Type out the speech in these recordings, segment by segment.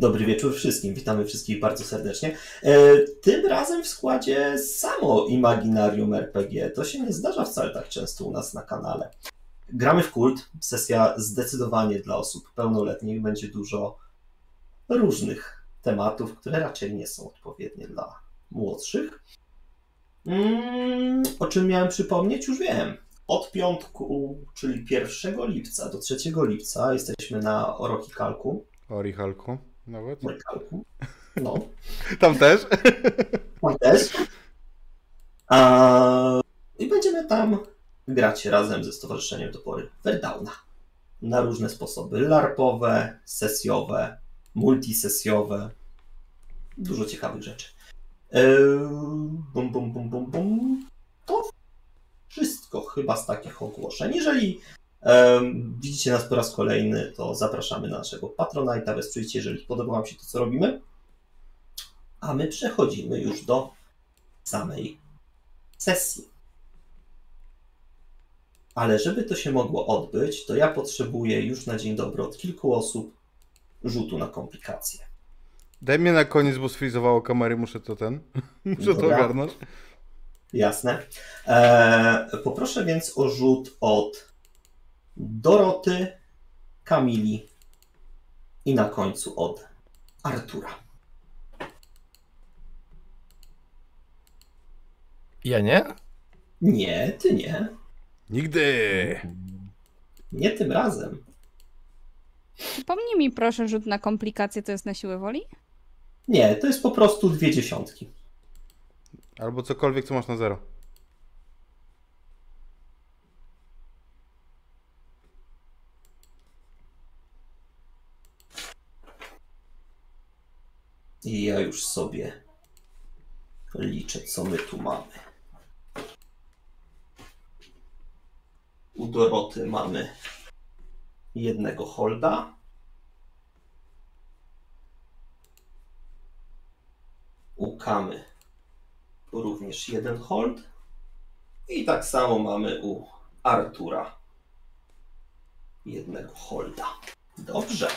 Dobry wieczór wszystkim. Witamy wszystkich bardzo serdecznie. E, tym razem w składzie samo Imaginarium RPG. To się nie zdarza wcale tak często u nas na kanale. Gramy w kult. Sesja zdecydowanie dla osób pełnoletnich. Będzie dużo różnych tematów, które raczej nie są odpowiednie dla młodszych. Mm, o czym miałem przypomnieć? Już wiem. Od piątku, czyli 1 lipca do 3 lipca jesteśmy na Orokikalku. Orichalku nawet? No. Tam też? Tam też. A, I będziemy tam grać razem ze Stowarzyszeniem Topory Verdowna. Na różne sposoby. Larpowe, sesjowe, multisesjowe. Dużo ciekawych rzeczy. Eee, bum, bum, bum, bum, bum. To wszystko chyba z takich ogłoszeń. Jeżeli widzicie nas po raz kolejny, to zapraszamy na naszego Patronite'a. Wesprzyjcie, jeżeli podoba Wam się to, co robimy. A my przechodzimy już do samej sesji. Ale żeby to się mogło odbyć, to ja potrzebuję już na dzień dobry od kilku osób rzutu na komplikacje. Daj mnie na koniec, bo sfrizowało kamery, muszę to ten. muszę to Dobra. ogarnąć. Jasne. Eee, poproszę więc o rzut od Doroty, Kamili i na końcu od Artura. Ja nie? Nie, ty nie. Nigdy! Nie tym razem. Przypomnij mi proszę rzut na komplikacje, to jest na siłę woli? Nie, to jest po prostu dwie dziesiątki. Albo cokolwiek, co masz na zero. I ja już sobie liczę, co my tu mamy. U Doroty mamy jednego holda. U Kamy również jeden hold. I tak samo mamy u Artura jednego holda. Dobrze.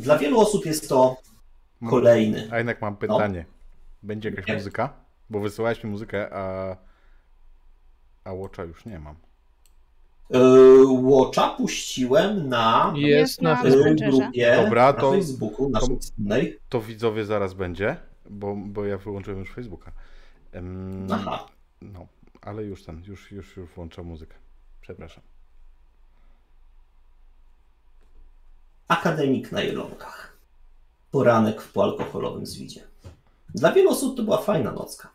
Dla wielu osób jest to kolejny. A jednak mam pytanie. Będzie jakaś Nie. muzyka? Bo wysyłałeś mi muzykę, a... A Watcha już nie mam. Yy, Watcha puściłem na Jest na na Messengerze. grupie Dobra, na to- Facebooku naszej to- wspólnej. To widzowie zaraz będzie, bo, bo ja wyłączyłem już Facebooka. Em, Aha. No, ale już ten, już, już, już włączam muzykę. Przepraszam. Akademik na jelonkach. Poranek w poalkoholowym zwidzie. Dla wielu osób to była fajna nocka.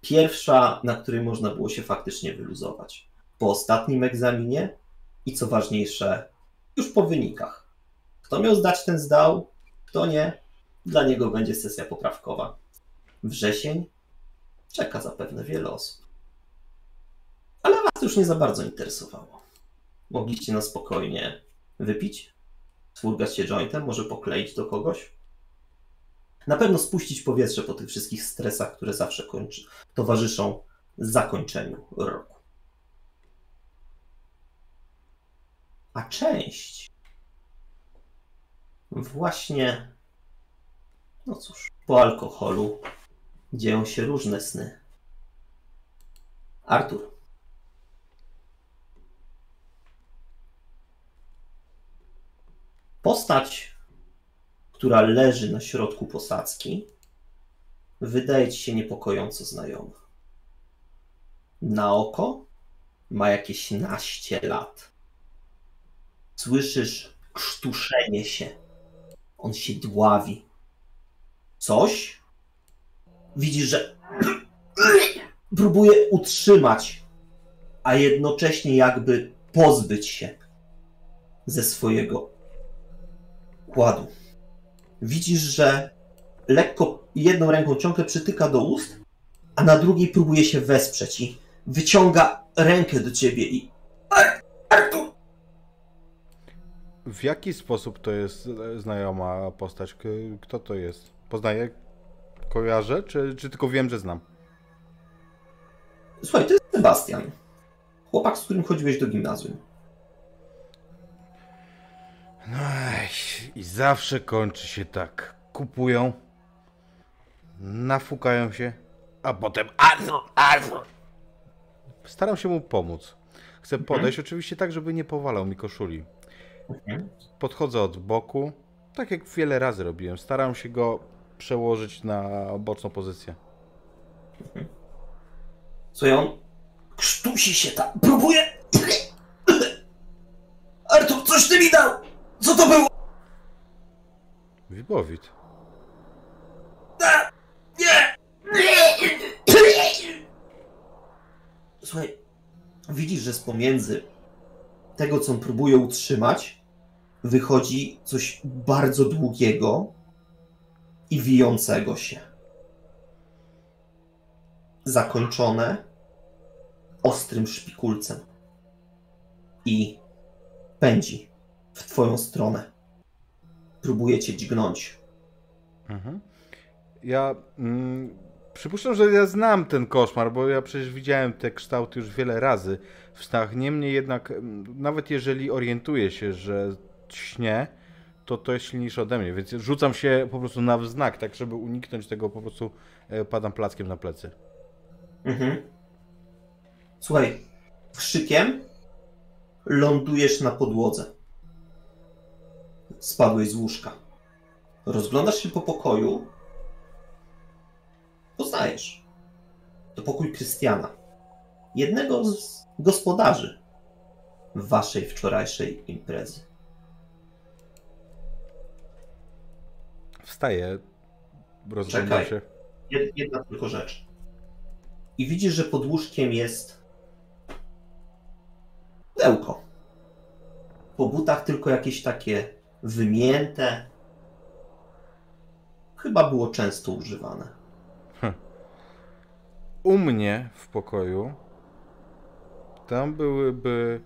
Pierwsza, na której można było się faktycznie wyluzować. Po ostatnim egzaminie i co ważniejsze, już po wynikach. Kto miał zdać, ten zdał, kto nie, dla niego będzie sesja poprawkowa. Wrzesień czeka zapewne wiele osób. Ale was już nie za bardzo interesowało. Mogliście na spokojnie wypić, Swurgać się jointem, może pokleić do kogoś. Na pewno spuścić powietrze po tych wszystkich stresach, które zawsze kończy, towarzyszą zakończeniu roku. A część właśnie, no cóż, po alkoholu dzieją się różne sny. Artur, Postać, która leży na środku posadzki, wydaje ci się niepokojąco znajoma. Na oko ma jakieś naście lat. Słyszysz krztuszenie się. On się dławi. Coś? Widzisz, że próbuje utrzymać, a jednocześnie jakby pozbyć się ze swojego kładu. Widzisz, że lekko jedną ręką ciągle przytyka do ust, a na drugiej próbuje się wesprzeć i wyciąga rękę do ciebie i. Ar- Artur! W jaki sposób to jest e, znajoma postać? Kto to jest? Poznaję? Kojarzę? Czy, czy tylko wiem, że znam? Słuchaj, to jest Sebastian. Chłopak, z którym chodziłeś do gimnazjum. No i zawsze kończy się tak. Kupują, nafukają się, a potem Arthur, Arthur. Staram się mu pomóc. Chcę podejść oczywiście tak, żeby nie powalał mi koszuli. Mhm. Podchodzę od boku, tak jak wiele razy robiłem. Staram się go przełożyć na boczną pozycję. Słuchaj, on krztusi się tam, próbuje... Artur, coś ty mi dał! Co to było? Wibowit. Nie! Słuchaj, widzisz, że z pomiędzy tego, co próbuje utrzymać, wychodzi coś bardzo długiego i wijącego się. Zakończone ostrym szpikulcem. I pędzi w twoją stronę. Próbuje cię dźgnąć. Mhm. Ja mm, przypuszczam, że ja znam ten koszmar, bo ja przecież widziałem te kształty już wiele razy w snach. Niemniej jednak, mm, nawet jeżeli orientuję się, że śnię, to to jest silniejsze ode mnie, więc rzucam się po prostu na wznak, tak żeby uniknąć tego, po prostu e, padam plackiem na plecy. Mhm. Słuchaj, krzykiem lądujesz na podłodze. Spadłeś z łóżka. Rozglądasz się po pokoju. Poznajesz. To pokój Krystiana. Jednego z gospodarzy waszej wczorajszej imprezy. Wstaję, rozglądam się. Jed- Jedna tylko rzecz. I widzisz, że pod łóżkiem jest pudełko. Po butach tylko jakieś takie wymięte. Chyba było często używane. U mnie w pokoju tam byłyby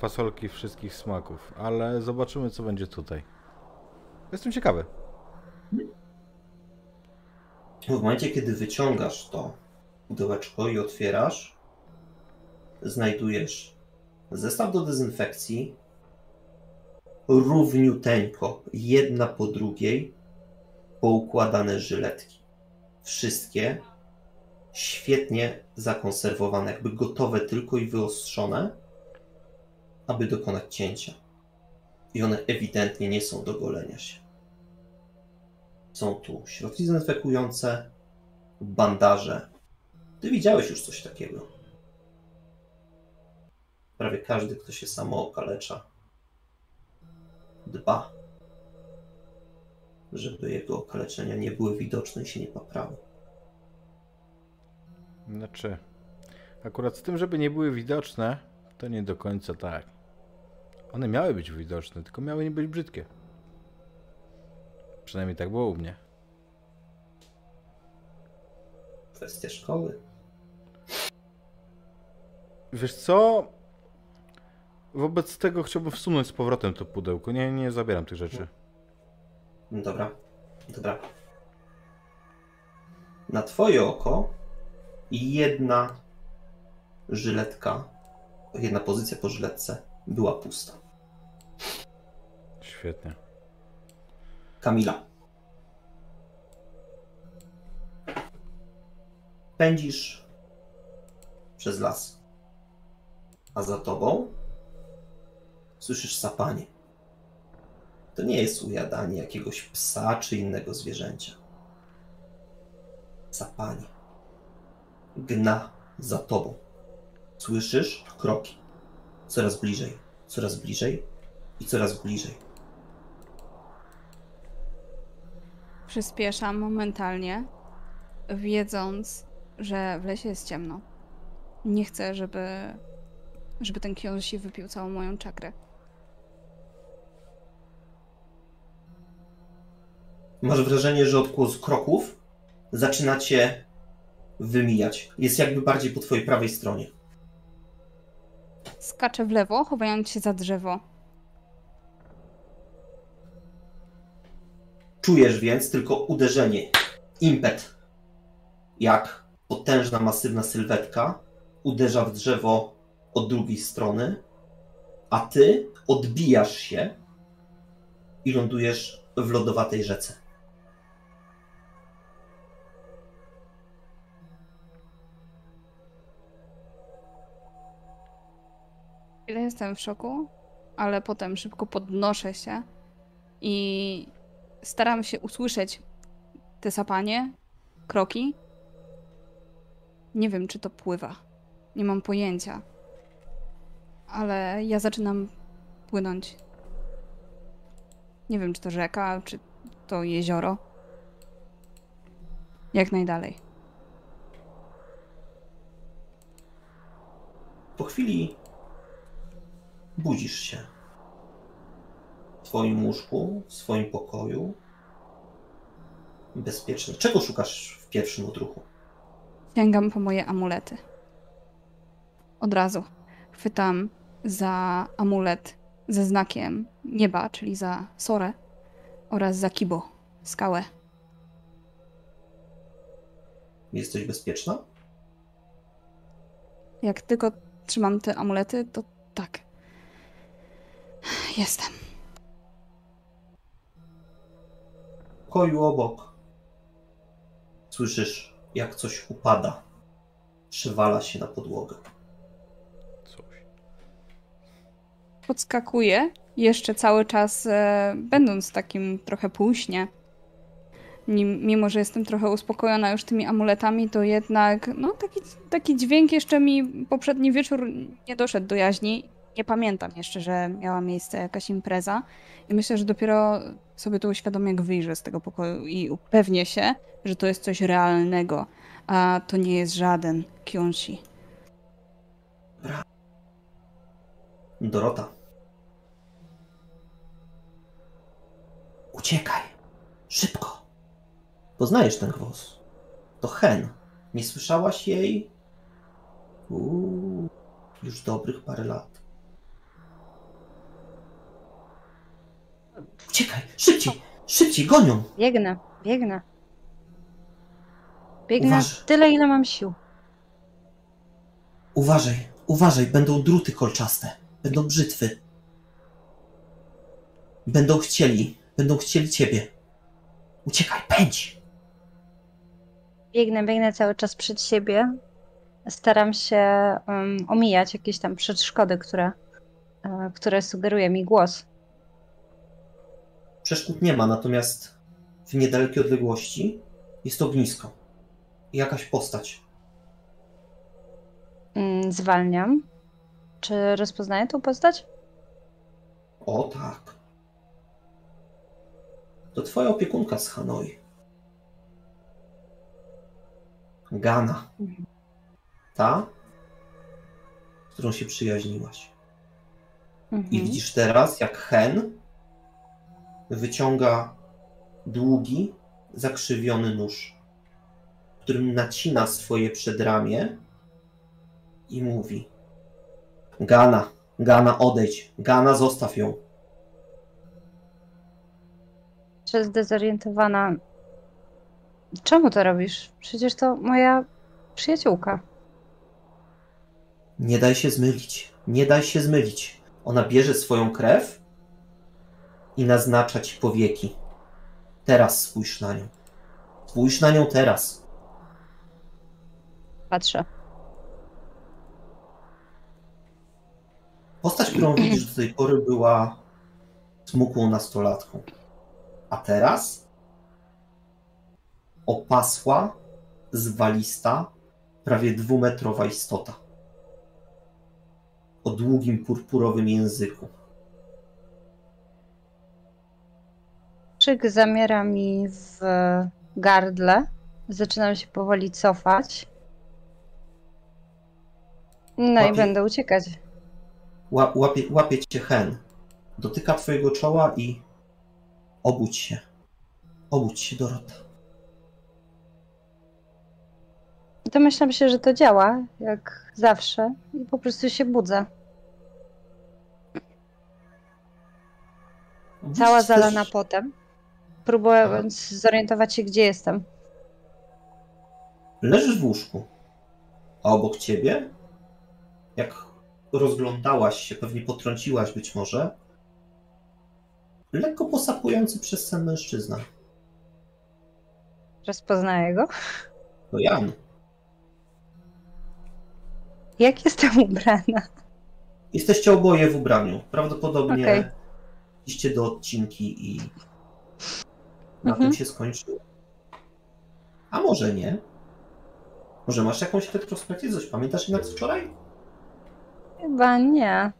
fasolki wszystkich smaków, ale zobaczymy, co będzie tutaj. Jestem ciekawy. W momencie, kiedy wyciągasz to pudełeczko i otwierasz, znajdujesz zestaw do dezynfekcji, równiuteńko, jedna po drugiej, poukładane żyletki. Wszystkie świetnie zakonserwowane, jakby gotowe tylko i wyostrzone, aby dokonać cięcia. I one ewidentnie nie są do golenia się. Są tu środki dezynfekujące, bandaże. Ty widziałeś już coś takiego. Prawie każdy, kto się samo okalecza, dba, żeby jego okaleczenia nie były widoczne i się nie poprały. Znaczy, akurat z tym, żeby nie były widoczne, to nie do końca tak. One miały być widoczne, tylko miały nie być brzydkie. Przynajmniej tak było u mnie. Kwestia szkoły. Wiesz co? Wobec tego chciałbym wsunąć z powrotem to pudełko. Nie, nie zabieram tych rzeczy. No Dobra, dobra. Na twoje oko jedna żyletka, jedna pozycja po żyletce była pusta. Świetnie. Kamila. Pędzisz przez las, a za tobą słyszysz sapanie. To nie jest ujadanie jakiegoś psa czy innego zwierzęcia. Sapanie. Gna za tobą. Słyszysz kroki. Coraz bliżej, coraz bliżej i coraz bliżej. Przyspieszam momentalnie, wiedząc, że w lesie jest ciemno. Nie chcę, żeby, żeby ten książę wypił całą moją czakrę. Masz wrażenie, że odgłos kroków zaczyna cię wymijać. Jest jakby bardziej po twojej prawej stronie. Skaczę w lewo, chowając się za drzewo. Czujesz więc tylko uderzenie, impet, jak potężna, masywna sylwetka uderza w drzewo od drugiej strony, a ty odbijasz się i lądujesz w lodowatej rzece. Chwilę jestem w szoku, ale potem szybko podnoszę się i staram się usłyszeć te sapanie, kroki. Nie wiem, czy to pływa. Nie mam pojęcia. Ale ja zaczynam płynąć. Nie wiem, czy to rzeka, czy to jezioro. Jak najdalej. Po chwili budzisz się w swoim łóżku, w swoim pokoju. Bezpieczny. Czego szukasz w pierwszym odruchu? Sięgam po moje amulety. Od razu chwytam za amulet ze znakiem nieba, czyli za Sorę oraz za Kibo, skałę. Jesteś bezpieczna? Jak tylko trzymam te amulety, to tak. Jestem. W pokoju obok słyszysz, jak coś upada. Przywala się na podłogę. Coś. Podskakuję, jeszcze cały czas e, będąc takim trochę półśnie. Nim, mimo, że jestem trochę uspokojona już tymi amuletami, to jednak no, taki, taki dźwięk jeszcze mi poprzedni wieczór nie doszedł do jaźni. Nie pamiętam jeszcze, że miała miejsce jakaś impreza. I myślę, że dopiero sobie to uświadomię, jak wyjrzę z tego pokoju i upewnię się, że to jest coś realnego, a to nie jest żaden Kyonshi. Dorota. Uciekaj. Szybko. Poznajesz ten głos. To Hen. Nie słyszałaś jej? Uuu, już dobrych parę lat. Uciekaj, szybciej, szybciej, gonią. Biegnę, biegnę. Biegnę Uważ- tyle, ile mam sił. Uważaj, uważaj, będą druty kolczaste. Będą brzytwy. Będą chcieli, będą chcieli ciebie. Uciekaj, pędź. Biegnę, biegnę cały czas przed siebie. Staram się um, omijać jakieś tam przeszkody, które, e, które sugeruje mi głos. Przeszkód nie ma, natomiast w niedalekiej odległości jest ognisko. I jakaś postać. Mm, zwalniam. Czy rozpoznaję tą postać? O tak. To twoja opiekunka z Hanoi. Gana. Ta, z którą się przyjaźniłaś. Mhm. I widzisz teraz, jak Hen wyciąga długi, zakrzywiony nóż, którym nacina swoje przedramię i mówi: Gana, Gana, odejdź, Gana, zostaw ją. Czy zdezorientowana. Czemu to robisz? Przecież to moja przyjaciółka. Nie daj się zmylić, nie daj się zmylić. Ona bierze swoją krew i naznacza ci powieki. Teraz spójrz na nią. Spójrz na nią teraz. Patrzę. Postać, którą widzisz do tej pory, była smukłą nastolatką. A teraz opasła, zwalista, prawie dwumetrowa istota. O długim, purpurowym języku. Krzyk zamiera mi w gardle. Zaczynam się powoli cofać. No i Łapie- będę uciekać. Ła- Łapie, łapie cię hen. Dotyka twojego czoła i obudź się. Obudź się, Dorota. Domyślam się, że to działa, jak zawsze, i po prostu się budzę. Cała zalana potem, próbując zorientować się, gdzie jestem. Leżysz w łóżku, a obok ciebie, jak rozglądałaś się, pewnie potrąciłaś być może, lekko posapujący przez sen mężczyzna. Rozpoznaję go. To Jan. Jak jestem ubrana? Jesteście oboje w ubraniu. Prawdopodobnie Okej. iście do odcinki i na Mhm. tym się skończyło. A może nie? Może masz jakąś retrospekcję? Coś pamiętasz jednak z wczoraj? Chyba nie.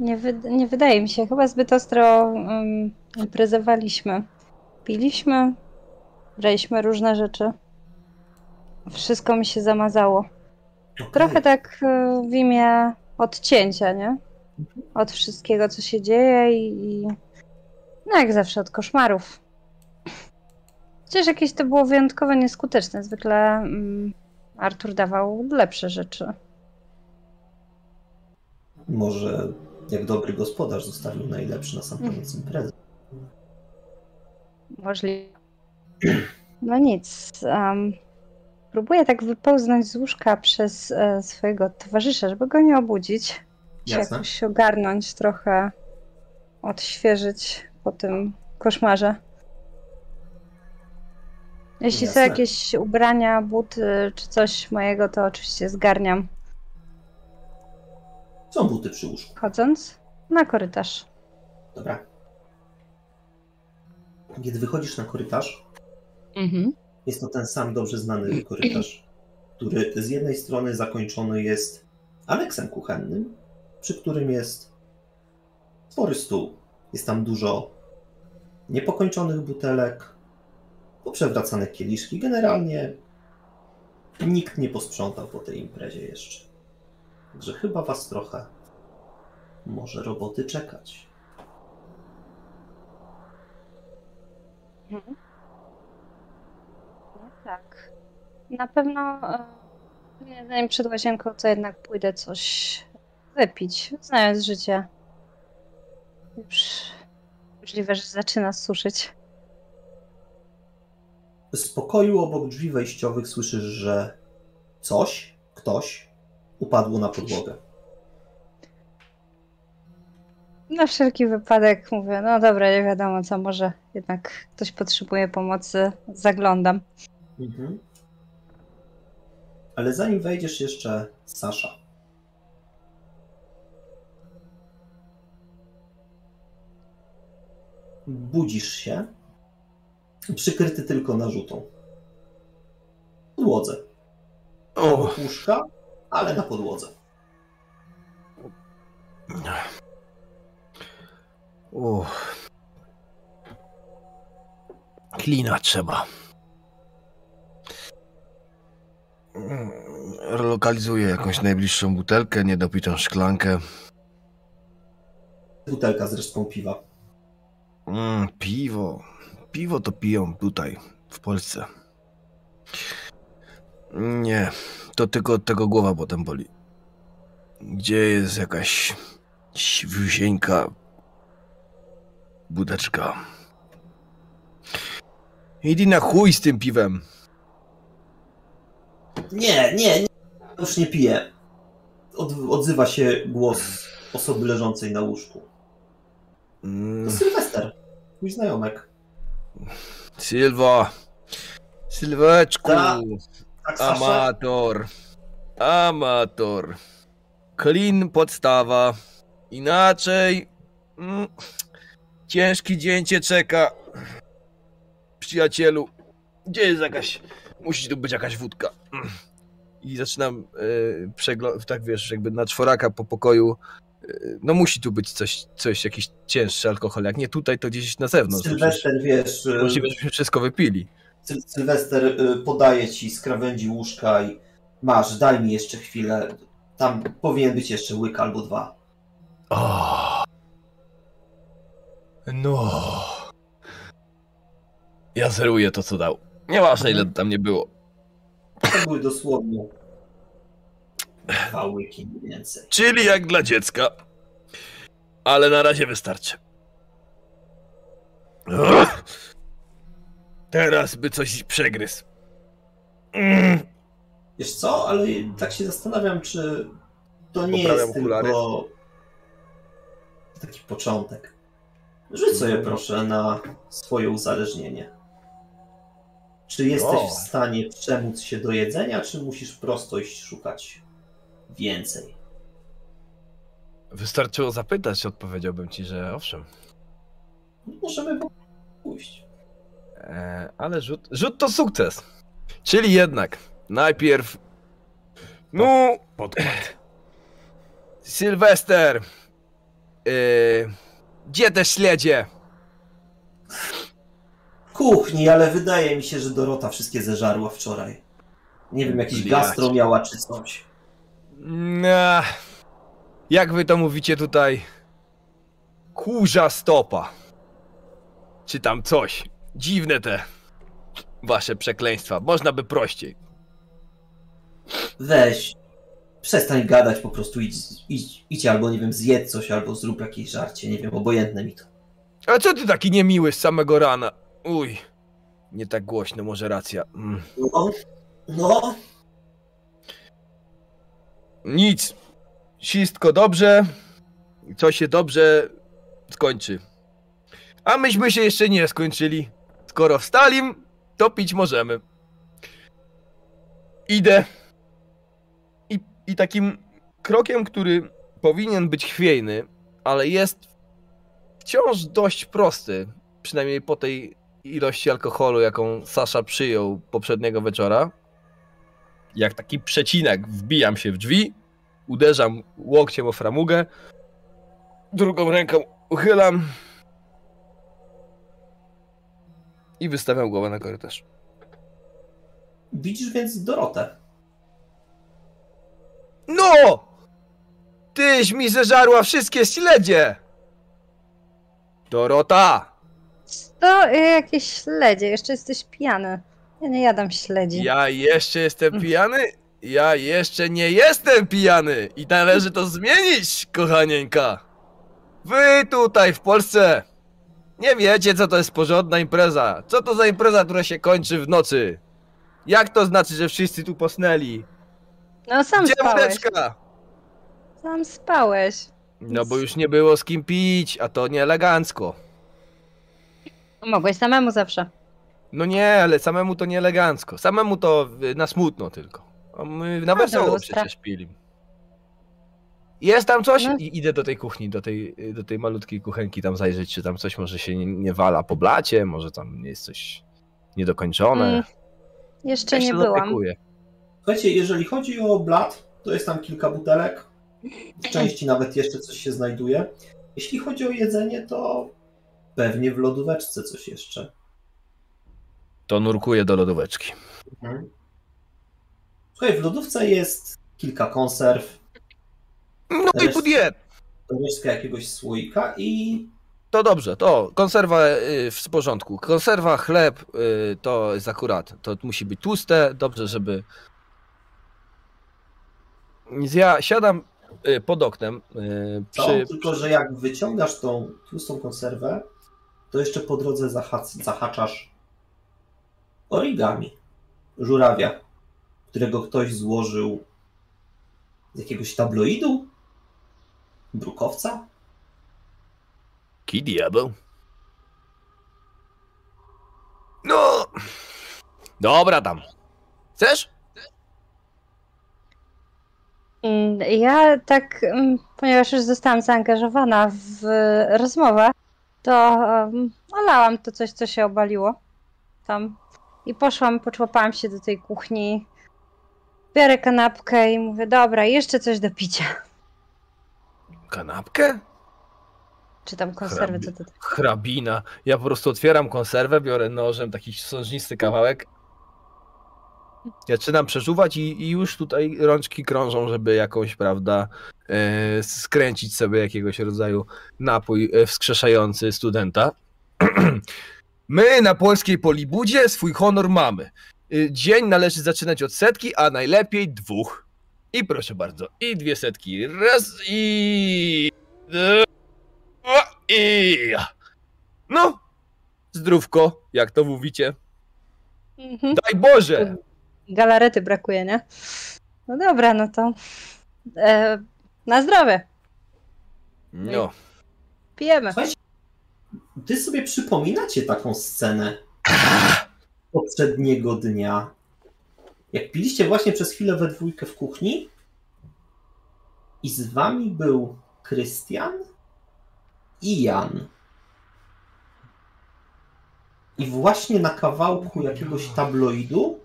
Nie, wyd- nie wydaje mi się. Chyba zbyt ostro um, imprezowaliśmy. Piliśmy, braliśmy różne rzeczy. Wszystko mi się zamazało. Okej. Trochę tak e, w imię odcięcia, nie? Od wszystkiego, co się dzieje i, i no jak zawsze od koszmarów. Chociaż jakieś to było wyjątkowo nieskuteczne. Zwykle mm, Artur dawał lepsze rzeczy. Może jak dobry gospodarz zostawił najlepszy na sam koniec imprezy. Możliwe. No nic. Um, próbuję tak wypełznąć z łóżka przez e, swojego towarzysza, żeby go nie obudzić. Się Jasne. jakoś się ogarnąć, trochę odświeżyć po tym koszmarze. Jeśli są Jasne. jakieś ubrania, buty czy coś mojego, to oczywiście zgarniam Są buty przy łóżku. chodząc na korytarz. Dobra. Kiedy wychodzisz na korytarz, Mhm. jest to ten sam dobrze znany korytarz, który z jednej strony zakończony jest aneksem kuchennym, przy którym jest spory stół. Jest tam dużo niepokończonych butelek, poprzewracane kieliszki. Generalnie nikt nie posprzątał po tej imprezie jeszcze. Także chyba was trochę może roboty czekać. Mhm. No tak. Na pewno e, zanim przed łazienką, to jednak pójdę coś wypić. Znając życie. Już możliwe, że zaczyna suszyć. Z pokoju obok drzwi wejściowych słyszysz, że coś, ktoś upadło na podłogę. Na wszelki wypadek mówię, no dobra, nie wiadomo co, może jednak ktoś potrzebuje pomocy, zaglądam. Mhm. Ale zanim wejdziesz jeszcze Sasza. Budzisz się, przykryty tylko narzutą. Podłodze. O, łóżka, ale na podłodze. o. Klina trzeba. Relokalizuję jakąś najbliższą butelkę, niedopitą szklankę. Butelka z resztką piwa. Mm, piwo. Piwo to piją tutaj, w Polsce. Nie, to tylko od tego głowa potem boli. Gdzie jest jakaś świusieńka budeczka? Idź na chuj z tym piwem. Nie, nie, nie. Już nie piję. Od, odzywa się głos osoby leżącej na łóżku. To Mm, Sylwester, mój znajomek. Sylwa. Sylweczku. Ta- Tak, Sasza? Amator. Amator. Clean podstawa. Inaczej. Mm, ciężki dzień cię czeka. Przyjacielu. Gdzie jest jakaś. Musi tu być jakaś wódka. I zaczynam yy, przeglądać, tak wiesz, jakby na czworaka po pokoju. No musi tu być coś, coś, jakiś cięższy alkohol. Jak nie tutaj, to gdzieś na zewnątrz. Sylwester, wiesz, y, Możliwe, żebyśmy wszystko wypili. Syl- Sylwester y, podaje ci z krawędzi łóżka i masz, daj mi jeszcze chwilę. Tam powinien być jeszcze łyk albo dwa. O. No. Ja zeruję to, co dał. Nieważne, ile tam nie było. To były dosłownie dwa łyki więcej. Czyli jak dla dziecka. Ale na razie wystarczy. Ugh. Teraz by coś przegryzł. Wiesz co, ale tak się zastanawiam, czy to nie Poprawiam jest okulary. tylko taki początek. Rzuć sobie proszę na swoje uzależnienie. Czy jesteś O. w stanie przemóc się do jedzenia, czy musisz prosto iść szukać więcej? Wystarczyło zapytać, odpowiedziałbym ci, że owszem. Możemy pójść. E, ale rzut, rzut to sukces. Czyli jednak najpierw. No, Podkład. Sylwester. E, gdzie te śledzie? W kuchni, ale wydaje mi się, że Dorota wszystkie zeżarła wczoraj. Nie wiem, jakiś gastro miała czy coś. No, jak wy to mówicie tutaj? Kurza stopa. Czy tam coś. Dziwne te wasze przekleństwa. Można by prościej. Weź. Przestań gadać, po prostu idź, idź, idź albo nie wiem, zjedz coś, albo zrób jakieś żarcie, nie wiem, obojętne mi to. A co ty taki niemiły z samego rana? Uj. Nie tak głośno, może racja. Mm. No, no, Nic. Wszystko dobrze. Co się dobrze skończy. A myśmy się jeszcze nie skończyli. Skoro wstali, to pić możemy. Idę. I, I takim krokiem, który powinien być chwiejny, ale jest wciąż dość prosty, przynajmniej po tej ilości alkoholu, jaką Sasza przyjął poprzedniego wieczora. Jak taki przecinek wbijam się w drzwi, uderzam łokciem o framugę, drugą ręką uchylam i wystawiam głowę na korytarz. widzisz więc Dorotę. No! Tyś mi zeżarła wszystkie śledzie! Dorota! To y, jakieś śledzie, jeszcze jesteś pijany. Ja nie jadam śledzi. Ja jeszcze jestem pijany? Ja jeszcze nie jestem pijany! I należy to zmienić, kochanieńka! Wy tutaj w Polsce nie wiecie, co to jest porządna impreza. Co to za impreza, która się kończy w nocy? Jak to znaczy, że wszyscy tu posnęli? No sam Gdzie spałeś. wódeczka? Sam spałeś. No bo już nie było z kim pić, a to nie elegancko. Mogłeś samemu zawsze. No nie, ale samemu to nie elegancko. Samemu to y, na smutno tylko. A my na wesoło przecież pili. Jest tam coś? No. I idę do tej kuchni, do tej, y, do tej malutkiej kuchenki tam zajrzeć, czy tam coś może się nie, nie wala po blacie, może tam jest coś niedokończone. Mm, Jeszcze Ja się nie byłam. zaopiekuję. Słuchajcie, jeżeli chodzi o blat, to jest tam kilka butelek. W części nawet jeszcze coś się znajduje. Jeśli chodzi o jedzenie, to pewnie w lodóweczce coś jeszcze. To nurkuję do lodóweczki. Mhm. Słuchaj, w lodówce jest kilka konserw, No i pudier! resztka jakiegoś słoika i To dobrze, to konserwa y, w porządku. Konserwa, chleb y, to jest akurat. To musi być tłuste, dobrze, żeby. Więc Ja siadam y, pod oknem. Przy... Tylko, że jak wyciągasz tą tłustą konserwę, to jeszcze po drodze zahac- zahaczasz origami. Żurawia, którego ktoś złożył z jakiegoś tabloidu? Brukowca? Ki diabeł? No. Dobra tam. Chcesz? Mm, Ja tak, mm, ponieważ już zostałam zaangażowana w rozmowę, to um, olałam to coś, co się obaliło tam. I poszłam, poczłapałam się do tej kuchni, biorę kanapkę i mówię, dobra, jeszcze coś do picia. Kanapkę? Czy tam konserwy, co to Hrabina. Ja po prostu otwieram konserwę, biorę nożem taki sążnisty kawałek. Zaczynam przeżuwać i, i już tutaj rączki krążą, żeby jakąś, prawda, e, skręcić sobie jakiegoś rodzaju napój e, wskrzeszający studenta. My na polskiej polibudzie swój honor mamy. Y, Dzień należy zaczynać od setki, a najlepiej dwóch. I proszę bardzo, i dwie setki. Raz i... dwa, I... No, zdrówko, jak to mówicie. Mhm. Daj Boże! galarety brakuje, nie? No dobra, no to e, na zdrowie. No. Pijemy. Słuchajcie, ty sobie przypominacie taką scenę poprzedniego dnia. Jak piliście właśnie przez chwilę we dwójkę w kuchni i z wami był Krystian i Jan. I właśnie na kawałku jakiegoś tabloidu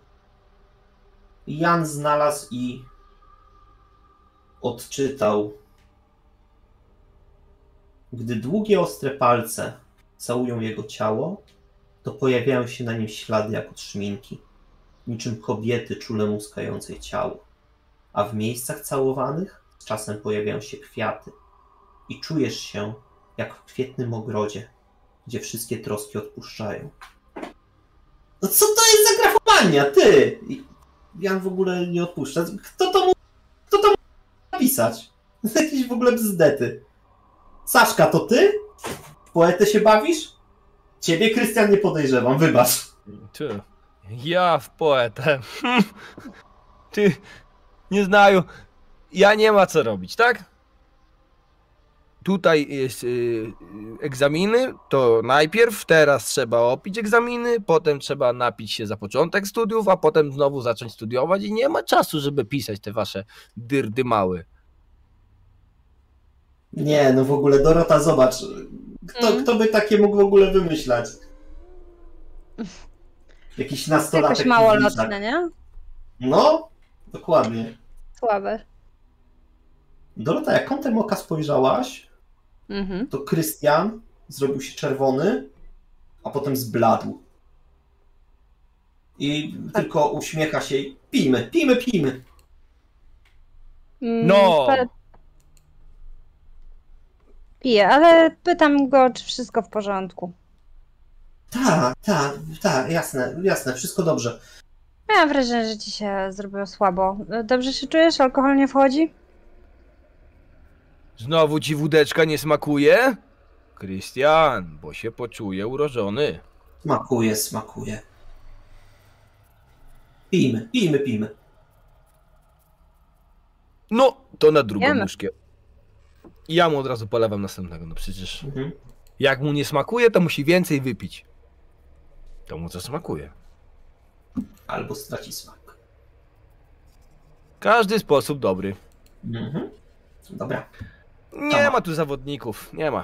Jan znalazł i odczytał. Gdy długie, ostre palce całują jego ciało, to pojawiają się na nim ślady jak od szminki, niczym kobiety czule muskającej ciało. A w miejscach całowanych z czasem pojawiają się kwiaty i czujesz się jak w kwietnym ogrodzie, gdzie wszystkie troski odpuszczają. No co to jest za grafomania, ty? Jan w ogóle nie odpuszcza. Kto to mógł, kto to mógł napisać? Jakieś w ogóle bzdety. Saszka, to ty? Poetę się bawisz? Ciebie, Krystian, nie podejrzewam, wybacz. Ty. Ja w poetę. Ty. Nie znaju. Ja nie ma co robić, tak? Tutaj jest y, y, egzaminy, to najpierw, teraz trzeba opić egzaminy, potem trzeba napić się za początek studiów, a potem znowu zacząć studiować i nie ma czasu, żeby pisać te wasze dyrdy mały. Nie, no w ogóle, Dorota, zobacz. Kto, Mm. kto by takie mógł w ogóle wymyślać? Jakiś nastolatek. Jakoś mało lotne, nie? No, dokładnie. Słabe. Dorota, jak kątem oka spojrzałaś, Mhm. to Krystian zrobił się czerwony, a potem zbladł. I tylko uśmiecha się i pijmy, pijmy, pijmy. Mm, No! Piję, ale pytam go, czy wszystko w porządku. Tak, tak, tak, jasne, jasne, wszystko dobrze. Miałam wrażenie, że ci się zrobiło słabo. Dobrze się czujesz? Alkohol nie wchodzi? Znowu ci wódeczka nie smakuje? Krystian, bo się poczuję urożony. Smakuje, smakuje. Pijmy, pijmy, pijmy. No, to na drugą Jemy. I ja mu od razu polewam następnego, no przecież Mhm. jak mu nie smakuje, to musi więcej wypić. To mu co smakuje. Albo straci smak. Każdy sposób dobry. Mhm. Dobra. Nie ma tu zawodników, nie ma.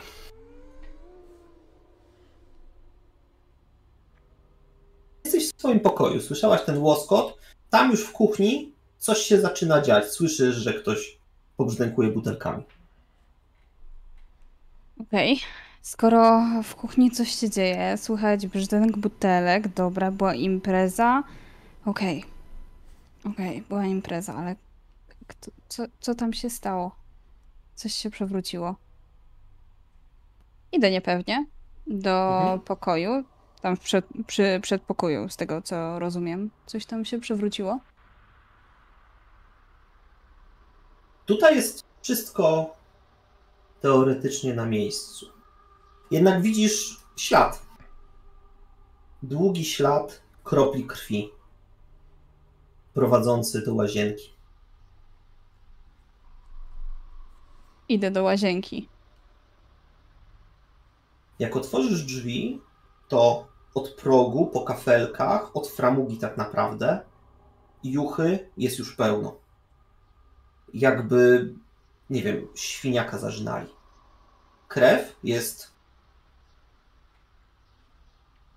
Jesteś w swoim pokoju, słyszałaś ten łoskot. Tam już w kuchni coś się zaczyna dziać. Słyszysz, że ktoś pobrzdękuje butelkami. Okej. Skoro w kuchni coś się dzieje, słychać brzdęk butelek, dobra, była impreza. Okej. Okej, była impreza, ale kto, co, co tam się stało? Coś się przewróciło. Idę niepewnie do Mhm. pokoju. Tam w przed, przy przedpokoju, z tego co rozumiem. Coś tam się przewróciło. Tutaj jest wszystko teoretycznie na miejscu. Jednak widzisz ślad. Długi ślad kropli krwi prowadzący do łazienki. Idę do łazienki. Jak otworzysz drzwi, to od progu, po kafelkach, od framugi tak naprawdę, juchy jest już pełno. Jakby, nie wiem, świniaka zażynali. Krew jest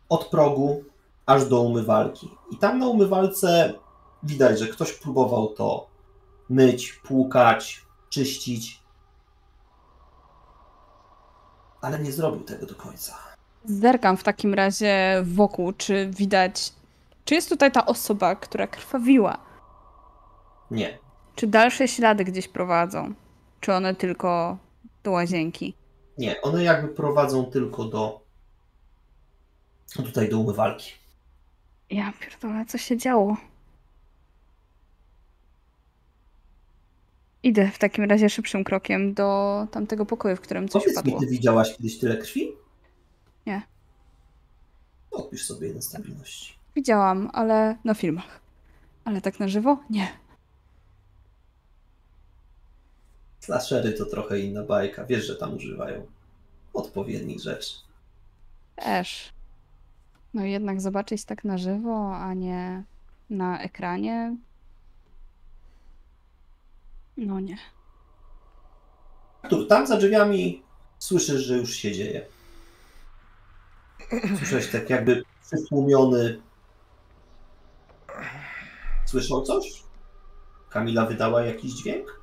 od progu aż do umywalki. I tam na umywalce widać, że ktoś próbował to myć, płukać, czyścić, ale nie zrobił tego do końca. Zerkam w takim razie wokół, czy widać, czy jest tutaj ta osoba, która krwawiła. Nie. Czy dalsze ślady gdzieś prowadzą? Czy one tylko do łazienki? Nie, one jakby prowadzą tylko do tutaj do umywalki. Ja pierdolę, co się działo? Idę w takim razie szybszym krokiem do tamtego pokoju, w którym coś Powiedz mi, padło. ty widziałaś kiedyś tyle krwi? Nie. Odpisz sobie jeden stabilności. Widziałam, ale na filmach. Ale tak na żywo? Nie. Slashery to trochę inna bajka. Wiesz, że tam używają odpowiednich rzeczy. Też. No jednak zobaczyć tak na żywo, a nie na ekranie. No nie. Artur, tam za drzwiami słyszysz, że już się dzieje. Słyszałeś tak jakby przytłumiony. Słyszał coś? Kamila wydała jakiś dźwięk?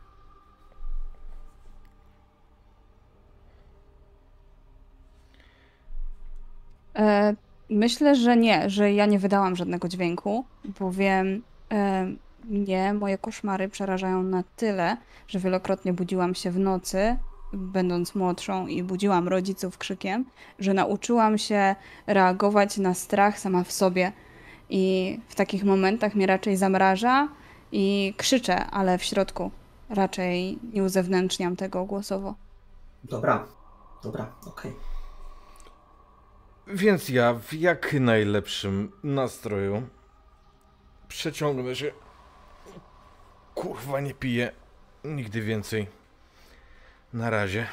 E, myślę, że nie, że ja nie wydałam żadnego dźwięku, bowiem e, mnie moje koszmary przerażają na tyle, że wielokrotnie budziłam się w nocy, będąc młodszą i budziłam rodziców krzykiem, że nauczyłam się reagować na strach sama w sobie. I w takich momentach mnie raczej zamraża i krzyczę, ale w środku raczej nie uzewnętrzniam tego głosowo. Dobra, dobra, okej. Więc ja w jak najlepszym nastroju przeciągnę się. Kurwa, nie piję. Nigdy więcej. Na razie.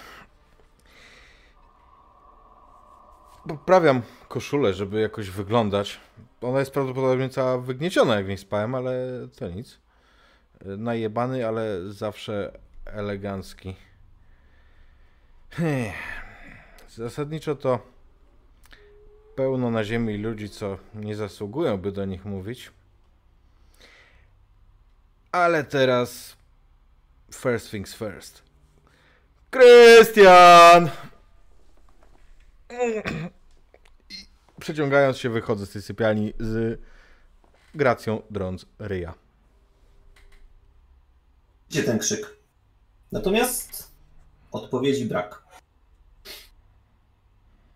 Poprawiam koszulę, żeby jakoś wyglądać. Ona jest prawdopodobnie cała wygnieciona, jak w niej spałem, ale to nic. Najebany, ale zawsze elegancki. Zasadniczo to pełno na ziemi ludzi, co nie zasługują, by do nich mówić. Ale teraz first things first. Krystian! Przeciągając się, wychodzę z tej sypialni z gracją drąc ryja. Gdzie ten krzyk? Natomiast odpowiedzi brak.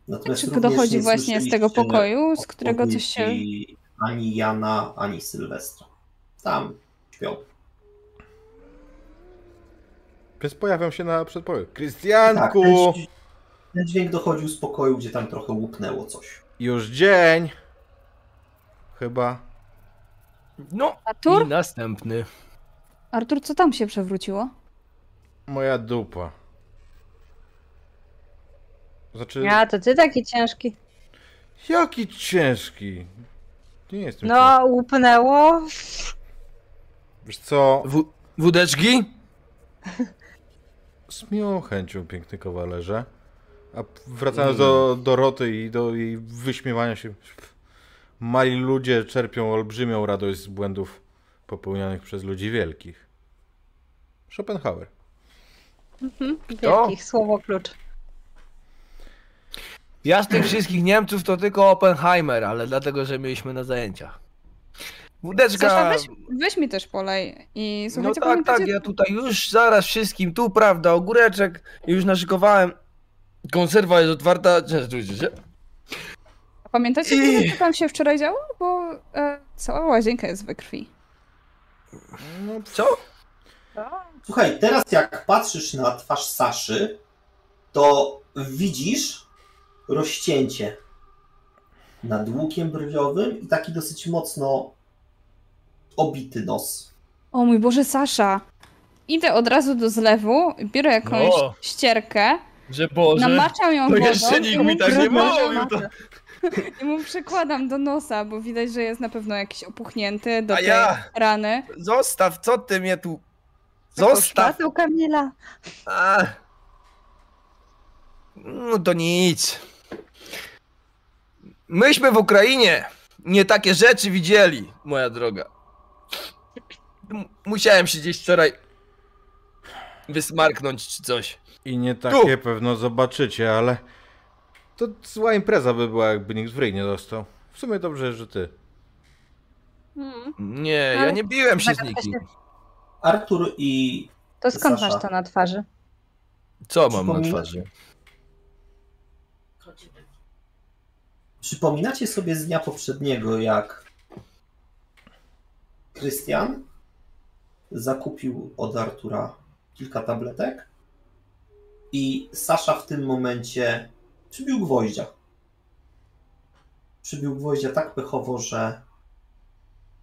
Natomiast Krzyk również dochodzi nie właśnie z tego pokoju, z którego coś się... Ani Jana, ani Sylwestra. Tam śpią. Więc pojawiam się na przedpokoju. Tak, Krystianku! ten, dźwięk- ten dźwięk dochodził z pokoju, gdzie tam trochę łupnęło coś. Już dzień! Chyba. No Artur? i następny. Artur, co tam się przewróciło? Moja dupa. Znaczy, A, to ty taki ciężki. jaki ciężki. Nie jestem No, łupnęło. ciężki. Wiesz co, W- wódeczki? z miłą chęcią, piękny kawalerze. A wracając do Doroty i do jej wyśmiewania się, mali ludzie czerpią olbrzymią radość z błędów popełnianych przez ludzi wielkich. Schopenhauer. Wielkich, słowo klucz. Ja z tych wszystkich Niemców to tylko Oppenheimer, ale dlatego, że mieliśmy na zajęciach. Wódeczka... Weź, weź mi też polej i No słuchajcie, tak, pamiętacie, tak, ja tutaj już zaraz wszystkim, tu prawda, ogóreczek już naszykowałem. Konserwa jest otwarta. Częstujcie się. pamiętacie I- co tam się wczoraj działo? Bo e, cała łazienka jest we krwi. No, Co? Słuchaj, teraz jak patrzysz na twarz Saszy, to widzisz rozcięcie nad łukiem brwiowym i taki dosyć mocno obity nos. O mój Boże, Sasza! Idę od razu do zlewu, biorę jakąś O. ścierkę, Że Boże. namaczam ją To wodą jeszcze nikt i mu mi tak nie mówił. To... I mu przykładam do nosa, bo widać, że jest na pewno jakiś opuchnięty do A tej ja? rany. Zostaw, co ty mnie tu... Zostaw! szmatą, Kamila. A. No to nic. Myśmy w Ukrainie nie takie rzeczy widzieli, moja droga. M- Musiałem się gdzieś wczoraj wysmarknąć czy coś. I nie takie pewno zobaczycie, ale to zła impreza by była, jakby nikt w ryj nie dostał. W sumie dobrze, że ty. Mm. Nie, ja Ale- nie biłem się z nikim. Artur i To skąd Sasza. masz to na twarzy? Co mam na twarzy? Przypominacie sobie z dnia poprzedniego, jak Krystian zakupił od Artura kilka tabletek i Sasza w tym momencie przybił gwoździa. Przybił gwoździa tak pechowo, że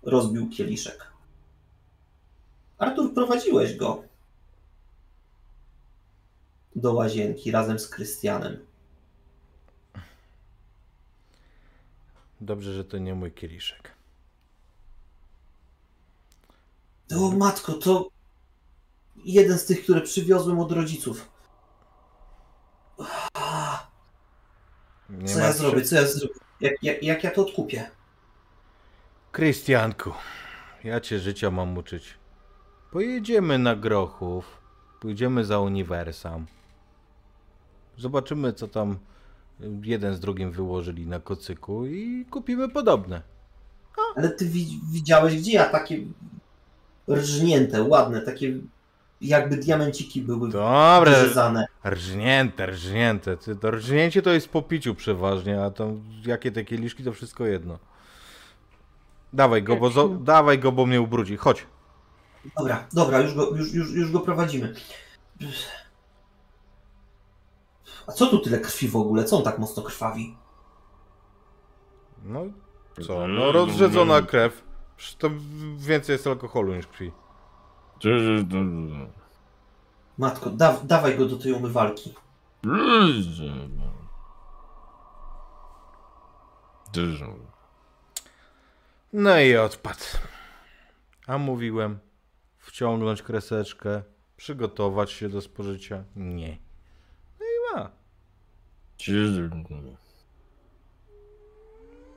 rozbił kieliszek Artur, prowadziłeś go do łazienki razem z Krystianem. Dobrze, że to nie mój kieliszek. O matko, to jeden z tych, które przywiozłem od rodziców. Nie Co ja się. zrobię? Co ja zrobię? Jak, jak, jak ja to odkupię? Krystianku, ja cię życia mam uczyć. Pojedziemy na Grochów, pójdziemy za Uniwersam. Zobaczymy, co tam jeden z drugim wyłożyli na kocyku i kupimy podobne. Ale ty wi- widziałeś, gdzie ja takie rżnięte, ładne, takie jakby diamenciki były Dobra, wyrzezane. rżnięte, rżnięte. Ty, to rżnięcie to jest po piciu przeważnie, a tam jakie te kieliszki to wszystko jedno. Dawaj go, bo, zo- dawaj go, bo mnie ubrudzi. Chodź. Dobra, dobra, już go, już, już, już go prowadzimy. A co tu tyle krwi w ogóle? Co on tak mocno krwawi? No co, no rozrzedzona krew. Przecież to więcej jest alkoholu niż krwi. Matko, da, dawaj go do tej umywalki. No i odpadł. A mówiłem, wciągnąć kreseczkę, przygotować się do spożycia. Nie.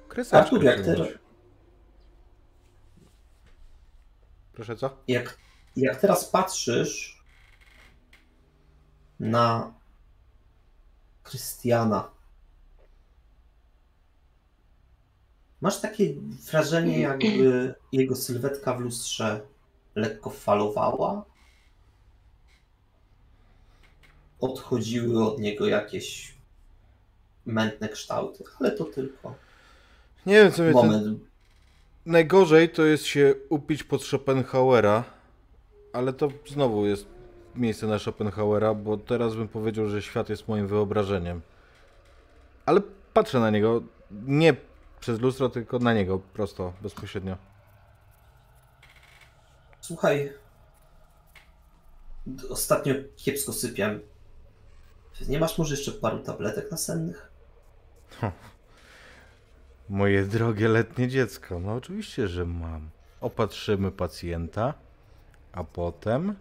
Kreseczkę Artur, jak teraz, Proszę co? jak, jak teraz patrzysz na Krystiana, masz takie wrażenie, jakby jego sylwetka w lustrze lekko falowała? Odchodziły od niego jakieś mętne kształty, ale to tylko Nie wiem co mnie ten... moment. Najgorzej to jest się upić pod Schopenhauera, ale to znowu jest miejsce na Schopenhauera, bo teraz bym powiedział, że świat jest moim wyobrażeniem. Ale patrzę na niego nie przez lustro, tylko na niego prosto, bezpośrednio. Słuchaj, ostatnio kiepsko sypiam. Nie masz może jeszcze paru tabletek nasennych? Moje drogie letnie dziecko, no oczywiście, że mam. Opatrzymy pacjenta, a potem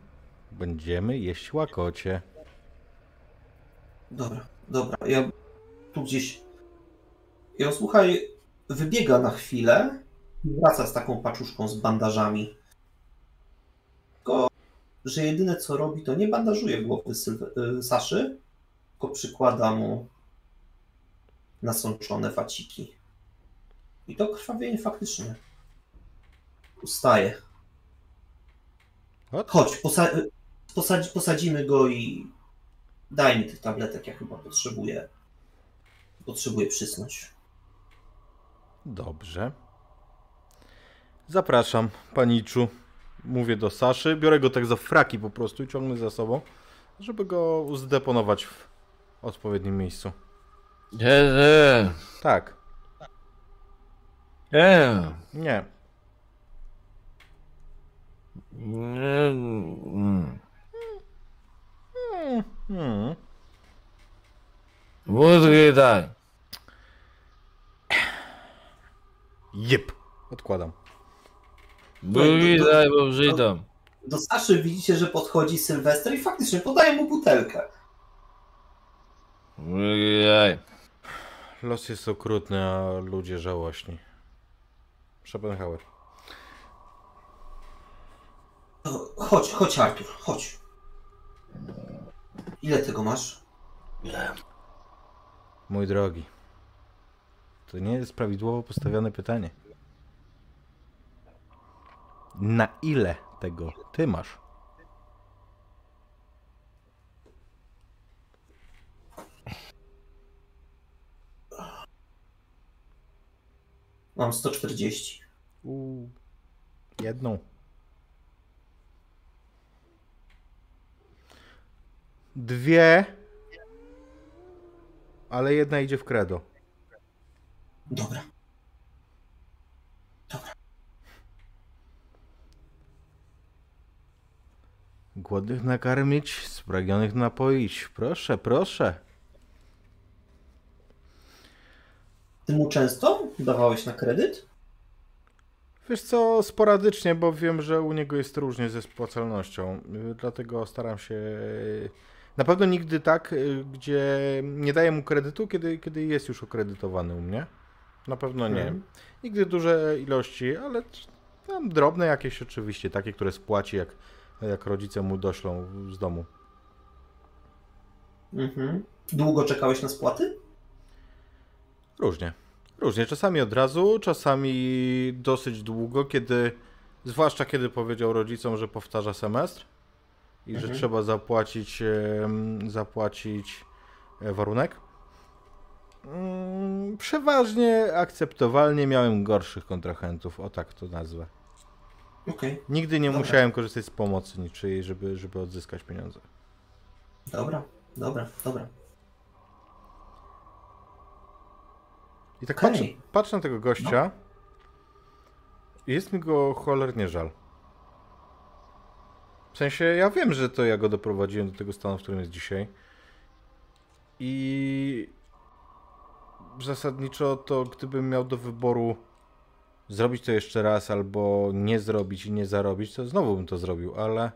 będziemy jeść łakocie. Dobra, dobra, ja tu gdzieś... Ja słuchaj, wybiega na chwilę i wraca z taką paczuszką z bandażami. Tylko, że jedyne co robi, to nie bandażuje głowy Sylwe- y, Saszy, tylko przykłada mu nasączone waciki. I to krwawienie faktycznie ustaje. Chodź, posa- posadzi- posadzimy go i daj mi tych tabletek, ja chyba potrzebuję. Potrzebuję przysnąć. Dobrze. Zapraszam, paniczu. Mówię do Saszy. Biorę go tak za fraki po prostu i ciągnę za sobą, żeby go zdeponować w odpowiednim miejscu. Nie, Tak. nie, Nie. Hmm. Wódki daj. Jep. Odkładam. Wódki daj, bo przyjdą. Do Saszy widzicie, że podchodzi Sylwester i faktycznie podaje mu butelkę. Wódki daj. Los jest okrutny, a ludzie żałośni. Schopenhauer. To Chodź, chodź Artur, chodź. Ile tego masz? Mój drogi. To nie jest prawidłowo postawione pytanie. Na ile tego ty masz? Mam 140. Uuu. Jedną. Dwie. Ale jedna idzie w credo. Dobra. Głodnych nakarmić, spragnionych napoić. Proszę, proszę. Ty mu często dawałeś na kredyt? Wiesz co, sporadycznie, bo wiem, że u niego jest różnie ze spłacalnością. y, Dlatego staram się. Na pewno nigdy tak, y, gdzie nie daję mu kredytu, kiedy, kiedy jest już ukredytowany u mnie. Na pewno nie. Mhm. Nigdy duże ilości, ale tam drobne jakieś oczywiście, takie, które spłaci, jak, jak rodzice mu doślą z domu. Mhm. Długo czekałeś na spłaty? Różnie. Różnie. Czasami od razu, czasami dosyć długo, kiedy. Zwłaszcza kiedy powiedział rodzicom, że powtarza semestr i że Mhm. trzeba zapłacić, zapłacić e, warunek. Mm, Przeważnie akceptowalnie miałem gorszych kontrahentów, o tak to nazwę. Okej, Nigdy nie Dobra. musiałem korzystać z pomocy niczyjej, żeby, żeby odzyskać pieniądze. dobra, dobra, dobra. I tak Okej. patrzę, patrzę na tego gościa i jest mi go cholernie żal. W sensie, ja wiem, że to ja go doprowadziłem do tego stanu, w którym jest dzisiaj. I zasadniczo to gdybym miał do wyboru zrobić to jeszcze raz albo nie zrobić i nie zarobić, to znowu bym to zrobił, ale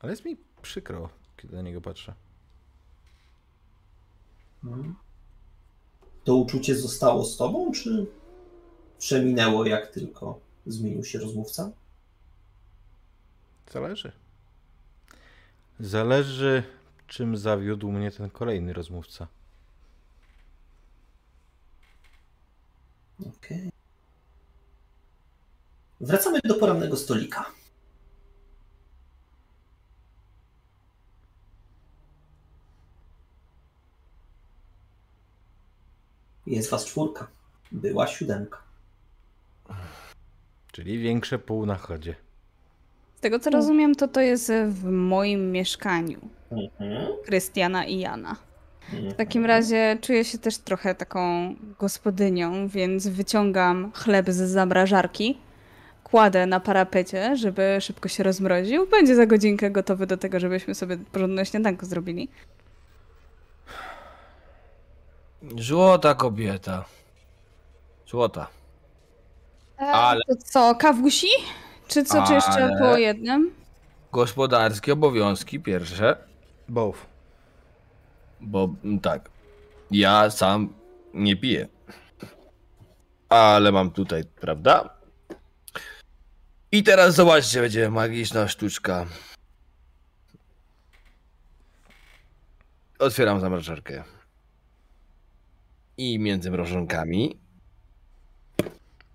ale jest mi przykro, kiedy na niego patrzę. Mhm. To uczucie zostało z tobą, czy przeminęło jak tylko zmienił się rozmówca? Zależy. Zależy, czym zawiódł mnie ten kolejny rozmówca. Okej. Wracamy do porannego stolika. Jest was czwórka. Była siódemka. Czyli większe pół na chodzie. Z tego co rozumiem, to to jest w moim mieszkaniu. Krystiana i Jana. W takim razie czuję się też trochę taką gospodynią, więc wyciągam chleb z zamrażarki, kładę na parapecie, żeby szybko się rozmroził. Będzie za godzinkę gotowy do tego, żebyśmy sobie porządne śniadanko zrobili. Złota kobieta. Złota. Ale- To co, kawusi? Czy co, czy jeszcze Ale- po jednym? Gospodarskie obowiązki pierwsze, Both. bo mm, tak, ja sam nie piję. Ale mam tutaj, prawda? I teraz zobaczcie, będzie magiczna sztuczka. Otwieram zamrażarkę. I między mrożonkami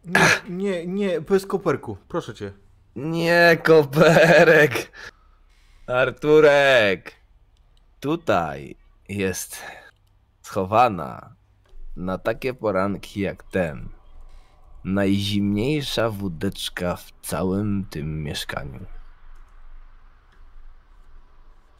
Nie, nie, nie, bez koperku, proszę cię. Nie, koperek. Arturek. Tutaj jest schowana na takie poranki jak ten. Najzimniejsza wódeczka w całym tym mieszkaniu.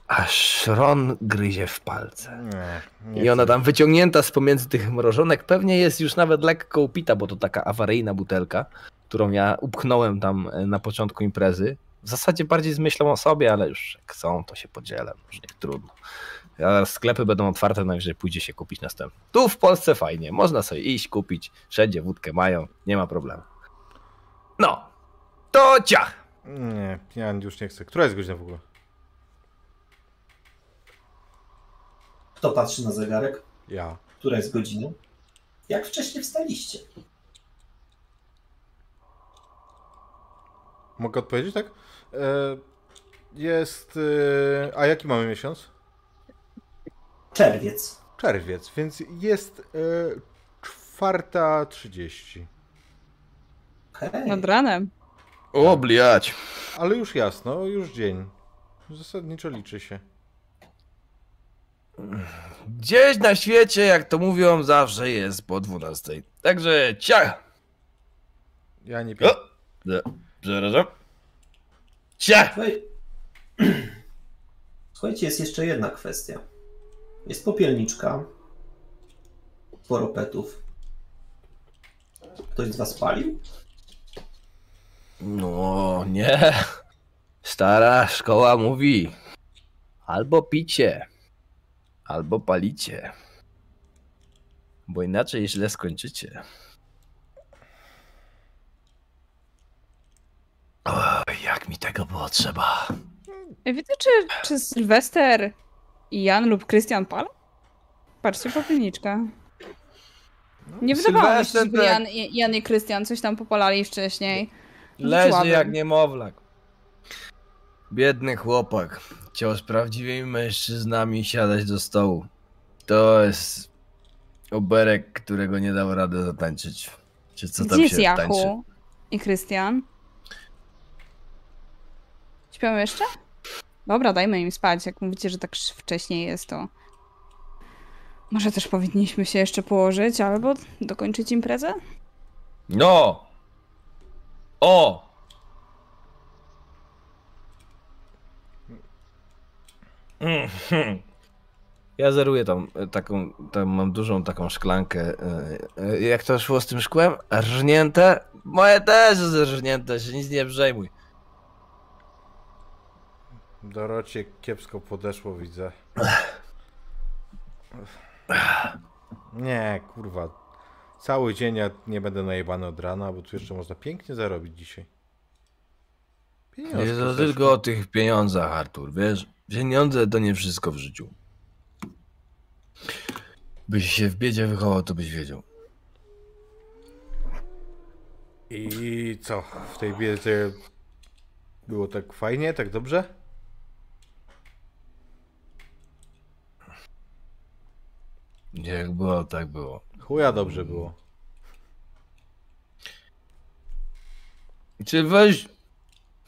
Aż Ron gryzie w palce. Nie, nie I ona tam wyciągnięta z pomiędzy tych mrożonek pewnie jest już nawet lekko upita, bo to taka awaryjna butelka, którą ja upchnąłem tam e, na początku imprezy. W zasadzie bardziej z myślą o sobie, ale już jak są, to się podzielę, już niech trudno. A sklepy będą otwarte, najwyżej pójdzie się kupić następny. Tu w Polsce fajnie, można sobie iść, kupić, wszędzie wódkę mają, nie ma problemu. No, to ciach! Nie, ja już nie chcę. Która jest godzina w ogóle? Kto patrzy na zegarek? Ja. Która jest godzina? Jak wcześnie wstaliście? Mogę odpowiedzieć, tak? E, jest. E, a jaki mamy miesiąc? Czerwiec. Czerwiec, więc jest e, czwarta trzydzieści. Okej. Nad ranem. O, bliać. Ale już jasno, już dzień. Zasadniczo liczy się. Gdzieś na świecie, jak to mówią, zawsze jest po 12. Także ciach! Ja nie piję. O! Za- Zaraz. Ciach! Słuchaj... Słuchajcie, jest jeszcze jedna kwestia. Jest popielniczka. Sporo petów. Ktoś z was palił? No, nie. stara szkoła mówi: albo picie, albo palicie. Bo inaczej źle skończycie. Oj, jak mi tego było trzeba. Widzę, czy, czy Sylwester i Jan lub Krystian palą? Patrzcie, popilniczka. Nie wydawało mi się, żeby tak- Jan, i- Jan i Krystian coś tam popalali wcześniej. Leży jak niemowlak. Biedny chłopak. Chciał z prawdziwymi mężczyznami siadać do stołu. To jest oberek, którego nie dał rady zatańczyć. Czy co tam Gdzie jest się tańczy? Jachu i Krystian? Śpią jeszcze? Dobra, dajmy im spać. Jak mówicie, że tak wcześniej jest, to może też powinniśmy się jeszcze położyć albo dokończyć imprezę? No! O! Ja zeruję tam e, taką, tam mam dużą taką szklankę. e, e, Jak to szło z tym szkłem? Rżnięte? Moje też zrżnięte, się nic nie przejmuj. Dorocie kiepsko podeszło, widzę. Nie, kurwa. Cały dzień ja nie będę najebany od rana, bo tu jeszcze można pięknie zarobić dzisiaj. Pieniążki Nie to tylko o tych pieniądzach, Artur, wiesz? Pieniądze to nie wszystko w życiu. Byś się w biedzie wychował, to byś wiedział. I co? W tej biedze było tak fajnie, tak dobrze? Jak było, tak było. Chuja dobrze było. Czy weź.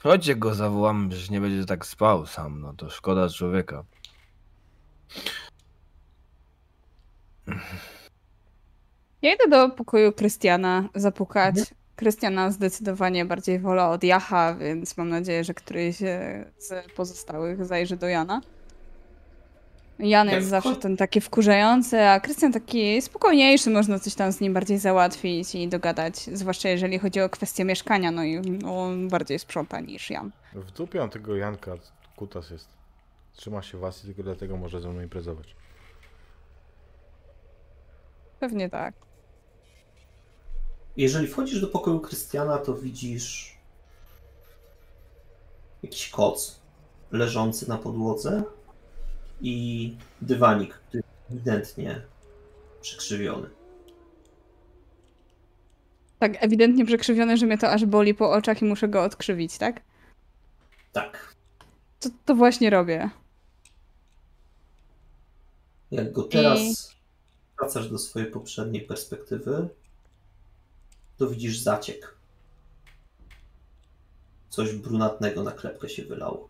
Chodźcie go zawołamy, że nie będzie tak spał sam, no to szkoda człowieka. Ja idę do pokoju Krystiana zapukać. Krystiana zdecydowanie bardziej wolę od Jacha, więc mam nadzieję, że któryś e, z pozostałych zajrzy do Jana. Jan Jak jest zawsze ten taki wkurzający, a Krystian taki spokojniejszy, można coś tam z nim bardziej załatwić i dogadać, zwłaszcza jeżeli chodzi o kwestię mieszkania, no i on bardziej sprząta niż Jan. W dupie mam tego Janka, kutas jest. Trzyma się was i tylko dlatego może ze mną imprezować. Pewnie tak. Jeżeli wchodzisz do pokoju Krystiana, to widzisz jakiś koc leżący na podłodze i dywanik, który jest ewidentnie przekrzywiony. Tak ewidentnie przekrzywiony, że mnie to aż boli po oczach i muszę go odkrzywić, tak? Tak. To, to właśnie robię. Jak go teraz I- wracasz do swojej poprzedniej perspektywy, to widzisz zaciek. Coś brunatnego na klepkę się wylało.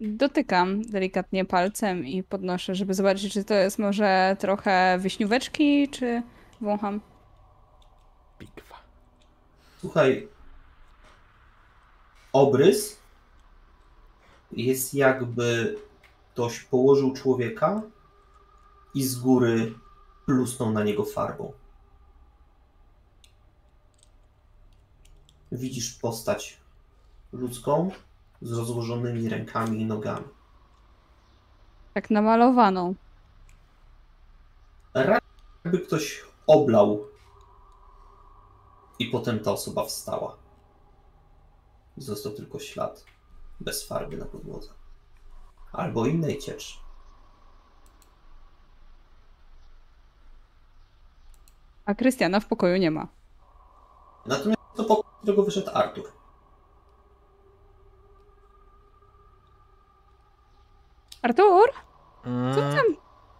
Dotykam delikatnie palcem i podnoszę, żeby zobaczyć, czy to jest może trochę wyśnióweczki, czy wącham. Pikwa. Słuchaj, obrys jest jakby ktoś położył człowieka i z góry plusnął na niego farbą. Widzisz postać ludzką z rozłożonymi rękami i nogami. Tak namalowaną. Raczej jakby ktoś oblał i potem ta osoba wstała. Został tylko ślad bez farby na podłodze. Albo innej cieczy. A Krystiana w pokoju nie ma. Natomiast do pokoju, z którego wyszedł Artur. Artur, Mm,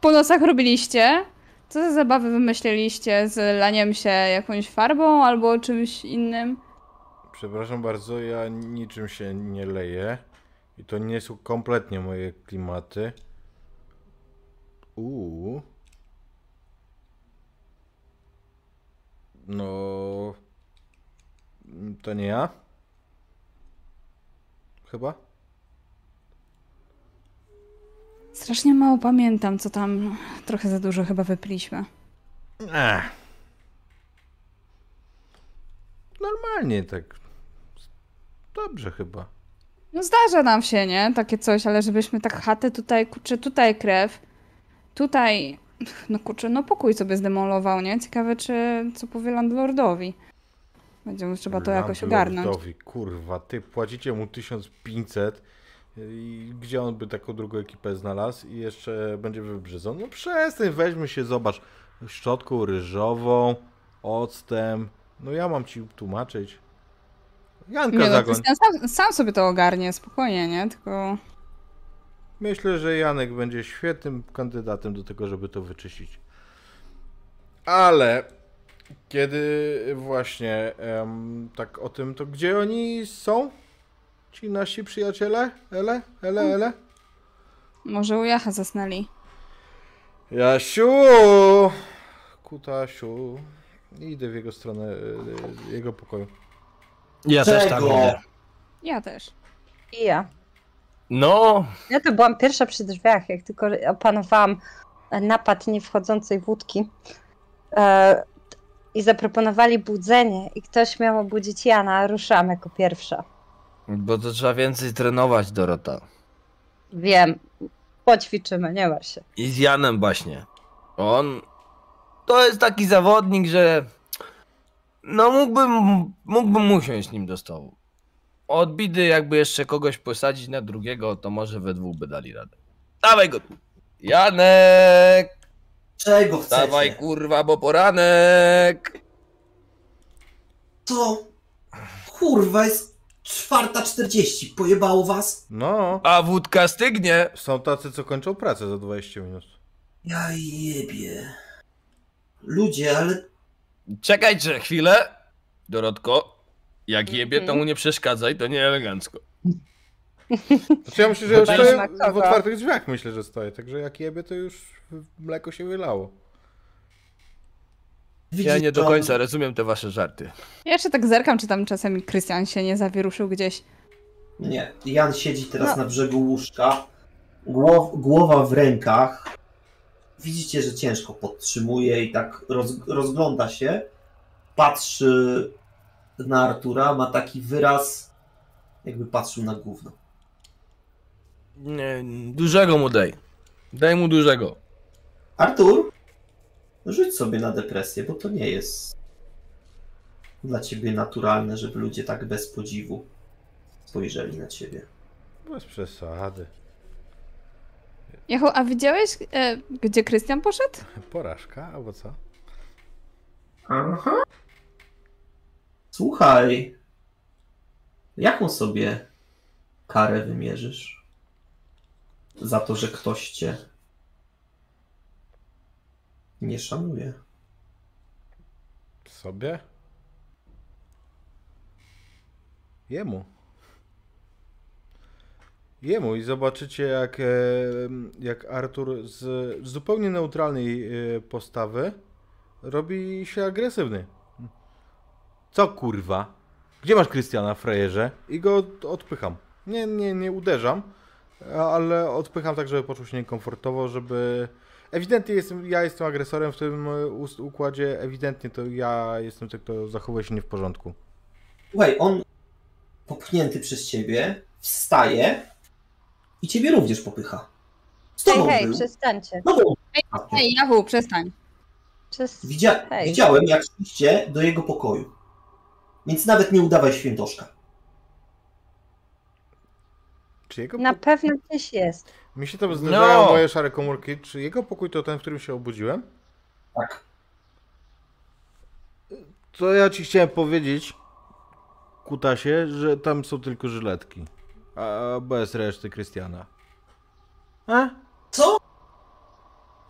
po nocach robiliście? Co za zabawy wymyśliliście z laniem się jakąś farbą albo czymś innym? przepraszam bardzo, ja niczym się nie leję. I to nie są kompletnie moje klimaty. Uuu. No. To nie ja? Chyba? Strasznie mało pamiętam, co tam trochę za dużo chyba wypiliśmy. Ech. Normalnie tak. Dobrze chyba. No zdarza nam się, nie? Takie coś, ale żebyśmy tak chatę tutaj, kurczę, tutaj krew, tutaj, no kurczę, no pokój sobie zdemolował, nie? Ciekawe, czy co powie landlordowi. Będzie mu trzeba to jakoś ogarnąć. Landlordowi, Kurwa, ty płacicie mu 1500 i gdzie on by taką drugą ekipę znalazł i jeszcze będzie wybrzydzony? No przestań, weźmy się, zobacz, szczotką ryżową, octem, no ja mam ci tłumaczyć. Janka Nie no, zagoń. Sam, sam sobie to ogarnie, spokojnie, nie? Tylko Myślę, że Janek będzie świetnym kandydatem do tego, żeby to wyczyścić. Ale kiedy właśnie em, tak o tym, to gdzie oni są? Ci nasi przyjaciele? Ele? Ele? Ele? może u Jacha zasnęli. Jasiu! Kutasiu. Idę w jego stronę, y, jego pokoju. Ja też tam Czego? idę. Ja też. I ja. No, Ja to byłam pierwsza przy drzwiach, jak tylko opanowałam napad niewchodzącej wódki. E, I zaproponowali budzenie i ktoś miał obudzić Jana, ruszam jako pierwsza. Bo to trzeba więcej trenować, Dorota. Wiem, poćwiczymy, nie martw się. I z Janem właśnie. On to jest taki zawodnik, że no mógłbym, mógłbym usiąść nim do stołu. Od bidy jakby jeszcze kogoś posadzić na drugiego, to może we dwóch by dali radę. Dawaj go. Janek! Czego chcecie? Dawaj kurwa, bo poranek! Co? Kurwa, jest czwarta czterdzieści. Pojebało was? No, A wódka stygnie! są tacy, co kończą pracę za 20 minut. Ja jebie. Ludzie, ale Czekajcie chwilę. Dorotko, jak jebie, to mu nie przeszkadzaj, to nie elegancko. Znaczy ja myślę, że ja stoję w kogo. otwartych drzwiach, myślę, że stoję, także jak jebie, to już mleko się wylało. Ja widzicie, nie do to- końca rozumiem te wasze żarty. Ja jeszcze tak zerkam, czy tam czasem Krystian się nie zawieruszył gdzieś. Nie, Jan siedzi teraz No. na brzegu łóżka, głow, głowa w rękach. Widzicie, że ciężko podtrzymuje i tak roz, rozgląda się, patrzy na Artura, ma taki wyraz, jakby patrzył na gówno. Nie, dużego mu daj. Daj mu dużego. Artur, rzuć sobie na depresję, bo to nie jest dla ciebie naturalne, żeby ludzie tak bez podziwu spojrzeli na ciebie. Bez przesady. Jachu, a widziałeś, e, gdzie Krystian poszedł? Porażka, albo co? Aha. Słuchaj, jaką sobie karę wymierzysz za to, że ktoś cię nie szanuje? Sobie? Jemu. Jemu i zobaczycie jak, e, jak Artur z zupełnie neutralnej e, postawy robi się agresywny. Co kurwa? Gdzie masz Krystiana, frajerze? I go od- odpycham. Nie, nie, nie uderzam, ale odpycham tak, żeby poczuł się niekomfortowo, żeby... Ewidentnie jestem, ja jestem agresorem w tym e, układzie, ewidentnie to ja jestem tym, kto zachowuje się nie w porządku. Słuchaj, on popchnięty przez ciebie wstaje i ciebie również popycha. Z Hej, hej, był. przestańcie. No bo Ej, Jachu, przestań. Przez... Widzia Hej. widziałem, jak szliście do jego pokoju. Więc nawet nie udawaj świętoszka. Czy jego Na pewno gdzieś jest. Mi się tam zdarzają No. moje szare komórki. Czy jego pokój to ten, w którym się obudziłem? Tak. To ja ci chciałem powiedzieć, Kutasie, że tam są tylko żyletki. A bez reszty Krystiana. A? Co?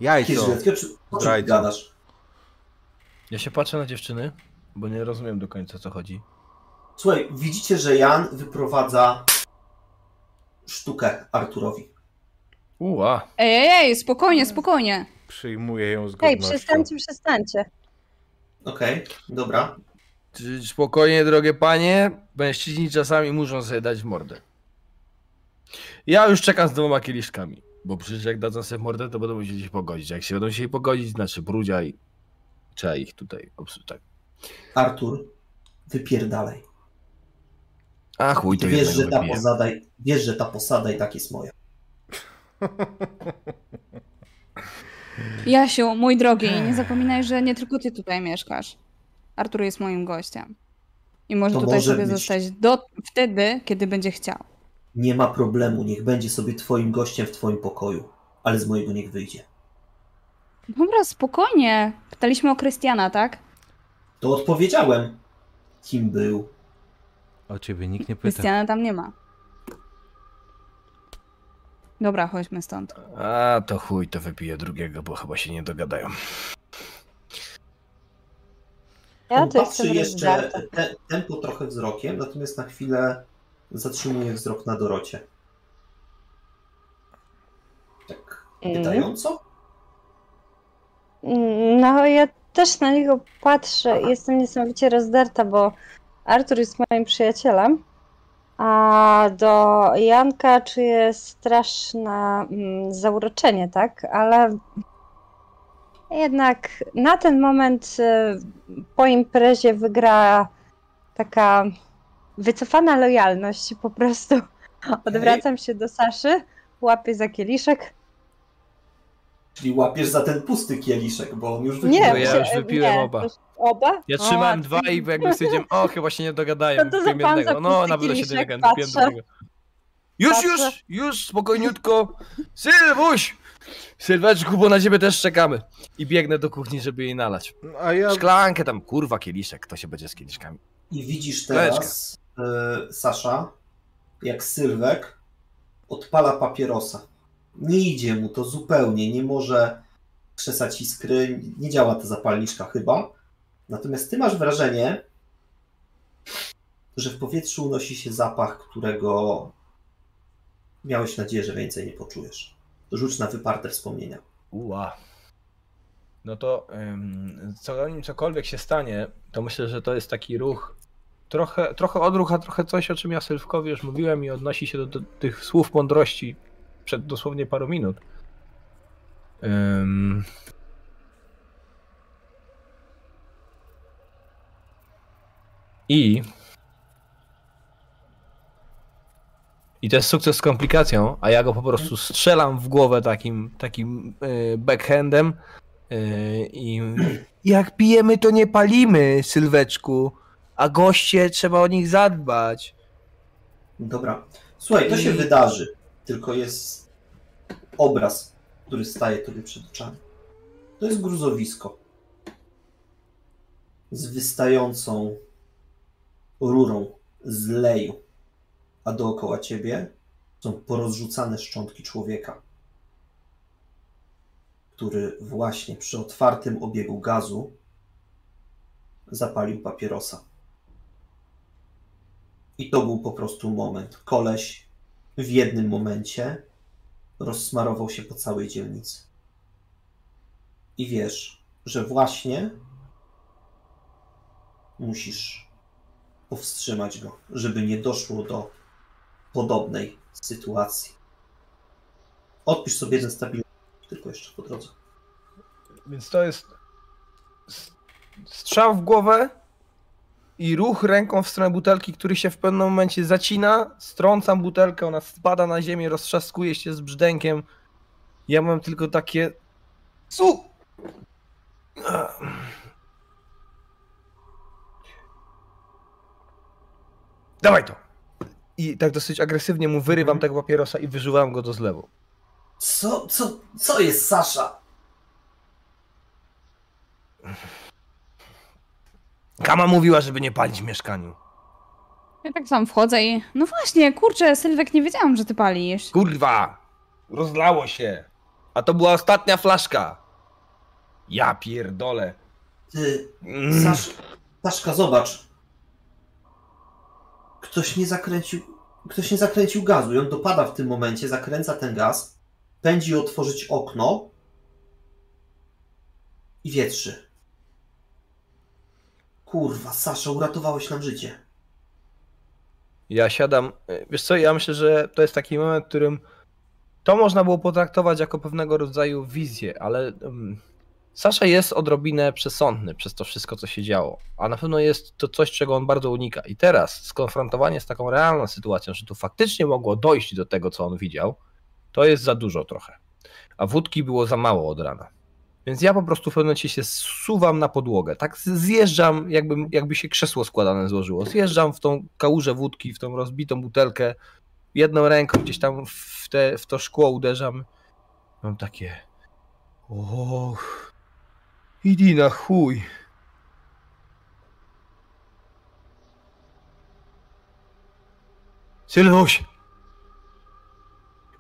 Jajco. Jakie gadasz? Ja się patrzę na dziewczyny, bo nie rozumiem do końca o co chodzi. Słuchaj, widzicie, że Jan wyprowadza sztukę Arturowi. Uła. Ej, ej, ej, spokojnie, spokojnie. Przyjmuję ją z Hej, godnością. przestańcie, przestańcie. Okej, dobra. Czy- Spokojnie, drogie panie. Mężczyźni czasami muszą sobie dać w mordę. Ja już czekam z dwoma kieliszkami. Bo przecież jak dadzą sobie w mordę, to będą musieli się pogodzić. Jak się będą musieli pogodzić, znaczy brudzia i trzeba ich tutaj obsłużyć. Tak. Artur, wypierdalaj. A chuj, to Wiesz, że ta posada, wiesz, że ta posada i tak jest moja. Jasiu, mój drogi, nie zapominaj, że nie tylko ty tutaj mieszkasz. Artur jest moim gościem. I może To tutaj może sobie być. zostać do wtedy, kiedy będzie chciał. Nie ma problemu, niech będzie sobie twoim gościem w twoim pokoju, ale z mojego niech wyjdzie. Dobra, spokojnie. Pytaliśmy o Krystiana, tak? To odpowiedziałem, kim był. O ciebie nikt nie pyta. Krystiana tam nie ma. Dobra, chodźmy stąd. A to chuj, to wypiję drugiego, bo chyba się nie dogadają. Ja On to patrzy jeszcze te, tempo trochę wzrokiem, natomiast na chwilę zatrzymuje wzrok na Dorocie. Tak Mhm. pytająco? No, ja też na niego patrzę i jestem niesamowicie rozdarta, bo Artur jest moim przyjacielem, a do Janka czuję straszne mm, zauroczenie, tak? Ale jednak na ten moment y, po imprezie wygra taka wycofana lojalność. Po prostu odwracam się do Saszy, łapię za kieliszek. Czyli łapiesz za ten pusty kieliszek, bo on już wypił. Nie, Bo ja już wypiłem nie, oba. Oba? Ja O, trzymałem a dwa i jakby stwierdziłem, o chyba się nie dogadają, No to zapam jednego. za No na pewno się patrzę. drugiego. Już, Patrzę. już, już, spokojniutko. Sylwuś! Sylweczku, bo na ciebie też czekamy. I biegnę do kuchni, żeby jej nalać. A ja Szklankę tam, kurwa, kieliszek, kto się będzie z kieliszkami. I widzisz teraz, e, Sasza, jak Sylwek odpala papierosa. Nie idzie mu to zupełnie, nie może krzesać iskry, nie działa ta zapalniczka chyba. Natomiast ty masz wrażenie, że w powietrzu unosi się zapach, którego miałeś nadzieję, że więcej nie poczujesz. Rzuć na wyparte wspomnienia. Uła. No to ym, co, cokolwiek się stanie, to myślę, że to jest taki ruch, trochę, trochę odruch, a trochę coś, o czym ja Sylwkowi już mówiłem i odnosi się do, do tych słów mądrości przed dosłownie paru minut. Ym... I I to jest sukces z komplikacją, a ja go po prostu strzelam w głowę takim, takim e, backhandem. e, I jak pijemy, to nie palimy, Sylweczku. A goście trzeba o nich zadbać. Dobra. Słuchaj, to się I- wydarzy. Tylko jest obraz, który staje tobie przed oczami. To jest gruzowisko. Z wystającą rurą z leju. A dookoła ciebie są porozrzucane szczątki człowieka, który właśnie przy otwartym obiegu gazu zapalił papierosa. I to był po prostu moment. Koleś w jednym momencie rozsmarował się po całej dzielnicy. I wiesz, że właśnie musisz powstrzymać go, żeby nie doszło do podobnej sytuacji. Odpisz sobie jeden stabilny, tylko jeszcze po drodze. Więc to jest strzał w głowę i ruch ręką w stronę butelki, który się w pewnym momencie zacina. Strącam butelkę, ona spada na ziemię, roztrzaskuje się z brzdękiem. Ja mam tylko takie. Su! Dawaj to! I tak dosyć agresywnie mu wyrywam tego papierosa i wyżuwam go do zlewu. Co, co, co jest Sasza? Kama mówiła, żeby nie palić w mieszkaniu. Ja tak sam wchodzę i... No właśnie, kurczę, Sylwek, nie wiedziałam, że ty palisz. Kurwa! Rozlało się! A to była ostatnia flaszka! Ja pierdolę. Ty, Mm. Sasz, Saszka, zobacz. Ktoś nie zakręcił, ktoś nie zakręcił gazu i on dopada w tym momencie, zakręca ten gaz, pędzi otworzyć okno i wietrzy. Kurwa, Sasza, uratowałeś nam życie. Ja siadam. Wiesz co, ja myślę, że to jest taki moment, w którym to można było potraktować jako pewnego rodzaju wizję, ale um, Sasza jest odrobinę przesądny przez to wszystko, co się działo, a na pewno jest to coś, czego on bardzo unika. I teraz skonfrontowanie z taką realną sytuacją, że tu faktycznie mogło dojść do tego, co on widział, to jest za dużo trochę. A wódki było za mało od rana. Więc ja po prostu w pewnym momencie się zsuwam na podłogę. Tak zjeżdżam, jakby, jakby się krzesło składane złożyło. Zjeżdżam w tą kałużę wódki, w tą rozbitą butelkę. Jedną ręką gdzieś tam w, te, w to szkło uderzam. Mam takie. Och. Idi na chuj. Sylwuś!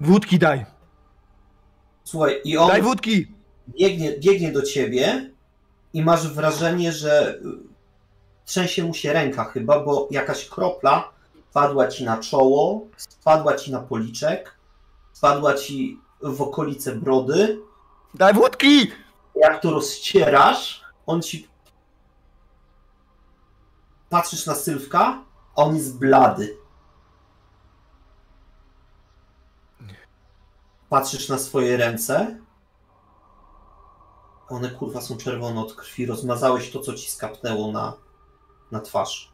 Wódki daj! Słuchaj, i on Daj wódki! Biegnie, biegnie do ciebie i masz wrażenie, że y, trzęsie mu się ręka chyba, bo jakaś kropla padła ci na czoło, spadła ci na policzek, spadła ci w okolice brody. Daj wódki! Jak to rozcierasz, on ci... Patrzysz na Sylwka, a on jest blady. Patrzysz na swoje ręce, one kurwa są czerwone od krwi. Rozmazałeś to, co ci skapnęło na, na twarz.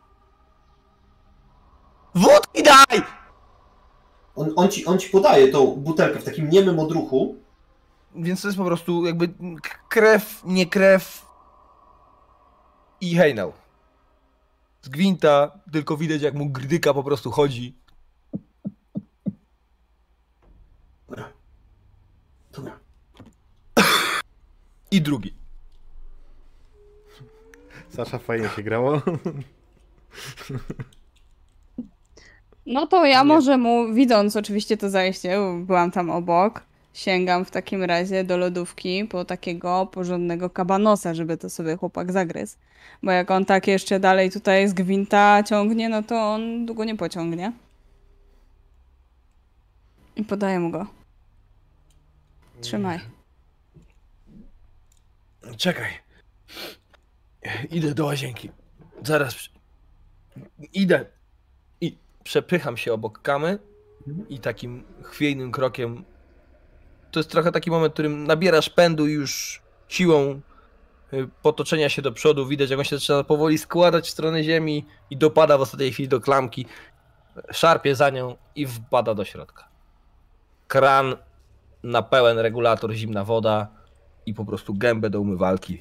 Wódki daj! On, on, ci, on ci podaje tą butelkę w takim niemym odruchu. Więc to jest po prostu jakby krew, nie krew i hejnał. Z gwinta tylko widać jak mu grdyka po prostu chodzi. Dobra. Dobra. I drugi. Sasza, fajnie się grało. No to ja Nie. może mu, widząc oczywiście to zajście, byłam tam obok, sięgam w takim razie do lodówki po takiego porządnego kabanosa, żeby to sobie chłopak zagryzł. Bo jak on tak jeszcze dalej tutaj z gwinta ciągnie, no to on długo nie pociągnie. I podaję mu go. Trzymaj. Czekaj. Idę do łazienki. Zaraz. Idę. I przepycham się obok kamy i takim chwiejnym krokiem. To jest trochę taki moment, w którym nabierasz pędu i już siłą y, potoczenia się do przodu. Widać, jak on się zaczyna powoli składać w stronę ziemi i dopada w ostatniej chwili do klamki. Szarpie za nią i wpada do środka. Kran na pełen regulator, zimna woda i po prostu gębę do umywalki.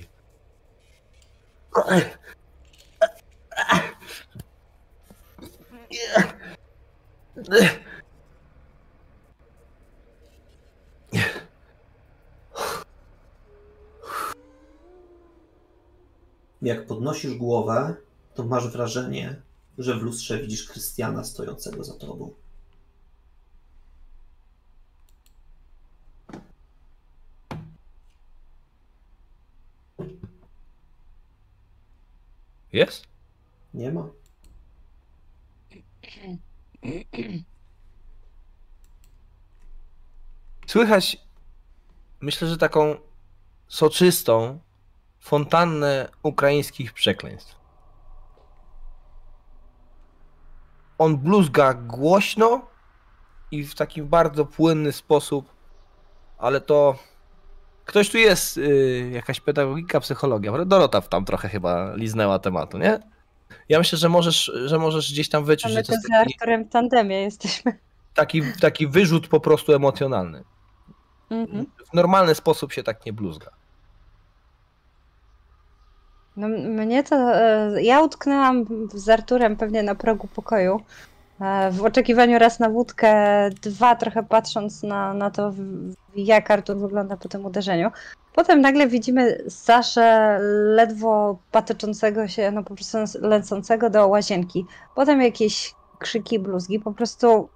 Jak podnosisz głowę, to masz wrażenie, że w lustrze widzisz Krystiana stojącego za tobą. Jest? Nie ma. Słychać, myślę, że taką soczystą fontannę ukraińskich przekleństw. On bluzga głośno i w taki bardzo płynny sposób, ale to ktoś tu jest, y, jakaś pedagogika, psychologia. Dorota tam trochę chyba liznęła tematu, nie? Ja myślę, że możesz, że możesz gdzieś tam wyczuć, że to z taki, Arturem w tandemie jesteśmy. taki, taki wyrzut po prostu emocjonalny. Mhm. W normalny sposób się tak nie bluzga. No, mnie to. e, Ja utknęłam z Arturem pewnie na progu pokoju. E, W oczekiwaniu raz na wódkę, dwa trochę patrząc na, na to, jak Artur wygląda po tym uderzeniu. Potem nagle widzimy Saszę ledwo patoczącego się, no po prostu lecącego do łazienki. Potem jakieś krzyki, bluzgi. Po prostu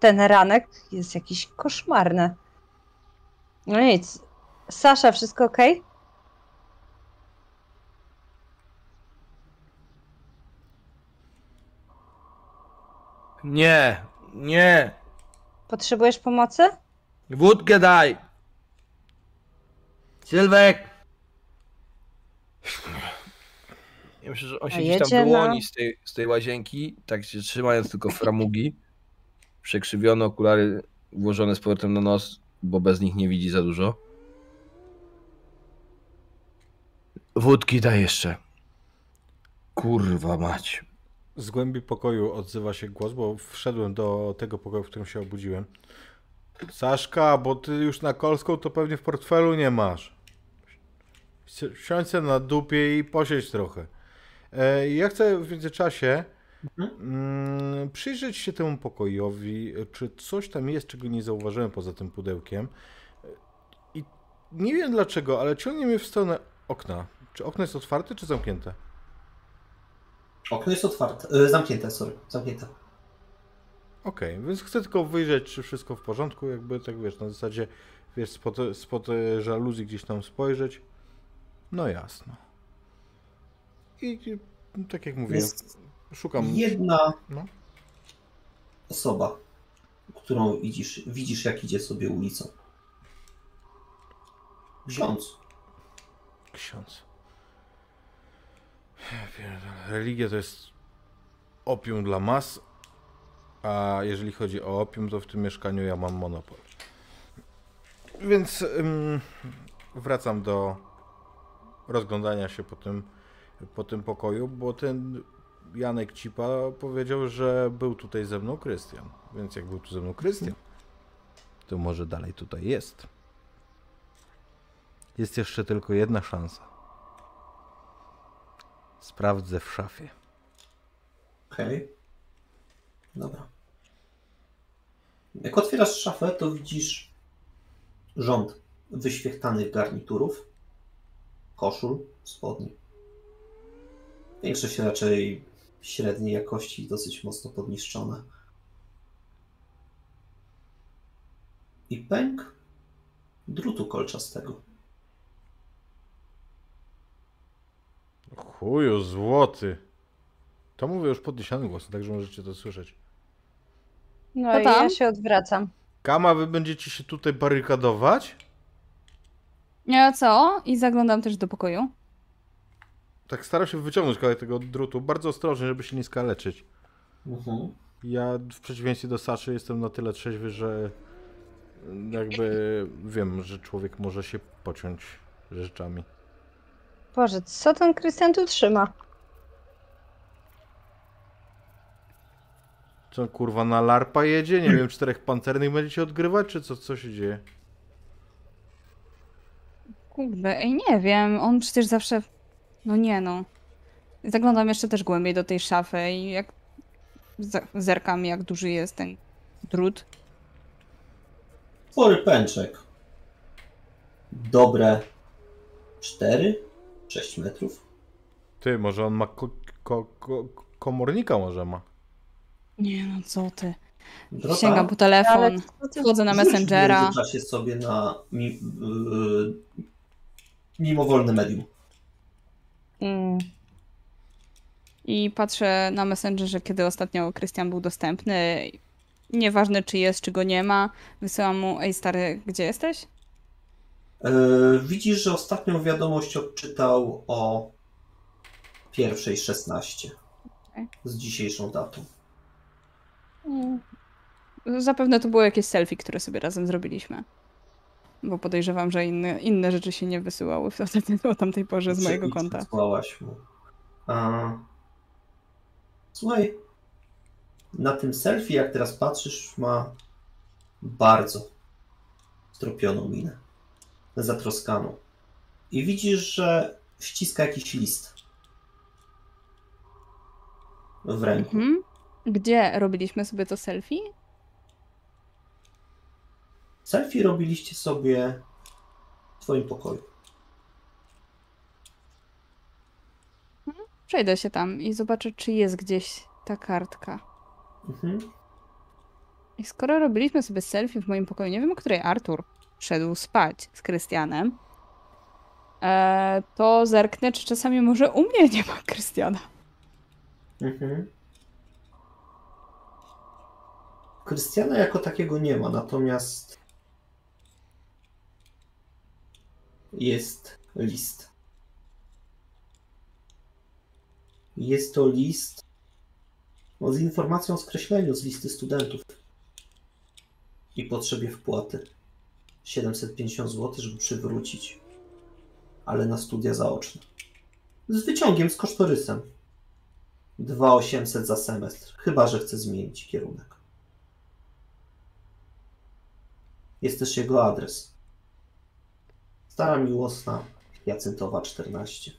ten ranek jest jakiś koszmarny. No nic. Sasza, wszystko ok? Nie, nie. Potrzebujesz pomocy? Wódkę daj. Sylwek. Ja myślę, że on A się gdzieś tam jedzie wyłoni na- z, tej, z tej łazienki, tak się trzymając tylko framugi. Przekrzywione okulary włożone z powrotem na nos, bo bez nich nie widzi za dużo. Wódki daj jeszcze. Kurwa mać. Z głębi pokoju odzywa się głos, bo wszedłem do tego pokoju, w którym się obudziłem. Saszka, bo ty już na kolską to pewnie w portfelu nie masz. Si- Siądź na dupie i posiedź trochę. E, ja chcę w międzyczasie mm, przyjrzeć się temu pokojowi, czy coś tam jest, czego nie zauważyłem poza tym pudełkiem. I nie wiem dlaczego, ale ciągnie mnie w stronę okna. Czy okno jest otwarte, czy zamknięte? Okno jest otwarte. E, zamknięte, sorry. Zamknięte. Okej, więc chcę tylko wyjrzeć, czy wszystko w porządku, jakby tak wiesz, na zasadzie, wiesz, spod, spod e, żaluzji gdzieś tam spojrzeć. No jasno. I i tak jak mówiłem, Jest szukam. jedna No. osoba, którą widzisz, widzisz jak idzie sobie ulicą. Ksiądz. Ksiądz. Religia to jest opium dla mas, a jeżeli chodzi o opium, to w tym mieszkaniu ja mam monopol. Więc ym, wracam do rozglądania się po tym, po tym pokoju, bo ten Janek Cipa powiedział, że był tutaj ze mną Krystian. Więc jak był tu ze mną Krystian, to może dalej tutaj jest. Jest jeszcze tylko jedna szansa. Sprawdzę w szafie. Okej. Dobra. Jak otwierasz szafę, to widzisz rząd wyświechtanych garniturów, koszul, spodni. Większość raczej średniej jakości, dosyć mocno podniszczone. I pęk drutu kolczastego. Chuju, złoty. To mówię już podniesionym głosem, także możecie to słyszeć. No i tam? ja się odwracam. Kama, wy będziecie się tutaj barykadować? Ja co? I zaglądam też do pokoju. Tak staram się wyciągnąć kawałek tego drutu, bardzo ostrożnie, żeby się nie skaleczyć. Mhm. Ja w przeciwieństwie do Saszy jestem na tyle trzeźwy, że jakby wiem, że człowiek może się pociąć rzeczami. Boże, co ten Krystian tu trzyma? Co kurwa na larpa jedzie? Nie wiem, czterech pancernych będziecie odgrywać, czy co, co się dzieje? Kurde, ej, nie wiem. On przecież zawsze. No nie no. Zaglądam jeszcze też głębiej do tej szafy i jak. Zerkam, jak duży jest ten drut. Spory pęczek. Dobre 4-6 metrów. Ty, może on ma ko- ko- ko- komornika może ma. Nie no, co ty. Drota, Sięgam po telefon, wchodzę na Messengera. W międzyczasie sobie na mi, yy, mimowolne medium. Mm. I patrzę na Messengerze, kiedy ostatnio Krystian był dostępny. Nieważne, czy jest, czy go nie ma. Wysyłam mu, ej stary, gdzie jesteś? Yy, widzisz, że ostatnią wiadomość odczytał o pierwszej 16 Okej. z dzisiejszą datą. Mm. Zapewne to było jakieś selfie, które sobie razem zrobiliśmy. Bo podejrzewam, że inne, inne rzeczy się nie wysyłały w o tamtej porze z Czy mojego konta. wysłałaś mu. A... Słuchaj, na tym selfie, jak teraz patrzysz, ma bardzo stropioną minę. Zatroskaną. I widzisz, że ściska jakiś list w ręku. Mhm. Gdzie robiliśmy sobie to selfie? Selfie robiliście sobie w twoim pokoju. Przejdę się tam i zobaczę, czy jest gdzieś ta kartka. Mhm. I skoro robiliśmy sobie selfie w moim pokoju, nie wiem, o której Artur szedł spać z Krystianem, e, to zerknę, czy czasami może u mnie nie ma Krystiana. Mhm. Krystiana jako takiego nie ma, natomiast jest list. Jest to list no, z informacją o skreśleniu z listy studentów i potrzebie wpłaty. 750 zł, żeby przywrócić, ale na studia zaoczne. Z wyciągiem, z kosztorysem. 2800 za semestr, chyba że chce zmienić kierunek. Jest też jego adres. Stara Miłosna, Jacyntowa 14.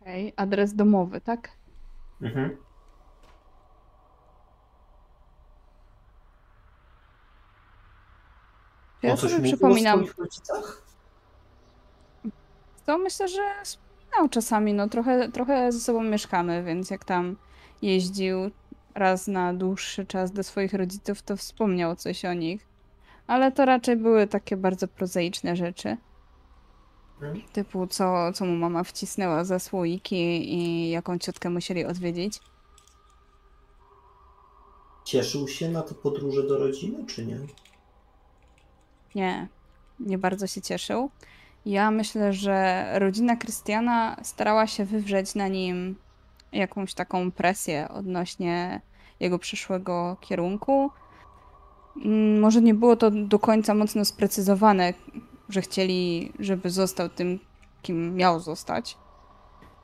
Okej, adres domowy, tak? Mhm. Ja O coś sobie przypominam, o swoich rodzicach? to myślę, że wspominał czasami, no trochę, trochę ze sobą mieszkamy, więc jak tam jeździł raz na dłuższy czas do swoich rodziców, to wspomniał coś o nich. Ale to raczej były takie bardzo prozaiczne rzeczy. Typu co, co mu mama wcisnęła za słoiki i jaką ciotkę musieli odwiedzić. Cieszył się na te podróże do rodziny, czy nie? Nie, nie bardzo się cieszył. Ja myślę, że rodzina Krystiana starała się wywrzeć na nim jakąś taką presję odnośnie jego przyszłego kierunku. Mm, Może nie było to do końca mocno sprecyzowane, że chcieli, żeby został tym, kim miał zostać.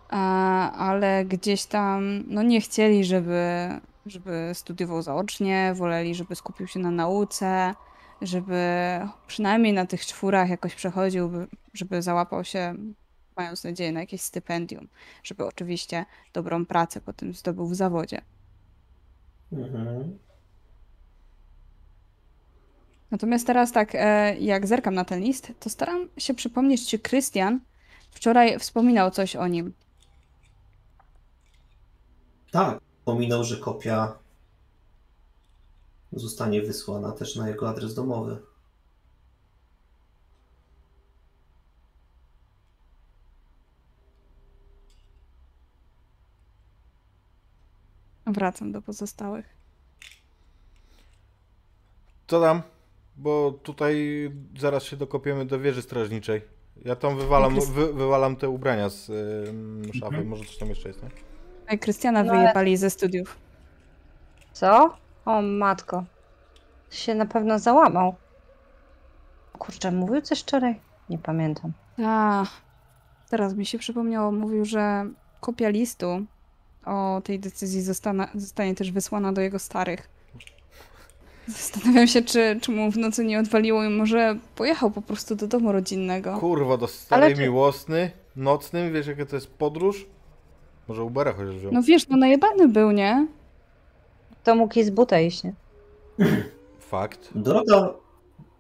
A, ale gdzieś tam no nie chcieli, żeby, żeby studiował zaocznie, woleli, żeby skupił się na nauce, żeby przynajmniej na tych czwórach jakoś przechodził, by- żeby załapał się, mając nadzieję na jakieś stypendium, żeby oczywiście dobrą pracę potem zdobył w zawodzie. Mhm. Natomiast teraz tak, e, jak zerkam na ten list, to staram się przypomnieć, czy Krystian wczoraj wspominał coś o nim. Tak, pominął, że kopia zostanie wysłana też na jego adres domowy. Wracam do pozostałych. Co tam? Bo tutaj zaraz się dokopiemy do wieży strażniczej. Ja tam wywalam, Krys- wy, wywalam te ubrania z ym, szafy. Mhm. Może coś tam jeszcze jest, nie? Ej, Krystiana No ale- wyjebali ze studiów. Co? O matko. Się na pewno załamał. Kurczę, mówił coś wczoraj? Nie pamiętam. A, teraz mi się przypomniało, mówił, że kopia listu o tej decyzji zostana, zostanie też wysłana do jego starych. Zastanawiam się, czy, czy mu w nocy nie odwaliło i może pojechał po prostu do domu rodzinnego. Kurwa, do starej czy- miłosny, nocnym, wiesz jaka to jest podróż? Może Ubera chociaż wziął. No wiesz, no najebany był, nie? To mógł i z buta iść, nie? Fakt. Droga,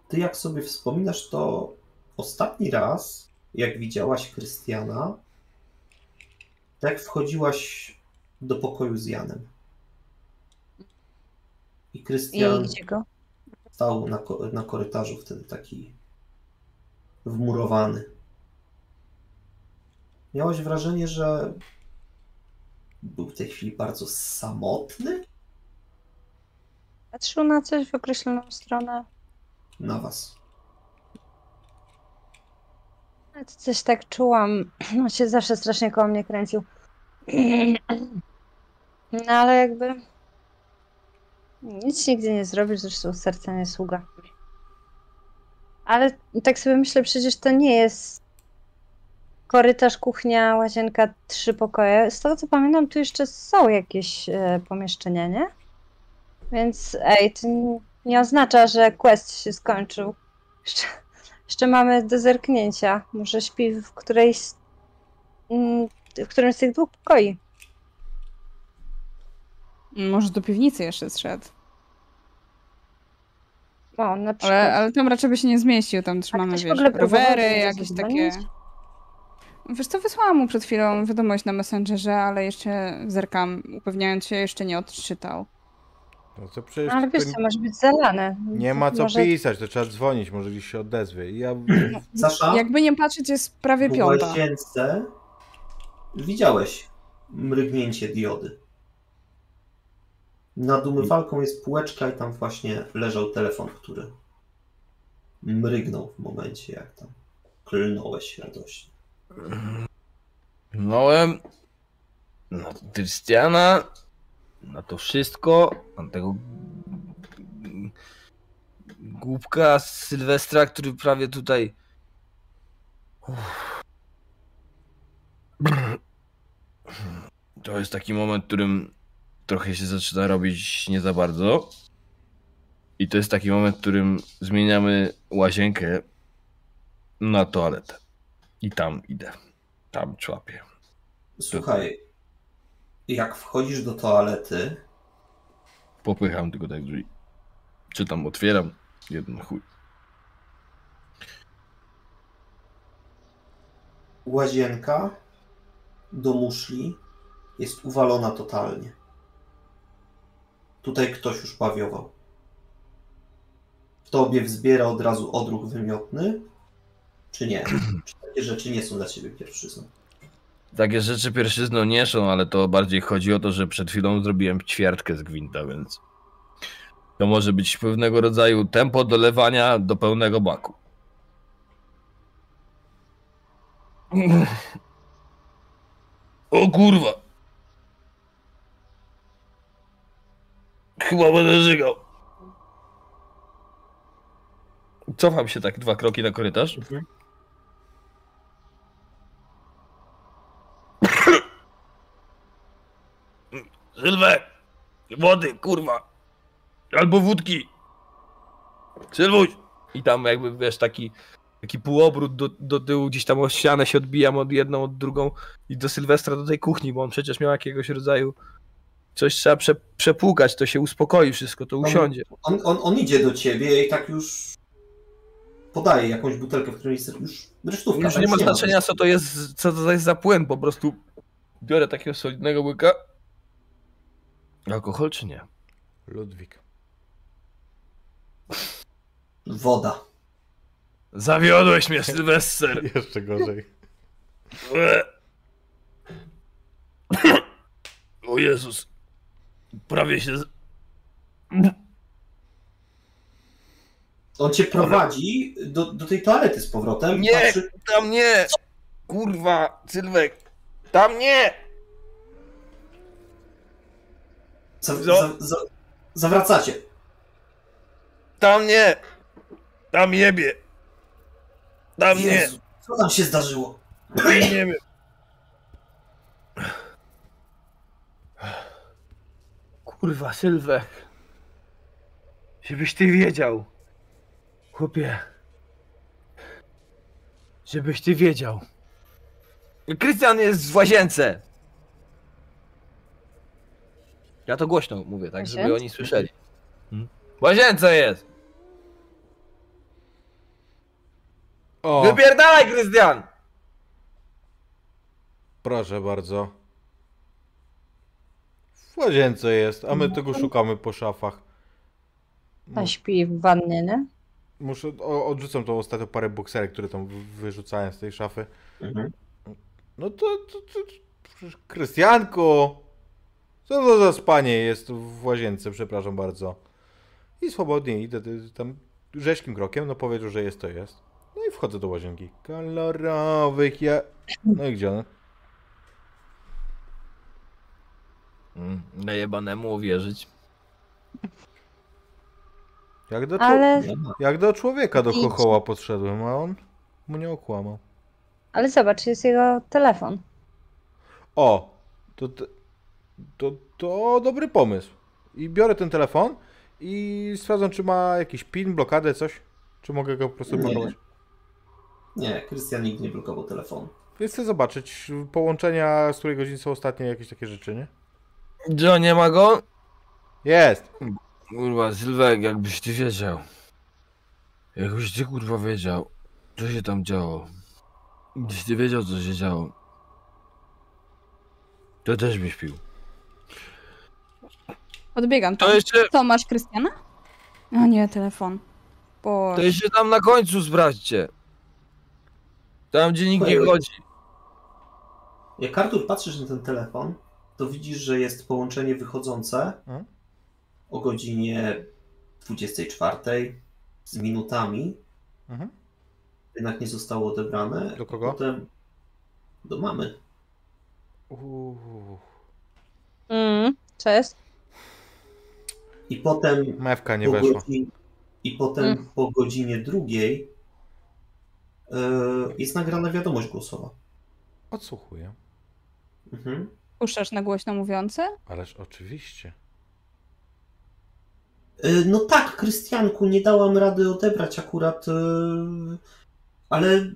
ty jak sobie wspominasz, to ostatni raz, jak widziałaś Krystiana, tak wchodziłaś do pokoju z Janem. I Krystian stał na, na korytarzu wtedy taki wmurowany. Miałaś wrażenie, że był w tej chwili bardzo samotny Patrzył na coś w określoną stronę. na was. Ale to coś tak czułam. On się zawsze strasznie koło mnie kręcił. No ale jakby nic nigdy nie zrobisz, zresztą serca nie sługa. Ale tak sobie myślę, przecież to nie jest korytarz, kuchnia, łazienka, trzy pokoje. Z tego co pamiętam, tu jeszcze są jakieś e, pomieszczenia, nie? Więc ej, to nie oznacza, że quest się skończył. Jeszcze, jeszcze mamy do zerknięcia. Może śpi w którejś mm, w którymś z tych dwóch pokoi. Może do piwnicy jeszcze zszedł. O, na przykład. Ale, ale tam raczej by się nie zmieścił, tam trzymamy, w wiesz, rowery, jakieś takie... Wiesz co, wysłałam mu przed chwilą wiadomość na Messengerze, ale jeszcze zerkam, upewniając się, jeszcze nie odczytał. No to przecież Ale wiesz co, może być zalane. nie ma co może... pisać, to trzeba dzwonić, może gdzieś się odezwie. Ja Zasza? Jakby nie patrzeć, jest prawie W piąta. łazience widziałeś mrygnięcie diody. Nad umywalką jest półeczka i tam właśnie leżał telefon, który mrygnął w momencie, jak tam klnąłeś radośnie. Małem na Krystiana, na to wszystko, na tego głupka Sylwestra, który prawie tutaj... Uff. To jest taki moment, w którym trochę się zaczyna robić nie za bardzo. I to jest taki moment, w którym zmieniamy łazienkę na toaletę. I tam idę. Tam człapię. Słuchaj, jak wchodzisz do toalety, Popycham tylko tak drzwi. Czy tam otwieram? Jeden chuj. łazienka do muszli jest uwalona totalnie. Tutaj ktoś już pawiował. W tobie wzbiera od razu odruch wymiotny, czy nie? Czy takie rzeczy nie są dla ciebie pierwszyzną? Takie rzeczy pierwszyzną nie są, ale to bardziej chodzi o to, że przed chwilą zrobiłem ćwiartkę z gwinta, więc to może być pewnego rodzaju tempo dolewania do pełnego baku. O kurwa! Chyba będę żygał. Cofam się tak dwa kroki na korytarz. Sylwek! Wody, kurwa! Albo wódki! Sylwuś! I tam jakby, wiesz, taki, taki półobrót do, do tyłu, gdzieś tam o ścianę się odbijam od jedną, od drugą i do Sylwestra do tej kuchni, bo on przecież miał jakiegoś rodzaju coś trzeba prze, przepłukać, to się uspokoi wszystko, to usiądzie. On, on, on idzie do ciebie i tak już podaje jakąś butelkę, w której jest już resztówka. Już tak nie ma znaczenia, co to jest, co to jest za płyn, po prostu biorę takiego solidnego łyka. Alkohol czy nie? Ludwik. Woda. Zawiodłeś mnie, Sylwester! Jeszcze gorzej. O Jezus. Prawie się. z- On cię prowadzi do, do tej toalety z powrotem. Nie! Patrzy, Tam nie! Kurwa, Sylwek! Tam nie! za, za, za, zawracacie. Tam nie! Tam jebie! Tam nie! Jezu, co tam się zdarzyło? Nie wiem. Kurwa, Sylwek. Żebyś ty wiedział. Chłopie. Żebyś ty wiedział. Krystian jest w łazience. Ja to głośno mówię, tak, żeby oni słyszeli. Hmm? W łazience jest! O, Wypierdalaj, Krystian! proszę bardzo. W łazience jest, a my tego szukamy po szafach. A śpi w wannie, nie? Muszę, o, odrzucam tą ostatnią parę bokserek, które tam wy- wyrzucałem z tej szafy. Mhm. No to, to, to, to Krystianku! Co to za spanie jest w łazience, przepraszam bardzo. I swobodnie idę tam rzeźkim krokiem, no powiedział, że jest to jest. No i wchodzę do łazienki. Kolorowych ja... No i gdzie one? Mm, najebanemu uwierzyć. Jak do, Ale, jak do człowieka do Idź. chochoła podszedłem, a on mu nie okłamał. ale zobacz, jest jego telefon. O! To, to, to, to dobry pomysł. I biorę ten telefon i sprawdzam, czy ma jakiś pin, blokadę, coś. Czy mogę go po prostu Nie. blokować. Nie, Krystian nigdy nie blokował telefonu. Więc chcę zobaczyć połączenia, z której godziny są ostatnie jakieś takie rzeczy, nie? Joe, nie ma go? Jest! Kurwa, Sylwek, jakbyś ty wiedział. Jakbyś ty kurwa wiedział, co się tam działo. Gdybyś ty wiedział, co się działo. To też byś pił. Odbiegam. To jeszcze, Co, masz Krystiana? A nie, telefon. Bo... to jeszcze tam na końcu sprawdźcie. Tam, gdzie nikt nie chodzi. Jak Artur patrzysz na ten telefon, to widzisz, że jest połączenie wychodzące Mhm. o godzinie 24 z minutami. Mhm. Jednak nie zostało odebrane. Do kogo? Potem do mamy. Uuu. Mm, cześć. I potem Mewka nie po, weszła. godzin, I potem Mm. po godzinie drugiej e, jest nagrana wiadomość głosowa. Odsłuchuję. Mhm. Puszczasz na głośno mówiące? Ależ oczywiście. E, No tak, Krystianku, nie dałam rady odebrać akurat, e, ale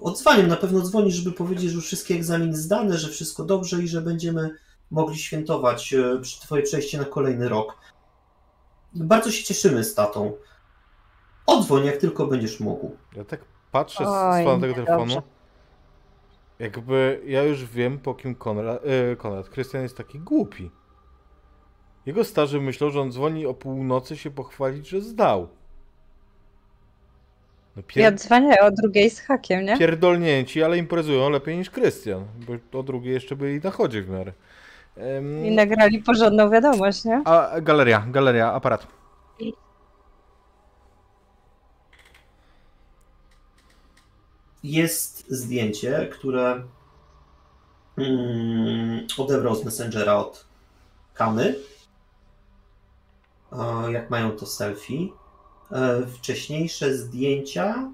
odzwaniam, na pewno dzwoni, żeby powiedzieć, że już wszystkie egzaminy zdane, że wszystko dobrze i że będziemy mogli świętować e, przy- twoje przejście na kolejny rok. Bardzo się cieszymy z tatą. Odzwoń, jak tylko będziesz mógł. Ja tak patrzę z Oj, strony tego telefonu. niedobrze. Jakby ja już wiem, po kim Konrad, e, Konrad, Krystian jest taki głupi. Jego starzy myślą, że on dzwoni o północy się pochwalić, że zdał. No pier... Ja dzwonię o drugiej z hakiem, nie? Pierdolnięci, ale imprezują lepiej niż Krystian, bo o drugiej jeszcze byli na chodzie w miarę. Em, I nagrali porządną wiadomość, nie? A galeria, galeria, aparat. Jest zdjęcie, które mm, odebrał z Messengera od Kamy. E, Jak mają to selfie. E, Wcześniejsze zdjęcia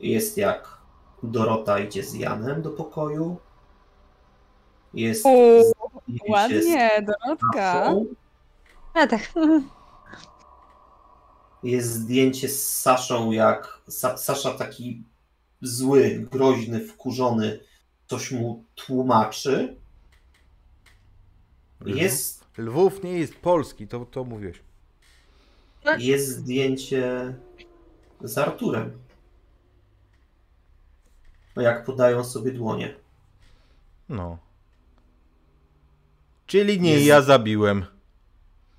jest jak Dorota idzie z Janem do pokoju. Jest z Ładnie, Dorotka. A tak. Jest zdjęcie z Saszą, jak Sa Sasza taki zły, groźny, wkurzony, coś mu tłumaczy. Jest, Lwów nie jest polski, to, to mówiłeś. jest zdjęcie z Arturem. No jak podają sobie dłonie. No. Czyli nie Jest- ja zabiłem.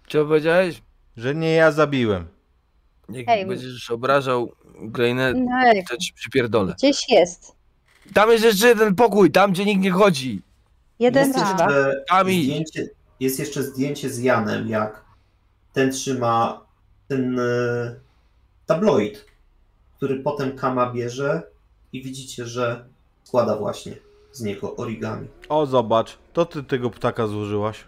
Co powiedziałeś? Że nie ja zabiłem. Jak Ej. będziesz obrażał Ukrainę, No jak to ci przypierdolę. gdzieś jest. Tam jest jeszcze jeden pokój, tam gdzie nikt nie chodzi. Jeden Jest jeszcze, Kamil. zdjęcie, jest jeszcze zdjęcie z Janem, jak ten trzyma ten e, tabloid, który potem Kama bierze i widzicie, że składa właśnie z niego origami. O, zobacz, to ty tego ptaka złożyłaś.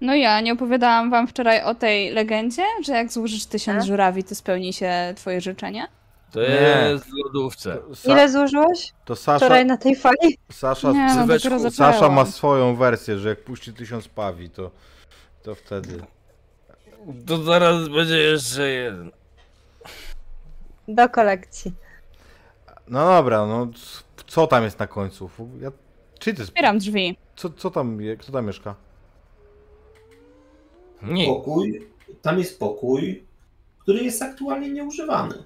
No ja nie opowiadałam wam wczoraj o tej legendzie, że jak złożysz tysiąc A? żurawi, to spełni się twoje życzenie? To Nie. jest w lodówce. Sa- Ile złożyłeś to Sasza, wczoraj na tej fali? Sasza, Nie, no Sasza ma swoją wersję, że jak puści tysiąc pawi, to, to wtedy. To zaraz będzie jeszcze jeden. Do kolekcji. No dobra, no co tam jest na końcu? Ja, czy ty, Otwieram drzwi. co, co tam, kto tam mieszka? Nie. Pokój, tam jest pokój, który jest aktualnie nieużywany.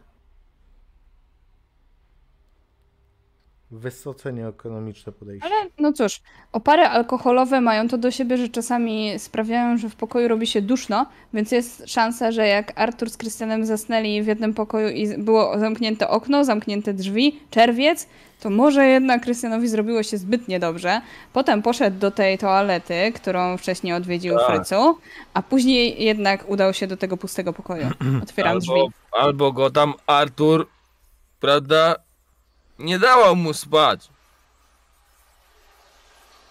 Wysoce nieekonomiczne podejście. Ale no cóż, opary alkoholowe mają to do siebie, że czasami sprawiają, że w pokoju robi się duszno, więc jest szansa, że jak Artur z Krystianem zasnęli w jednym pokoju i było zamknięte okno, zamknięte drzwi, czerwiec, to może jednak Krystianowi zrobiło się zbyt niedobrze. Potem poszedł do tej toalety, którą wcześniej odwiedził Tak. Frycu, a później jednak udał się do tego pustego pokoju. Otwieram drzwi. Albo, albo go tam Artur, prawda, nie dawał mu spać.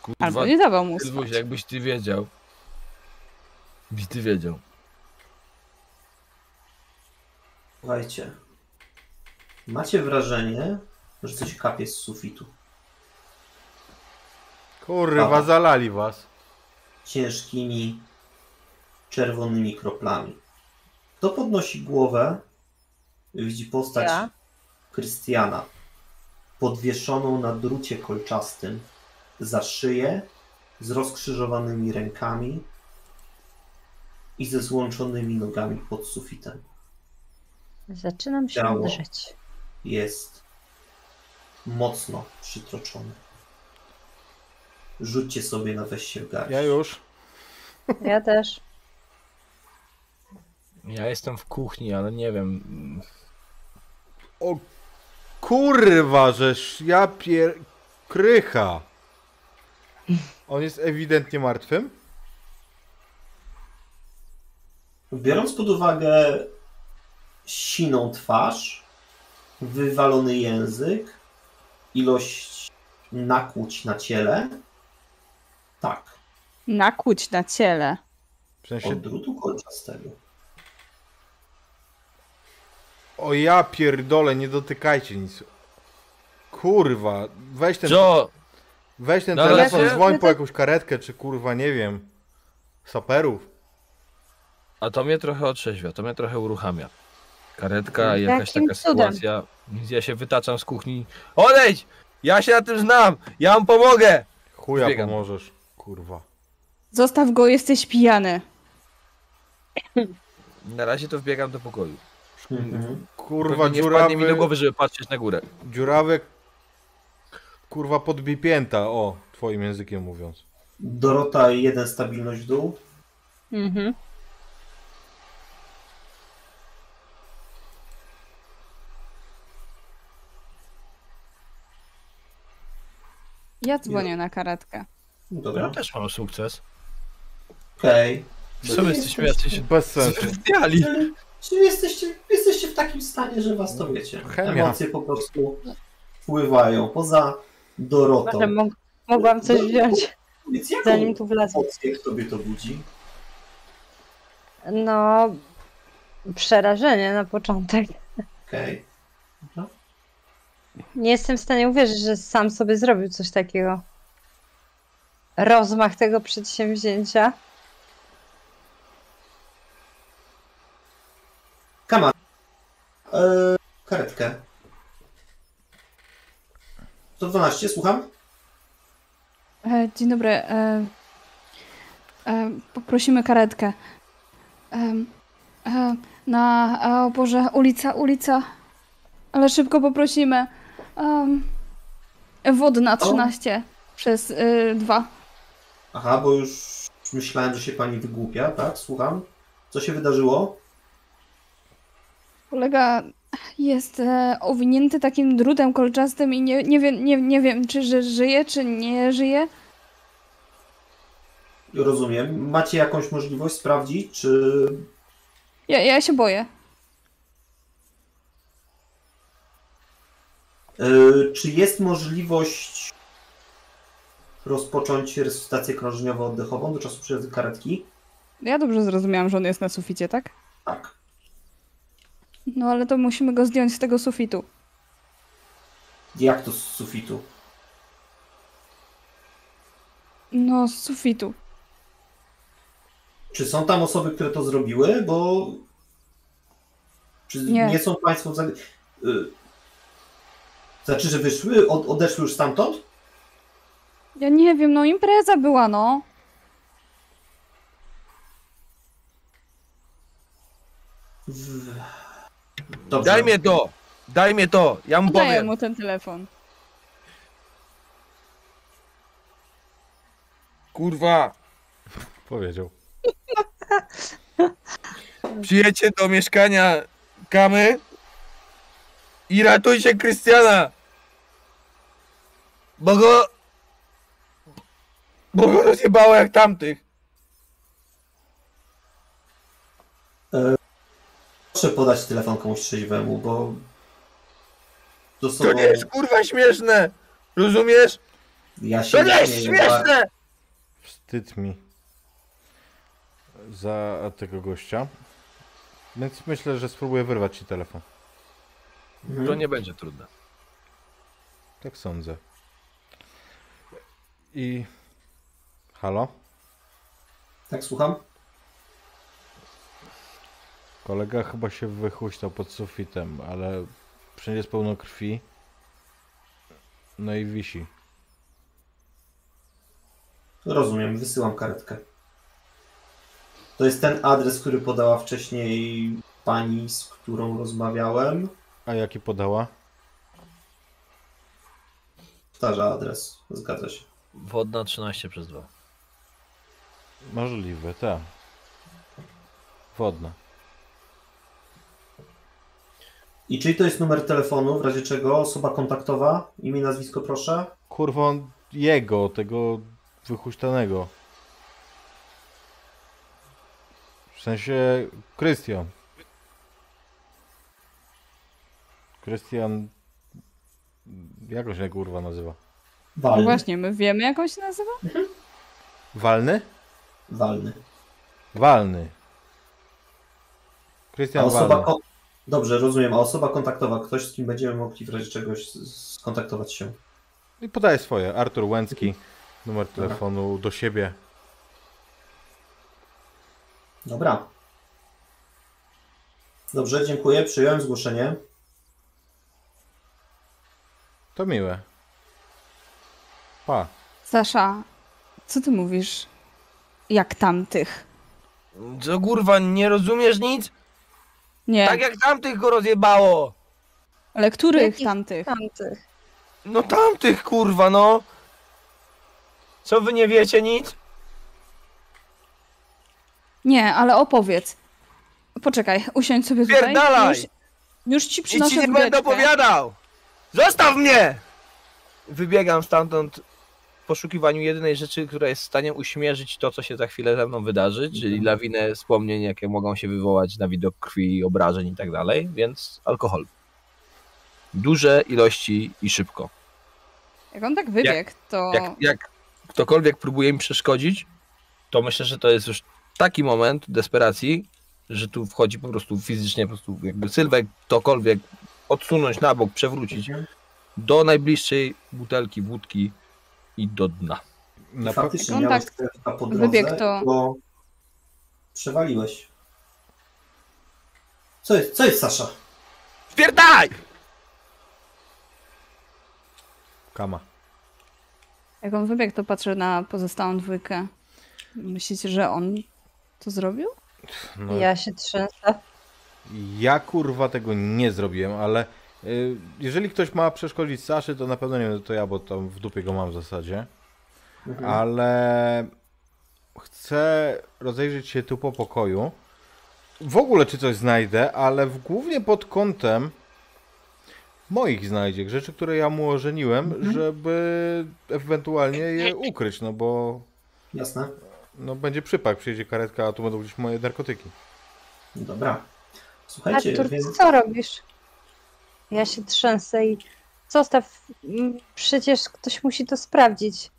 Kurwa, Albo nie dawał mu Sylwuś, spać. jakbyś ty wiedział. Byś ty wiedział. Słuchajcie, macie wrażenie, że coś kapie z sufitu. Kurwa, zalali was. ciężkimi, czerwonymi kroplami. Kto podnosi głowę, widzi postać Ja. Krystiana podwieszoną na drucie kolczastym za szyję, z rozkrzyżowanymi rękami i ze złączonymi nogami pod sufitem. Zaczynam się Ciało. drżeć. Jest mocno przytroczony. Rzućcie sobie na weź się w garść. Ja już. Ja też. Ja jestem w kuchni, ale nie wiem. O kurwa, żeż ja pier... Krycha. On jest ewidentnie martwym? Biorąc pod uwagę siną twarz, wywalony język, ilość nakłuć na ciele, tak. Nakłuć na ciele. sensie, Od drutu kolczastego. O ja pierdolę, nie dotykajcie nic. Kurwa, weź ten, Co? weź ten No, telefon, się- dzwoń po jakąś karetkę, czy kurwa, nie wiem, saperów. A to mnie trochę otrzeźwia, to mnie trochę uruchamia. Karetka i jakaś Jakim taka cudem? sytuacja. Ja się wytaczam z kuchni. Odejdź! Ja się na tym znam! Ja wam pomogę! Chuja Zbiegam. pomożesz, kurwa. Zostaw go, jesteś pijany. Na razie to wbiegam do pokoju. Mhm. Kurwa, Pewnie nie wpadnie mi do dziurawy, głowy, żeby patrzeć na górę. dziurawy, kurwa, podbij pięta, o, twoim językiem mówiąc. Dorota, jeden stabilność w dół. Mhm. Ja dzwonię na karetkę. Dobra, Ja też mam sukces. okej. Co my jesteśmy jacyś Bez sensu. Czyli- jesteście, jesteście w takim stanie, że was to wiecie. Chemia. Emocje po prostu wpływają. Poza Dorotą. Może mógł, mogłam coś wziąć, Więc jaką zanim tu wlazłam. emocję w tobie to budzi? No, przerażenie na początek. Okej. Nie jestem w stanie uwierzyć, że sam sobie zrobił coś takiego. Rozmach tego przedsięwzięcia. Kama. Eee, karetkę. 112, słucham? E, dzień dobry. E, e, poprosimy karetkę. E, e, na, e, o Boże, ulica, ulica. Ale szybko poprosimy. Wodna 13 przez y, 2. Aha, bo już myślałem, że się pani wygłupia, tak? Słucham. Co się wydarzyło? Kolega jest e, owinięty takim drutem kolczastym i nie, nie, wiem, nie, nie wiem, czy żyje, czy nie żyje. Rozumiem. Macie jakąś możliwość sprawdzić, czy Ja, ja się boję. Yy, czy jest możliwość rozpocząć resuscytację krążeniowo-oddechową do czasu przyjazdu karetki? Ja dobrze zrozumiałam, że on jest na suficie, tak? Tak. No ale to musimy go zdjąć z tego sufitu. Jak to z sufitu? No, z sufitu. Czy są tam osoby, które to zrobiły? Bo. Czy Nie. nie, są Państwo. Za... Yy... Znaczy, że wyszły? Od, odeszły już stamtąd? Ja nie wiem, no impreza była, no. W... Dobrze. Daj mnie to! Daj mnie to! Ja mu Daję powiem. mu ten telefon. Kurwa! Powiedział. Przyjedźcie do mieszkania Kamy i ratujcie Krystiana! Bo go... Bo go rozjebało jak tamtych. Proszę podać telefon komuś trzeźwemu, bo. To, To nie jest kurwa śmieszne! Rozumiesz? Ja się To nie jest śmieszne! Wstyd mi za tego gościa. Więc myślę, że spróbuję wyrwać ci telefon. Mhm. To nie będzie trudne. Tak sądzę. I... Halo? Tak, słucham? Kolega chyba się wychuśtał pod sufitem, ale wszędzie jest pełno krwi. No i wisi. Rozumiem, wysyłam karetkę. To jest ten adres, który podała wcześniej pani, z którą rozmawiałem. A jaki podała? Powtarza adres, zgadza się. Wodna 13 przez 2. Możliwe, tak. Wodna. I czyli to jest numer telefonu, w razie czego osoba kontaktowa, imię, nazwisko proszę. Kurwa, jego, tego wychuśtanego. W sensie Krystian. Krystian... Jak on się kurwa nazywa? Walny. No właśnie, my wiemy, jak on się nazywa? Walny? Walny. Walny. A Krystian Walny. ko- Dobrze, rozumiem. A osoba kontaktowa, ktoś z kim będziemy mogli w razie czegoś skontaktować się. I podaję swoje. Artur Łęcki. Numer telefonu do siebie. Dobra. Dobrze, dziękuję. Przyjąłem zgłoszenie. To miłe. Pa. Sasza, co ty mówisz? Jak tamtych? Co kurwa, nie rozumiesz nic? Nie, Tak jak tamtych go rozjebało! ale których Jakich tamtych? Tamtych. No tamtych kurwa, no! Co wy nie wiecie nic? Nie, ale opowiedz. Poczekaj, usiądź sobie tutaj. Pierdalaj! Już, już ci Nic przynoszę ci nie będę opowiadał! Zostaw mnie! Wybiegam stamtąd poszukiwaniu jedynej rzeczy, która jest w stanie uśmierzyć to, co się za chwilę ze mną wydarzy, czyli lawinę wspomnień, jakie mogą się wywołać na widok krwi, obrażeń i tak dalej, więc alkohol. Duże ilości i szybko. Jak on tak wybiegł, to... Jak, jak ktokolwiek próbuje mi przeszkodzić, to myślę, że to jest już taki moment desperacji, że tu wchodzi po prostu fizycznie, po prostu jakby Sylwek, ktokolwiek odsunąć na bok, przewrócić do najbliższej butelki wódki i do dna. Na Faktycznie miałeś tak po drodze, wybiegł, to- bo przewaliłeś. Co jest, co jest Sasza? Spierdaj! Kama. Jak on wybiegł, to patrzę na pozostałą dwójkę. Myślicie, że on to zrobił? No, Ja się trzęsę. Ja kurwa tego nie zrobiłem, ale jeżeli ktoś ma przeszkodzić Saszy, to na pewno nie wiem, to ja, bo tam w dupie go mam w zasadzie. Mhm. Ale chcę rozejrzeć się tu po pokoju. W ogóle czy coś znajdę, ale w, głównie pod kątem moich znajdziek, rzeczy, które ja mu ożeniłem, żeby ewentualnie je ukryć, no bo Jasne. no, będzie przypał, przyjedzie karetka, a tu będą gdzieś moje narkotyki. Dobra. Słuchajcie, Artur, więc... co robisz? Ja się trzęsę i zostaw. Przecież ktoś musi to sprawdzić.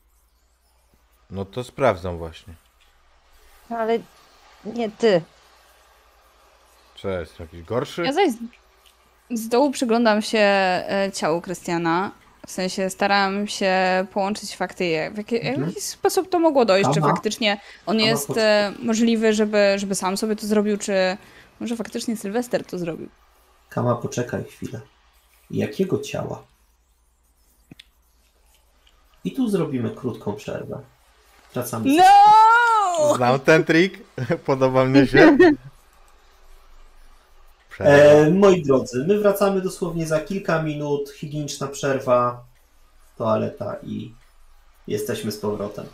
No to sprawdzam właśnie. No Ale nie ty. Jest jakiś gorszy? Ja zaś z, z dołu przyglądam się e, ciału Krystiana. W sensie staram się połączyć fakty, jak- w jaki, Mhm. w jaki sposób to mogło dojść. Czy faktycznie on jest chodź. e, możliwy, żeby, żeby sam sobie to zrobił, czy może faktycznie Sylwester to zrobił. Kama, poczekaj chwilę. Jakiego ciała? I tu zrobimy krótką przerwę. Wracamy. za- No! Znam ten trik, podoba mnie się. E, moi drodzy, my wracamy dosłownie za kilka minut. Higieniczna przerwa, toaleta i jesteśmy z powrotem.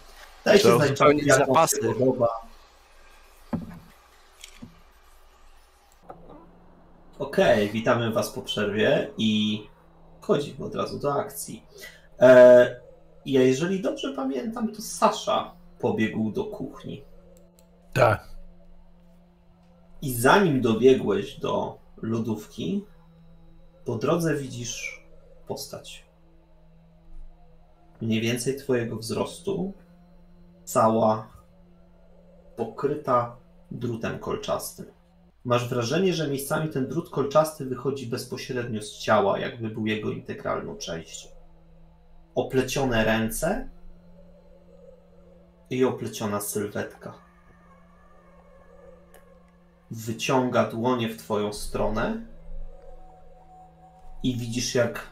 Dajcie znać, jak wam się podoba. Okej, witamy Was po przerwie i wchodzimy od razu do akcji. E, ja jeżeli dobrze pamiętam, to Sasza pobiegł do kuchni. Tak. I zanim dobiegłeś do lodówki, po drodze widzisz postać. Mniej więcej twojego wzrostu, cała pokryta drutem kolczastym. Masz wrażenie, że miejscami ten drut kolczasty wychodzi bezpośrednio z ciała, jakby był jego integralną częścią. Oplecione ręce i opleciona sylwetka wyciąga dłonie w twoją stronę i widzisz, jak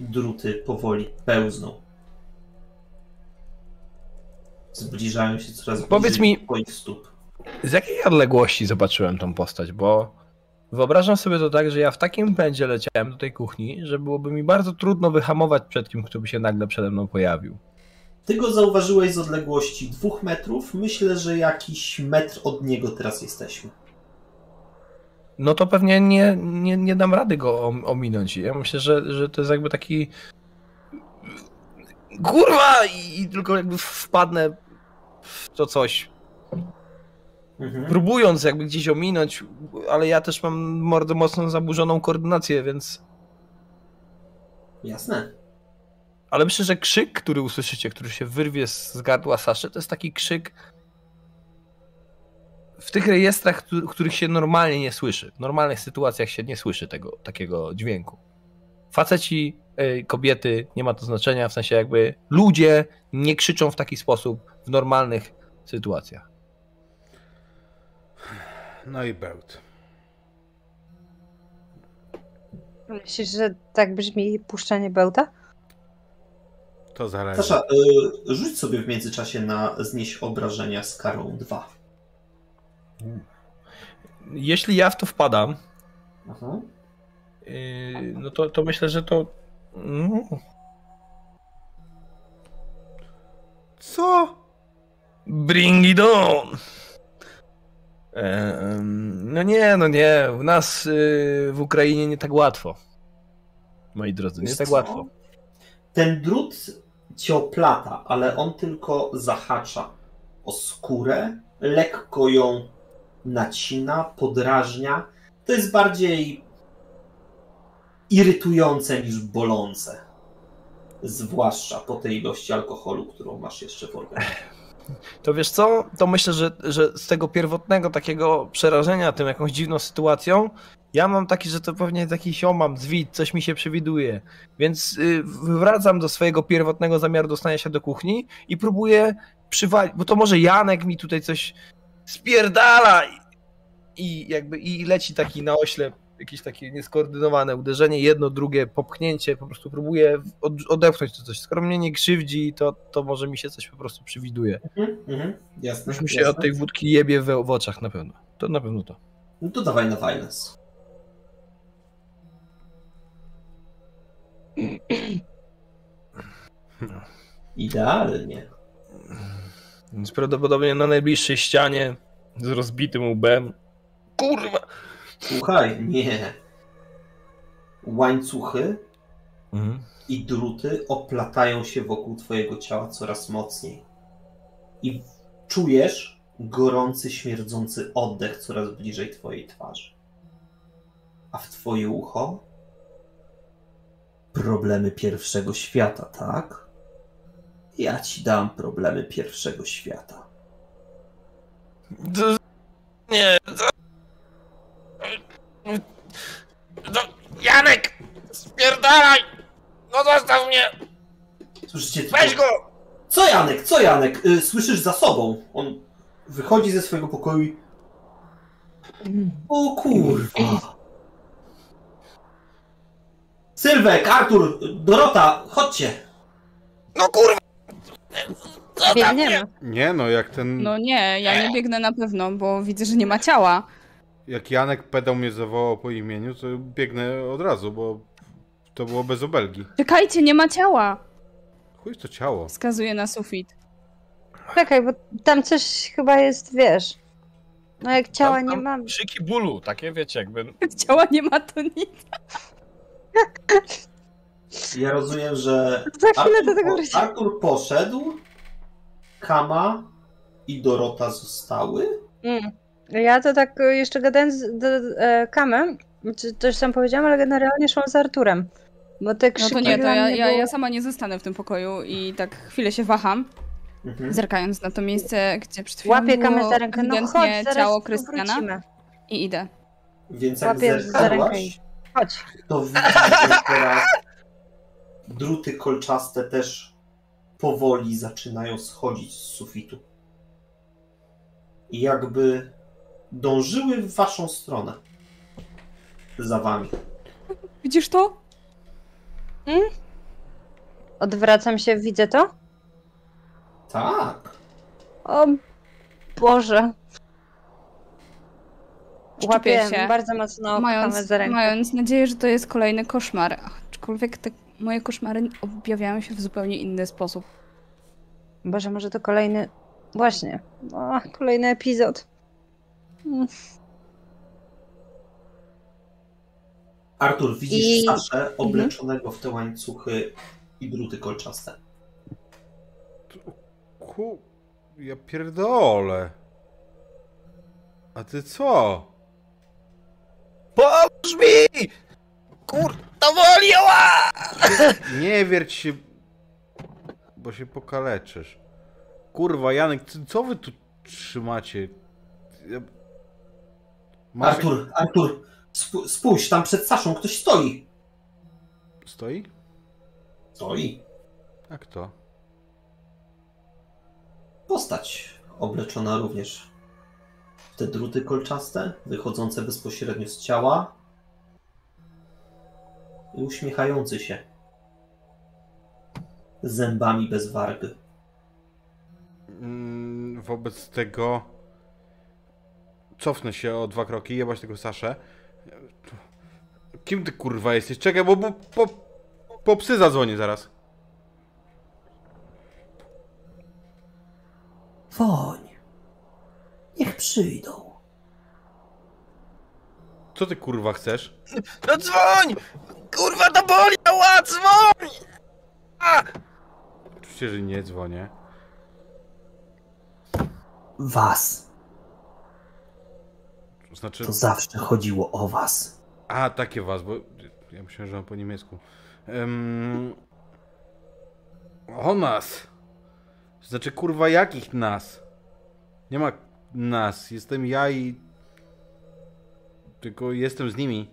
druty powoli pełzną. Zbliżają się coraz bliżej Powiedz mi- do twoich stóp. Z jakiej odległości zobaczyłem tą postać, bo wyobrażam sobie to tak, że ja w takim pędzie leciałem do tej kuchni, że byłoby mi bardzo trudno wyhamować przed kimś, kto by się nagle przede mną pojawił. Ty go zauważyłeś z odległości dwóch metrów. Myślę, że jakiś metr od niego teraz jesteśmy. No to pewnie nie, nie, nie dam rady go om- ominąć. Ja myślę, że, że to jest jakby taki. Kurwa! I, i tylko jakby wpadnę w to coś. Mhm. Próbując jakby gdzieś ominąć, ale ja też mam bardzo mocno zaburzoną koordynację, więc. Jasne. Ale myślę, że krzyk, który usłyszycie, który się wyrwie z gardła Saszy, to jest taki krzyk w tych rejestrach, któ- których się normalnie nie słyszy. W normalnych sytuacjach się nie słyszy tego takiego dźwięku. Faceci, kobiety, nie ma to znaczenia, w sensie jakby ludzie nie krzyczą w taki sposób w normalnych sytuacjach. No i bełt. Myślisz, że tak brzmi puszczanie bełta? To zależy. Sasza, y, rzuć sobie w międzyczasie na znieść obrażenia z karą 2. Jeśli ja w to wpadam, Aha. y, no to, to myślę, że to. No, Co? Bring it on! Em, No nie, no nie. U nas y, w Ukrainie nie tak łatwo. Moi drodzy, nie Wiesz tak co? łatwo. Ten drut cię oplata, ale on tylko zahacza o skórę, lekko ją nacina, podrażnia. To jest bardziej irytujące niż bolące. Zwłaszcza po tej ilości alkoholu, którą masz jeszcze w organizmie. To wiesz co? To myślę, że, że z tego pierwotnego takiego przerażenia tym jakąś dziwną sytuacją, ja mam taki, że to pewnie jest jakiś omam, zwit, coś mi się przewiduje. Więc y, wracam do swojego pierwotnego zamiaru dostania się do kuchni i próbuję przywalić, bo to może Janek mi tutaj coś spierdala i, i jakby i leci taki na oślep, jakieś takie nieskoordynowane uderzenie, jedno, drugie, popchnięcie, po prostu próbuję od, odepchnąć to coś. Skoro mnie nie krzywdzi, to, to może mi się coś po prostu przewiduje. Mhm, mhm, jasne. Już mi się jasne. od tej wódki jebie w, w oczach na pewno. To na pewno to. No to dawaj na violence. Idealnie. Więc prawdopodobnie na najbliższej ścianie z rozbitym łbem. Kurwa! Słuchaj, nie. Łańcuchy Mhm. i druty oplatają się wokół twojego ciała coraz mocniej. I czujesz gorący, śmierdzący oddech coraz bliżej twojej twarzy. A w twoje ucho problemy pierwszego świata, tak? Ja ci dam problemy pierwszego świata. Nie. To- Janek! Spierdalaj! No zostaw mnie! Słyszycie Weź go! Co Janek, co Janek? Y, słyszysz za sobą. On wychodzi ze swojego pokoju i... O kurwa. Sylwek, Artur, Dorota, chodźcie. No kurwa! Mnie! Biegniemy. Nie no, jak ten... No nie, ja nie biegnę na pewno, bo widzę, że nie ma ciała. Jak Janek pedał mnie zawołał po imieniu, to biegnę od razu, bo to było bez obelgi. Czekajcie, nie ma ciała! Chuj to ciało. Wskazuje na sufit. Czekaj, bo tam coś chyba jest, wiesz. No jak ciała Tam- nie tam mam. Krzyki bólu, takie wiecie, jakby... Jak ciała nie ma, to nic. Ja rozumiem, że Za chwilę do Artur, tego po, wrócimy. Artur poszedł, Kama i Dorota zostały. Mm. Ja to tak y, jeszcze gadając z do, e, Kamem, czy coś tam powiedziałam, ale generalnie szłam z Arturem. Bo te No krzyki to nie, to ja, ja, było- ja sama nie zostanę w tym pokoju i tak chwilę się waham, Mhm. zerkając na to miejsce, gdzie przed chwilą Łapię Kamę było za rękę, no chodź, ciało Krystiana i idę. Więc jak Łapię za rękę i- Chodź. to widzisz, że teraz druty kolczaste też powoli zaczynają schodzić z sufitu. I jakby dążyły w waszą stronę. Za wami. Widzisz to? Odwracam się, widzę to? Tak. O Boże. Łapię się, bardzo mocno mając, za rękę. mając nadzieję, że to jest kolejny koszmar. Aczkolwiek te moje koszmary objawiają się w zupełnie inny sposób. Boże, może to kolejny... Właśnie. O, kolejny epizod. Artur, widzisz I- Saszę obleczonego w te łańcuchy i druty kolczaste. Ku... Ja pierdolę. A ty co? Pomóż mi! Kur... To woli, ała! Nie wierć się, bo się pokaleczysz. Kurwa, Janek, co wy tu trzymacie? Masz... Artur, Artur, sp- spójrz, tam przed Saszą ktoś stoi. Stoi? Stoi. A kto? Postać obleczona również w te druty kolczaste, wychodzące bezpośrednio z ciała i uśmiechający się zębami bez wargi. Mm, wobec tego cofnę się o dwa kroki, jebać tego Saszę. Kim ty kurwa jesteś? Czekaj, bo, bo po, po psy zadzwonię zaraz. Woń. Niech przyjdą. Co ty kurwa chcesz? No dzwoń! Kurwa, to boli! Ała, dzwoń! A! Oczywiście, że nie dzwonię. Was. Znaczy... To zawsze chodziło o was. A, takie was, bo ja myślałem, że on po niemiecku. Um... O nas! Znaczy, kurwa, jakich nas? Nie ma nas. Jestem ja i... Tylko jestem z nimi.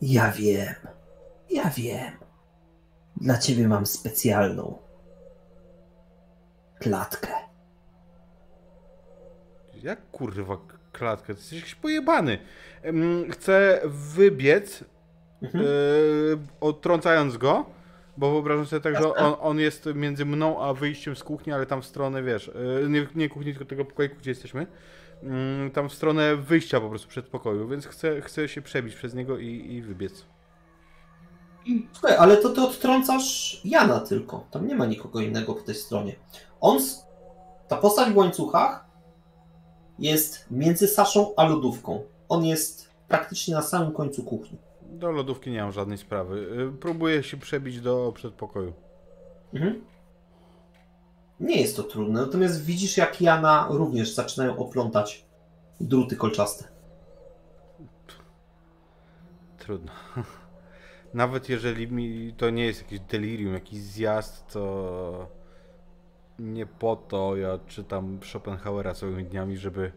Ja wiem. Ja wiem. Dla ciebie mam specjalną klatkę. Jak kurwa klatkę? Ty jesteś jakiś pojebany. Chcę wybiec, Mhm. e, odtrącając go, bo wyobrażam sobie tak, że on, on jest między mną a wyjściem z kuchni, ale tam w stronę, wiesz, e, nie, nie kuchni, tylko tego pokoju, gdzie jesteśmy. Mm, Tam w stronę wyjścia po prostu przed pokoju, więc chcę, chcę się przebić przez niego i, i wybiec. Słuchaj, ale to ty odtrącasz Jana tylko. Tam nie ma nikogo innego po tej stronie. On, ta postać w łańcuchach jest między Saszą a lodówką. On jest praktycznie na samym końcu kuchni. Do lodówki nie mam żadnej sprawy. E, Próbuję się przebić do przedpokoju. Mhm. Nie jest to trudne, natomiast widzisz, jak Jana również zaczynają oplątać druty kolczaste. Trudno. Nawet jeżeli mi to nie jest jakiś delirium, jakiś zjazd, to nie po to ja czytam Schopenhauera całymi dniami, żeby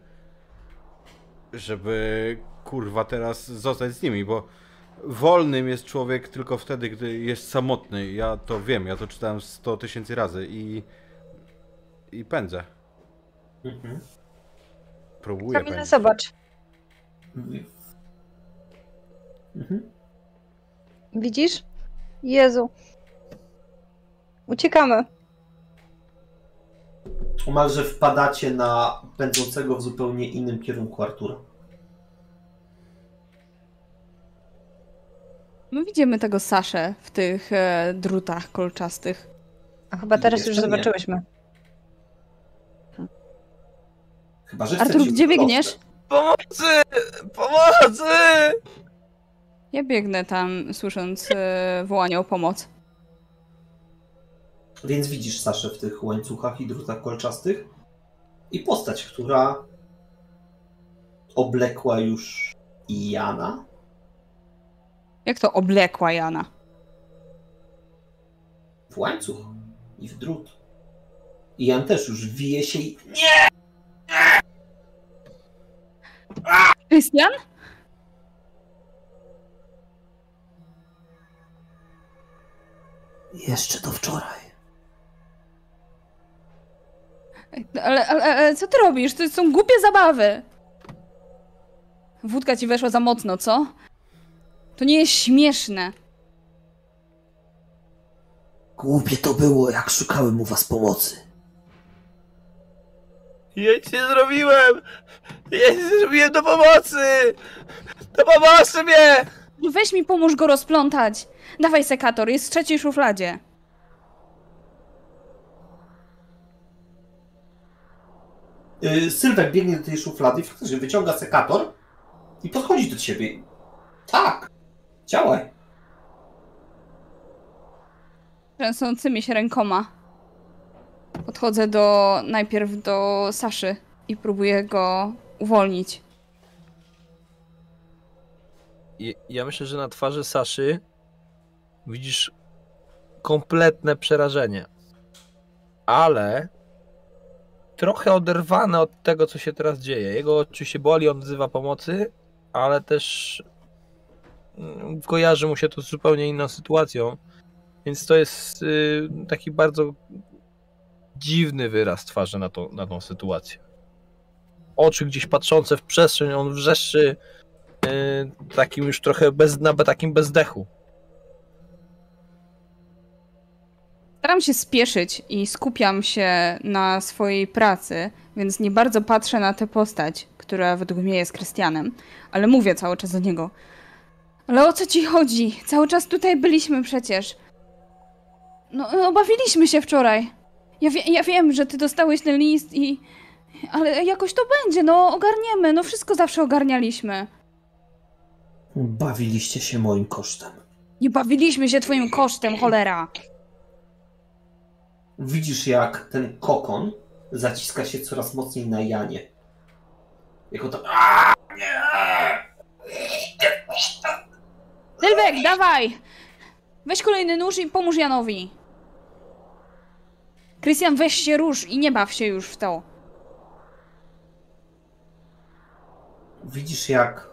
żeby kurwa teraz zostać z nimi, bo wolnym jest człowiek tylko wtedy, gdy jest samotny. Ja to wiem, ja to czytałem 100 tysięcy razy i i pędzę. Mhm. Próbuję Kamila, pędzić. zobacz. Mhm. Widzisz? Jezu. Uciekamy. Omalże wpadacie na pędzącego w zupełnie innym kierunku Artura. My widzimy tego Saszę w tych e, drutach kolczastych. A chyba teraz już Jeszcze nie. zobaczyłyśmy. Chyba, że Artur, gdzie biegniesz? Pomocy! Pomocy! Ja biegnę tam, słysząc e, wołanie o pomoc. Więc widzisz Saszę w tych łańcuchach i drutach kolczastych i postać, która oblekła już Jana, Jak to oblekła Jana? w łańcuch i w drut. I Jan też już wije się i... Nie! Krystian? Jeszcze do wczoraj. Ale, ale, ale co ty robisz? To są głupie zabawy. Wódka ci weszła za mocno, co? To nie jest śmieszne. Głupie to było, jak szukałem u was pomocy. Ja nic nie zrobiłem! Ja nic nie zrobiłem do pomocy! Do pomocy mnie! Weź mi pomóż go rozplątać. Dawaj sekator, jest w trzeciej szufladzie. Sylwek biegnie do tej szuflady i faktycznie wyciąga sekator i podchodzi do ciebie. Tak, działaj. Trzęsącymi się rękoma. Podchodzę do najpierw do Saszy i próbuję go uwolnić. I- Ja myślę, że na twarzy Saszy widzisz kompletne przerażenie. Ale trochę oderwane od tego, co się teraz dzieje. Jego oczywiście boli, on wzywa pomocy, ale też mm, kojarzy mu się to z zupełnie inną sytuacją. Więc to jest y, taki bardzo dziwny wyraz twarzy na, to, na tą sytuację. Oczy gdzieś patrzące w przestrzeń, on wrzeszczy y, takim już trochę bez, nawet takim bezdechu. Staram się spieszyć i skupiam się na swojej pracy, więc nie bardzo patrzę na tę postać, która według mnie jest Krystianem, ale mówię cały czas do niego. Ale o co ci chodzi? Cały czas tutaj byliśmy przecież. No, no bawiliśmy się wczoraj. Ja, wie, ja wiem, że ty dostałeś ten list i... Ale jakoś to będzie, no ogarniemy, no wszystko zawsze ogarnialiśmy. Bawiliście się moim kosztem. Nie bawiliśmy się twoim kosztem, cholera. Widzisz, jak ten kokon zaciska się coraz mocniej na Janie. Jako to. Sylwek, dawaj! Weź kolejny nóż i pomóż Janowi. Krystian, weź się róż i nie baw się już w to. Widzisz, jak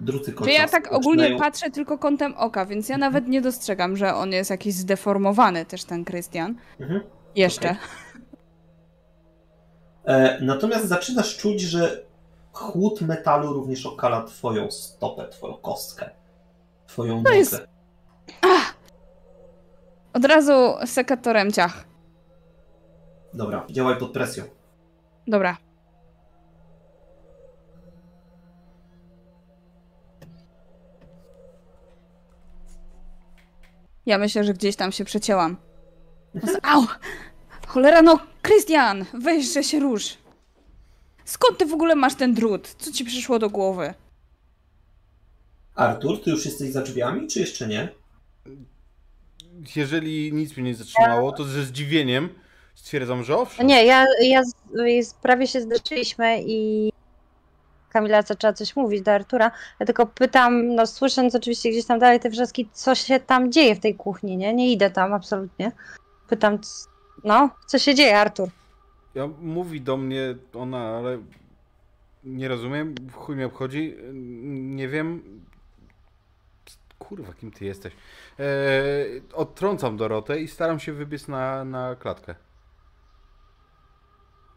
druty Czy kolczaste ja tak ogólnie zaczynają- patrzę tylko kątem oka, więc ja nawet nie dostrzegam, że on jest jakiś zdeformowany też ten Krystian. Mhm. Jeszcze. Okej. E, natomiast zaczynasz czuć, że chłód metalu również okala twoją stopę, twoją kostkę, twoją To jest- nogę. Od razu sekatorem ciach. Dobra, działaj pod presją. Dobra. Ja myślę, że gdzieś tam się przecięłam. Au! Cholera, no, Krystian! Weź, że się rusz. Skąd ty w ogóle masz ten drut? Co ci przyszło do głowy? Artur, ty już jesteś za drzwiami, czy jeszcze nie? Jeżeli nic mnie nie zatrzymało, to ze zdziwieniem stwierdzam, że owszem. Nie, ja, ja prawie się zderzyliśmy i Kamila zaczęła coś mówić do Artura. Ja tylko pytam, no słysząc oczywiście gdzieś tam dalej te wrzaski, co się tam dzieje w tej kuchni, nie? Nie idę tam absolutnie. Pytam, no, co się dzieje, Artur? Ja, mówi do mnie ona, ale nie rozumiem, chuj mnie obchodzi, nie wiem. Kurwa, kim ty jesteś? Eee, odtrącam Dorotę i staram się wybiec na, na klatkę.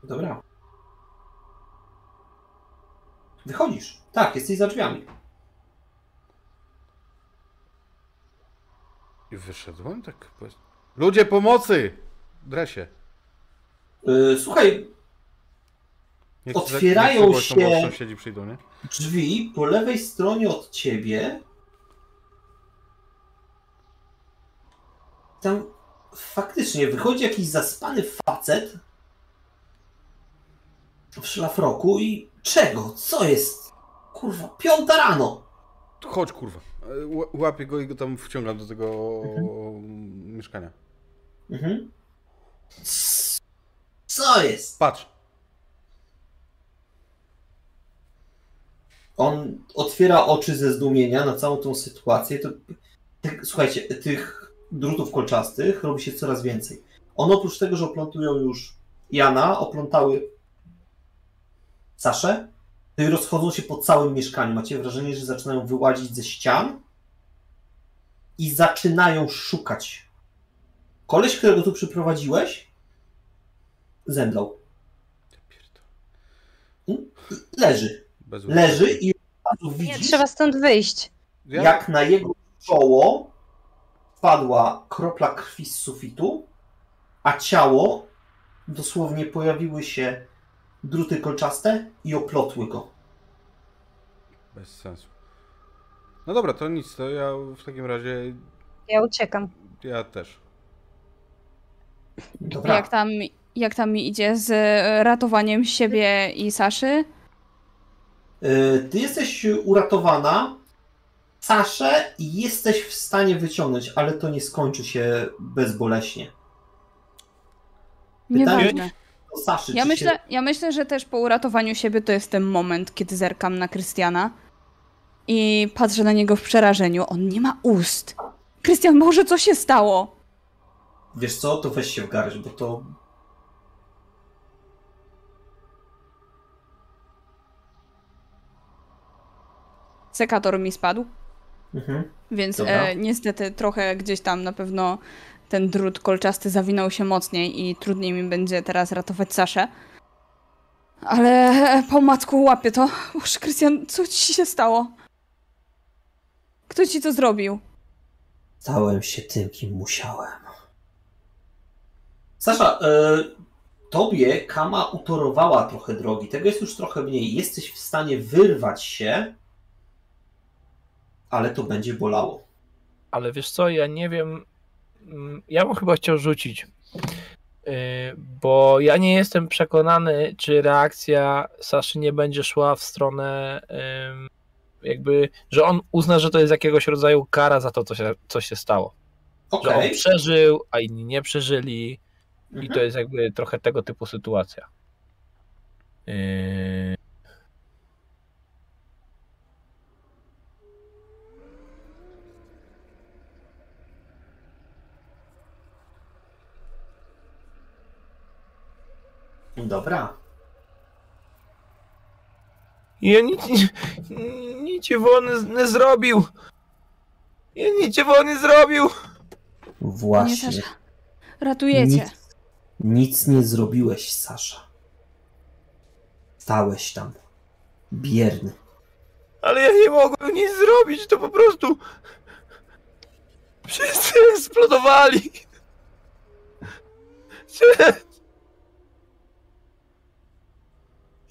Dobra. Wychodzisz. Tak, jesteś za drzwiami. I wyszedłem tak. Ludzie pomocy! Dresie. Yy, słuchaj, Otwierają się- Sąsiedzi przyjdą, nie? drzwi po lewej stronie od ciebie. Tam faktycznie wychodzi jakiś zaspany facet w szlafroku i czego? Co jest? Kurwa, piąta rano. Chodź, kurwa. Ła- Łapię go i go tam wciągam do tego mieszkania. Mhm. Co jest? Patrz. On otwiera oczy ze zdumienia na całą tą sytuację. To, tych, słuchajcie, tych drutów kolczastych robi się coraz więcej. One oprócz tego, że oplątują już Jana, oplątały Saszę, to i rozchodzą się po całym mieszkaniu. Macie wrażenie, że zaczynają wyłazić ze ścian i zaczynają szukać. Koleś, którego tu przyprowadziłeś, zemdlał. Pierdolę. Leży. Bez Leży i od razu Nie, widzisz, trzeba stąd wyjść. Ja, jak na jego czoło wpadła kropla krwi z sufitu, a ciało dosłownie pojawiły się druty kolczaste i oplotły go. Bez sensu. No dobra, to nic, to ja w takim razie. Ja uciekam. Ja też. Dobra. Jak tam, jak tam mi idzie z ratowaniem siebie i Saszy? Y, Ty jesteś uratowana, Saszę, i jesteś w stanie wyciągnąć, ale to nie skończy się bezboleśnie. Pytanie Nieważne. Saszy, Ja myślę, Się... ja myślę, że też po uratowaniu siebie to jest ten moment, kiedy zerkam na Krystiana i patrzę na niego w przerażeniu. On nie ma ust. Krystian, Boże, co się stało? Wiesz co, to weź się w garść, bo to... Sekator mi spadł. Mhm. Więc e, niestety trochę gdzieś tam na pewno ten drut kolczasty zawinął się mocniej i trudniej mi będzie teraz ratować Saszę. Ale e, po matku łapię to. Boże, Krystian, co ci się stało? Kto ci to zrobił? Stałem się tym, kim musiałem. Sasza, e, tobie Kama utorowała trochę drogi. Tego jest już trochę mniej. Jesteś w stanie wyrwać się, ale to będzie bolało. Ale wiesz co, ja nie wiem. mm, Ja bym chyba chciał rzucić. Yy, Bo ja nie jestem przekonany, czy reakcja Saszy nie będzie szła w stronę ym, jakby, że on uzna, że to jest jakiegoś rodzaju kara za to, co się, co się stało. Że on przeżył, a inni nie przeżyli i Mhm. to jest jakby trochę tego typu sytuacja. Yy, Dobra. Ja nic, nic wolny nie zrobił. Ja nic wolny zrobił. Właśnie. Ratujecie. Nic, nic nie zrobiłeś, Sasza. Stałeś tam. Bierny. Ale ja nie mogłem nic zrobić, to po prostu... Wszyscy eksplodowali.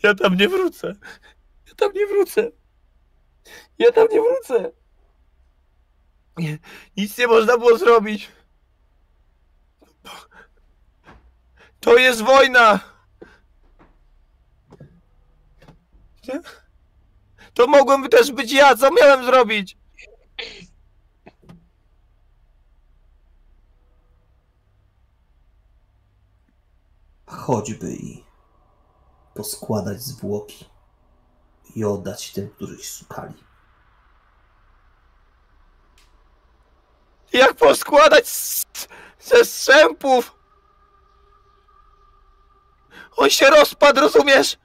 Ja tam nie wrócę. Ja tam nie wrócę. Ja tam nie wrócę. Nic nie można było zrobić. To jest wojna. To mogłem też być ja, co miałem zrobić? Choćby i poskładać zwłoki i oddać tym, których szukali. Jak poskładać z- ze strzępów? On się rozpadł, rozumiesz?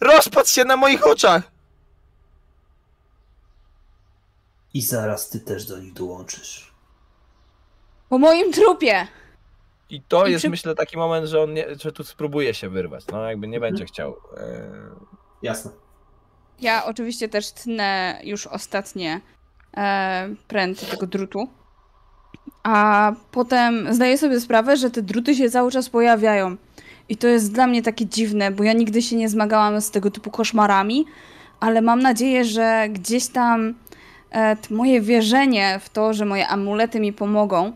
Rozpadł się na moich oczach. I zaraz ty też do nich dołączysz. Po moim trupie! I to I jest, czy- myślę, taki moment, że on nie, że tu spróbuje się wyrwać. No, jakby nie będzie chciał. e, Jasne. Ja oczywiście też tnę już ostatnie e, pręty tego drutu. A potem zdaję sobie sprawę, że te druty się cały czas pojawiają. I to jest dla mnie takie dziwne, bo ja nigdy się nie zmagałam z tego typu koszmarami, ale mam nadzieję, że gdzieś tam e, moje wierzenie w to, że moje amulety mi pomogą,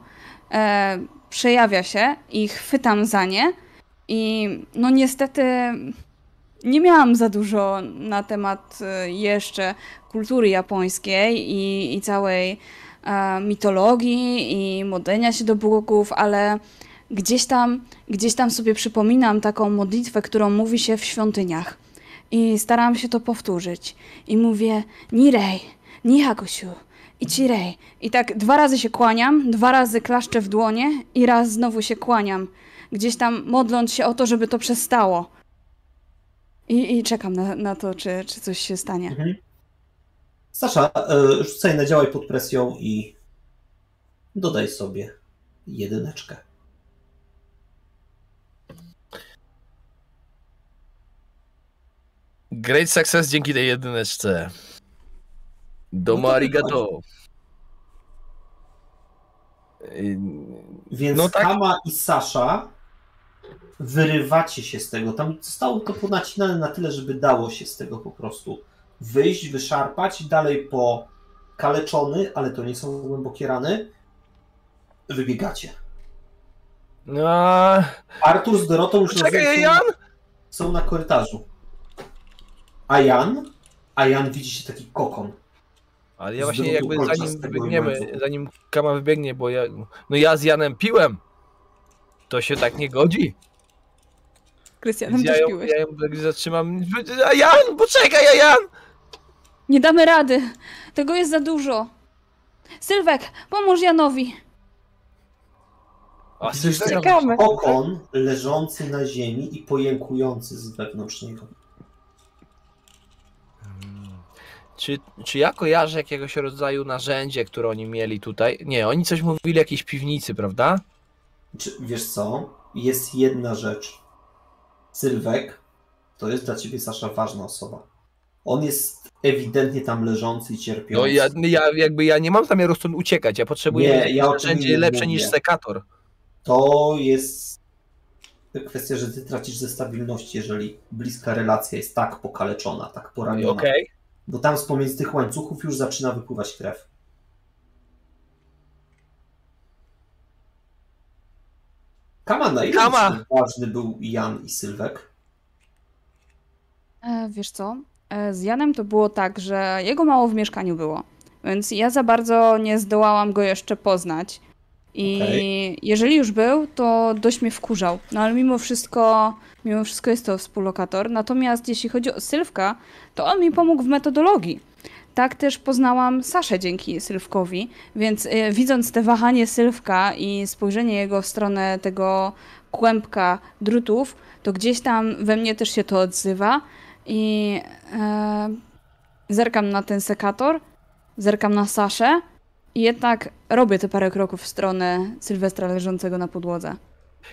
e, przejawia się i chwytam za nie. I no niestety nie miałam za dużo na temat e, jeszcze kultury japońskiej i, i całej mitologii i modlenia się do bogów, ale gdzieś tam, gdzieś tam sobie przypominam taką modlitwę, którą mówi się w świątyniach. I staram się to powtórzyć. I mówię Nirei, Nihakushu, Ichirei. I tak dwa razy się kłaniam, dwa razy klaszczę w dłonie i raz znowu się kłaniam. Gdzieś tam modląc się o to, żeby to przestało. I, i czekam na, na to, czy, czy coś się stanie. Mhm. Sasza, e, rzucaj na działaj pod presją i dodaj sobie jedyneczkę. Great success dzięki tej jedyneczce. Domo No to arigato. Y, Więc No tak. Kama i Sasza wyrywacie się z tego. Tam zostało to ponacinane na tyle, żeby dało się z tego po prostu wyjść, wyszarpać. Dalej po kaleczony, ale to nie są głębokie rany. Wybiegacie. No, Artur z Dorotą już czekaj, Jan! są na korytarzu. A Jan? A Jan widzi się taki kokon. Ale ja właśnie jakby zanim wybiegniemy, łańcuchu. zanim Kama wybiegnie, bo ja, no ja z Janem piłem. To się tak nie godzi. Krystianem ja też ją, piłeś. ja ją tak zatrzymam. A Jan, poczekaj, a Jan! Nie damy rady. Tego jest za dużo. Sylwek, pomóż Janowi. A, Widzisz Czekamy. Kokon leżący na ziemi i pojękujący z wewnątrz niego. Czy, czy ja kojarzę jakiegoś rodzaju narzędzie, które oni mieli tutaj? Nie, oni coś mówili o jakiejś piwnicy, prawda? Czy, wiesz co? Jest jedna rzecz. Sylwek to jest dla ciebie, Sasza, ważna osoba. On jest ewidentnie tam leżący i cierpiący. No ja, ja jakby ja nie mam zamiaru stąd uciekać, ja potrzebuję Nie, ja narzędzie lepsze mówię. niż sekator. To jest kwestia, że ty tracisz ze stabilności, jeżeli bliska relacja jest tak pokaleczona, tak poraniona. Okej. Bo tam z pomiędzy tych łańcuchów już zaczyna wypływać krew. Kama, na ile Kama! ważny był Jan i Sylwek? E, wiesz co? E, z Janem to było tak, że jego mało w mieszkaniu było, więc ja za bardzo nie zdołałam go jeszcze poznać. I Okej. jeżeli już był, to dość mnie wkurzał. No ale mimo wszystko, mimo wszystko jest to współlokator. Natomiast jeśli chodzi o Sylwka, to on mi pomógł w metodologii. Tak też poznałam Saszę dzięki Sylwkowi, więc e, widząc te wahanie Sylwka i spojrzenie jego w stronę tego kłębka drutów, to gdzieś tam we mnie też się to odzywa i e, zerkam na ten sekator, zerkam na Saszę i jednak robię te parę kroków w stronę Sylwestra leżącego na podłodze.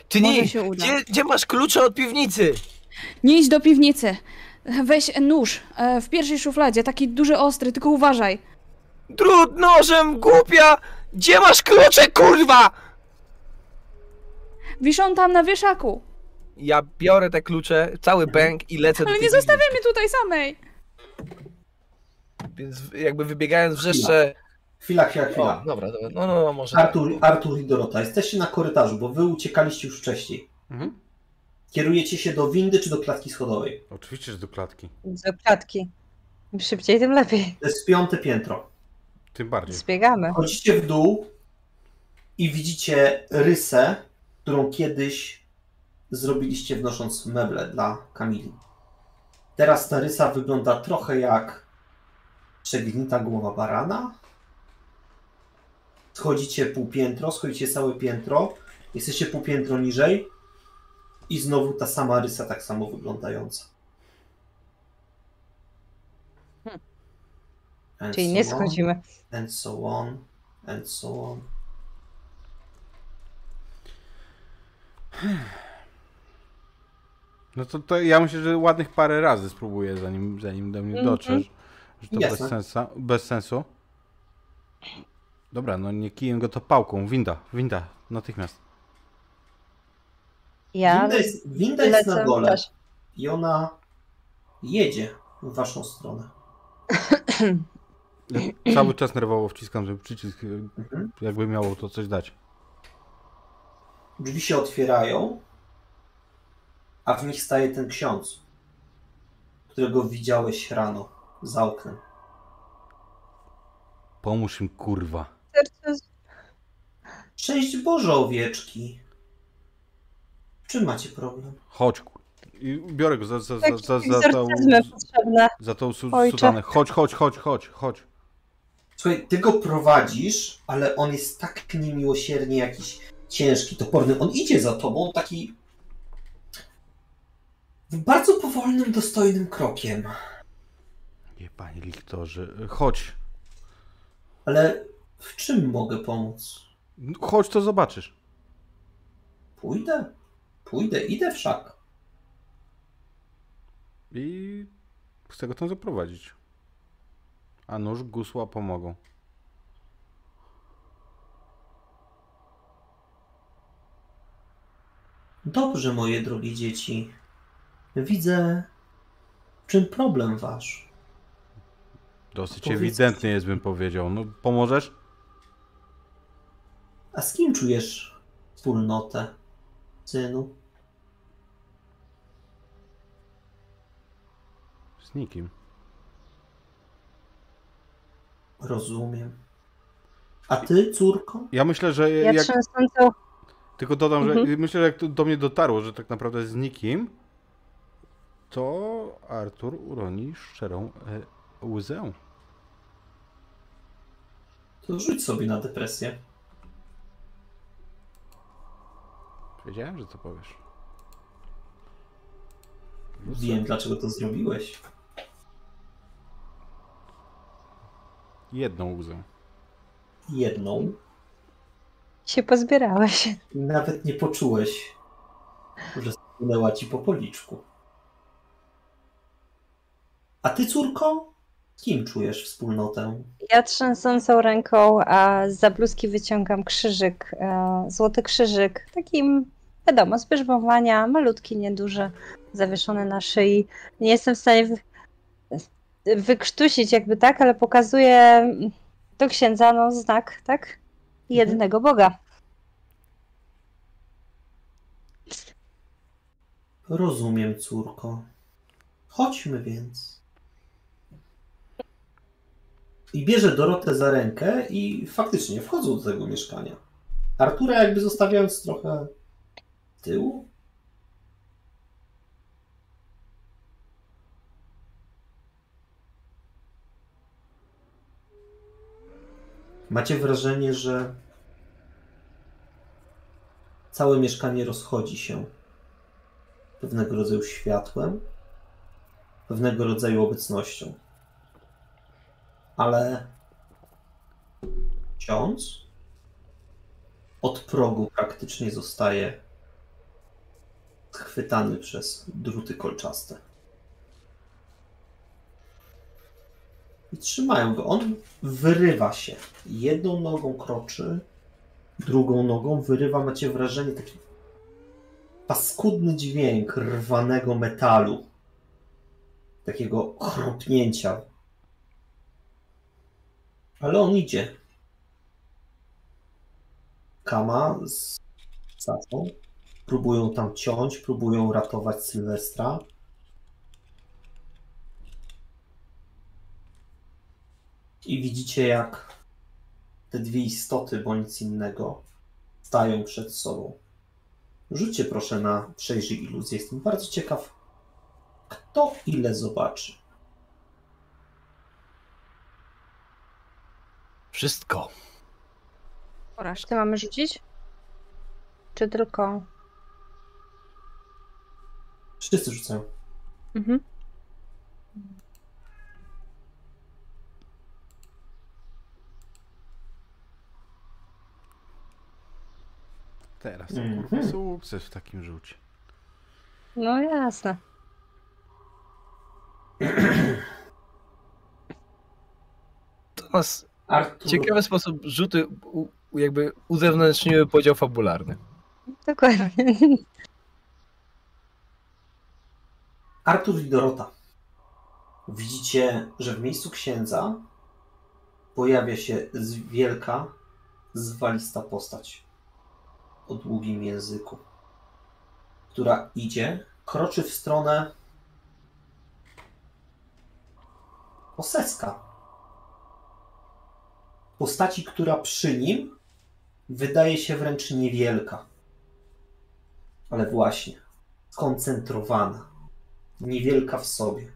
Ty nie, gdzie, gdzie masz klucze od piwnicy? Nie idź do piwnicy! Weź nóż e, w pierwszej szufladzie, taki duży, ostry, tylko uważaj. Drut nożem, głupia! Gdzie masz klucze, kurwa? Wiszą tam na wieszaku. Ja biorę te klucze, cały bęk i lecę do Ale nie zostawiaj mnie tutaj samej! Więc jakby wybiegając wrzeszcze... Chwila, chwila, O, chwila. dobra, dobra, no, no, no może tak. Artur, Artur i Dorota, jesteście na korytarzu, bo wy uciekaliście już wcześniej. Mhm. Kierujecie się do windy czy do klatki schodowej? Oczywiście, że do klatki. Do klatki. Im szybciej, tym lepiej. To jest piąte piętro. Tym bardziej. Zbiegamy. Chodzicie w dół i widzicie rysę, którą kiedyś zrobiliście wnosząc meble dla Kamili. Teraz ta rysa wygląda trochę jak przegnita głowa barana. Schodzicie pół piętro, schodzicie całe piętro, jesteście pół piętro niżej i znowu ta sama rysa, tak samo wyglądająca. Hmm. And Czyli so nie on schodzimy. and so on, and so on. No to, to ja myślę, że ładnych parę razy spróbuję, zanim, zanim do mnie Mhm. dotrzesz. Że to bez, sensa, bez sensu. Dobra, no nie kijem go to pałką. Winda, winda, natychmiast. Ja Winda jest, winda jest na dole też. i ona jedzie w waszą stronę. Ja cały czas nerwowo wciskam ten przycisk, Mhm. jakby miało to coś dać. Drzwi się otwierają, a w nich staje ten ksiądz, którego widziałeś rano za oknem. Pomóż im, kurwa. Szczęść Boże, owieczki. W czym macie problem? Chodź, kur... I biorę go za, za, za, za, za, tą, egzorcyzmy potrzebne. za tą su, sutanę. Chodź, chodź, chodź, chodź, chodź. Słuchaj, ty go prowadzisz, ale on jest tak niemiłosiernie jakiś ciężki, toporny. On idzie za tobą taki bardzo powolnym, dostojnym krokiem. Nie, panie Liktorze, chodź. Ale w czym mogę pomóc? Chodź, to zobaczysz. Pójdę? Pójdę, idę wszak. I chcę go tam zaprowadzić. A nóż, gusła pomogą. Dobrze, moje drogie dzieci. Widzę, w czym problem wasz. Dosyć Powiedz- ewidentny jest, bym powiedział. No, pomożesz? A z kim czujesz wspólnotę, synu? Z nikim. Rozumiem. A ty, córko? Ja myślę, że Ja jak... Tylko dodam, że Mhm. myślę, że jak to do mnie dotarło, że tak naprawdę z nikim, to Artur uroni szczerą e, łzę. To rzuć sobie na depresję. Wiedziałem, że to powiesz. Wiem, dlaczego to zrobiłeś. Jedną łzę. Jedną. Się pozbierałeś. Nawet nie poczułeś, że spłynęła ci po policzku. A ty, córko? Z kim czujesz wspólnotę? Ja trzęsącą ręką, a z zabluski wyciągam krzyżyk, e, złoty krzyżyk, takim, wiadomo, z bierzmowania, malutki, nieduży, zawieszony na szyi. Nie jestem w stanie wy, wykrztusić jakby tak, ale pokazuję do księdza no, znak, tak? Jednego Boga. Rozumiem, córko. Chodźmy więc. I bierze Dorotę za rękę i faktycznie wchodzą do tego mieszkania. Artura jakby zostawiając trochę tyłu. Macie wrażenie, że całe mieszkanie rozchodzi się pewnego rodzaju światłem, pewnego rodzaju obecnością. Ale ksiądz od progu praktycznie zostaje chwytany przez druty kolczaste. I trzymają go. On wyrywa się. Jedną nogą kroczy, drugą nogą wyrywa. Macie wrażenie taki paskudny dźwięk rwanego metalu. Takiego chrupnięcia. Ale on idzie. Kama z Sasą próbują tam ciąć, próbują ratować Sylwestra. I widzicie, jak te dwie istoty, bo nic innego, stają przed sobą. Rzućcie proszę na przejrzyj iluzję. Jestem bardzo ciekaw, kto ile zobaczy. Wszystko. Czy mamy rzucić? Czy tylko... Wszyscy rzucają. Mhm. Teraz to Mhm. kurwa sukces w takim rzucie. No jasne. To nas Artur, w ciekawy sposób rzuty jakby uzewnętrzniły podział fabularny. Dokładnie. Artur i Dorota. Widzicie, że w miejscu księdza pojawia się z wielka, zwalista postać o długim języku, która idzie, kroczy w stronę Oseska. Postaci, która przy nim wydaje się wręcz niewielka. Ale właśnie, skoncentrowana, niewielka w sobie.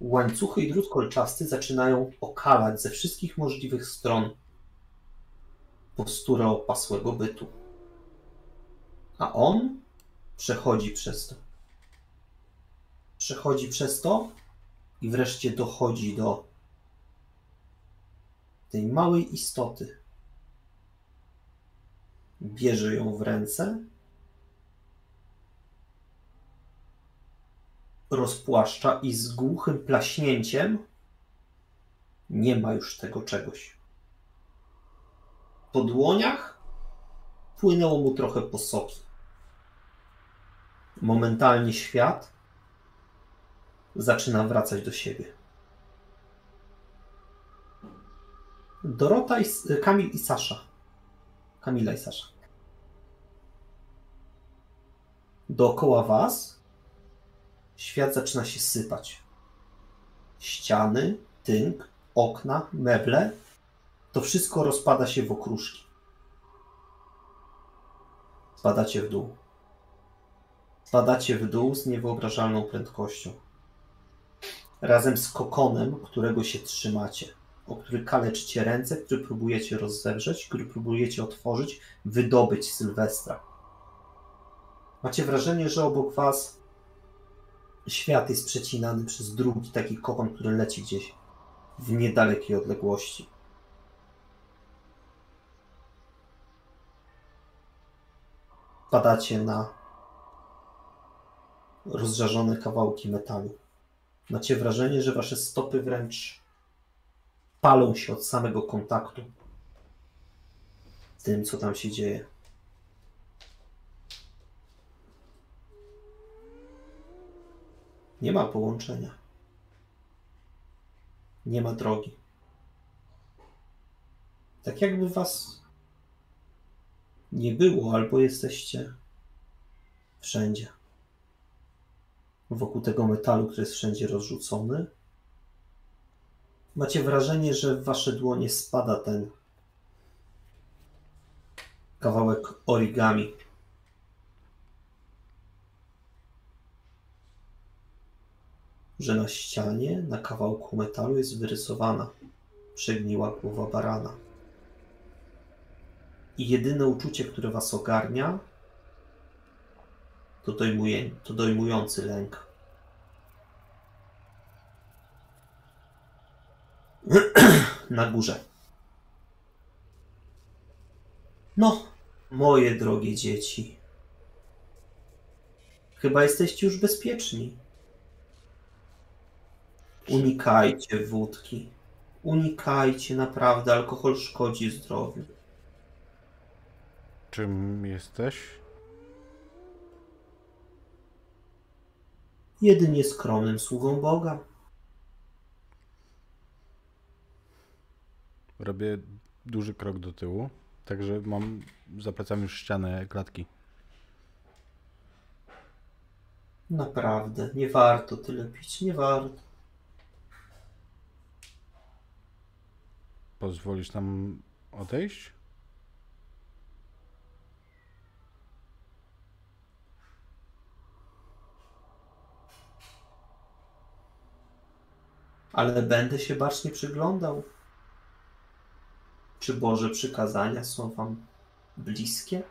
Łańcuchy i drut kolczasty zaczynają okalać ze wszystkich możliwych stron posturę opasłego bytu. A on przechodzi przez to. Przechodzi przez to i wreszcie dochodzi do tej małej istoty. Bierze ją w ręce, rozpłaszcza i z głuchym plaśnięciem nie ma już tego czegoś. Po dłoniach płynęło mu trochę posoki. Momentalnie świat zaczyna wracać do siebie. Dorota i Kamil i Sasza. Kamila i Sasza. Dookoła was świat zaczyna się sypać. Ściany, tynk, okna, meble to wszystko rozpada się w okruszki. Spadacie w dół. Spadacie w dół z niewyobrażalną prędkością. Razem z kokonem, którego się trzymacie, o który kaleczycie ręce, który próbujecie rozzewrzeć, który próbujecie otworzyć, wydobyć Sylwestra. Macie wrażenie, że obok was świat jest przecinany przez drugi taki kokon, który leci gdzieś w niedalekiej odległości. Padacie na rozżarzone kawałki metalu. Macie wrażenie, że wasze stopy wręcz palą się od samego kontaktu z tym, co tam się dzieje. Nie ma połączenia. Nie ma drogi. Tak jakby was nie było, albo jesteście wszędzie. Wokół tego metalu, który jest wszędzie rozrzucony. Macie wrażenie, że w wasze dłonie spada ten kawałek origami. Że na ścianie, na kawałku metalu jest wyrysowana przegniła głowa barana. I jedyne uczucie, które was ogarnia, to, dojmuje, to dojmujący lęk. Na górze. No, moje drogie dzieci. Chyba jesteście już bezpieczni. Unikajcie wódki. Unikajcie, naprawdę, alkohol szkodzi zdrowiu. Czym jesteś? Jedynie skromnym sługą Boga. Robię duży krok do tyłu, także mam za plecami już ścianę klatki. Naprawdę, nie warto tyle pić, nie warto. Pozwolisz nam odejść? Ale będę się bacznie przyglądał. Czy Boże przykazania są wam bliskie?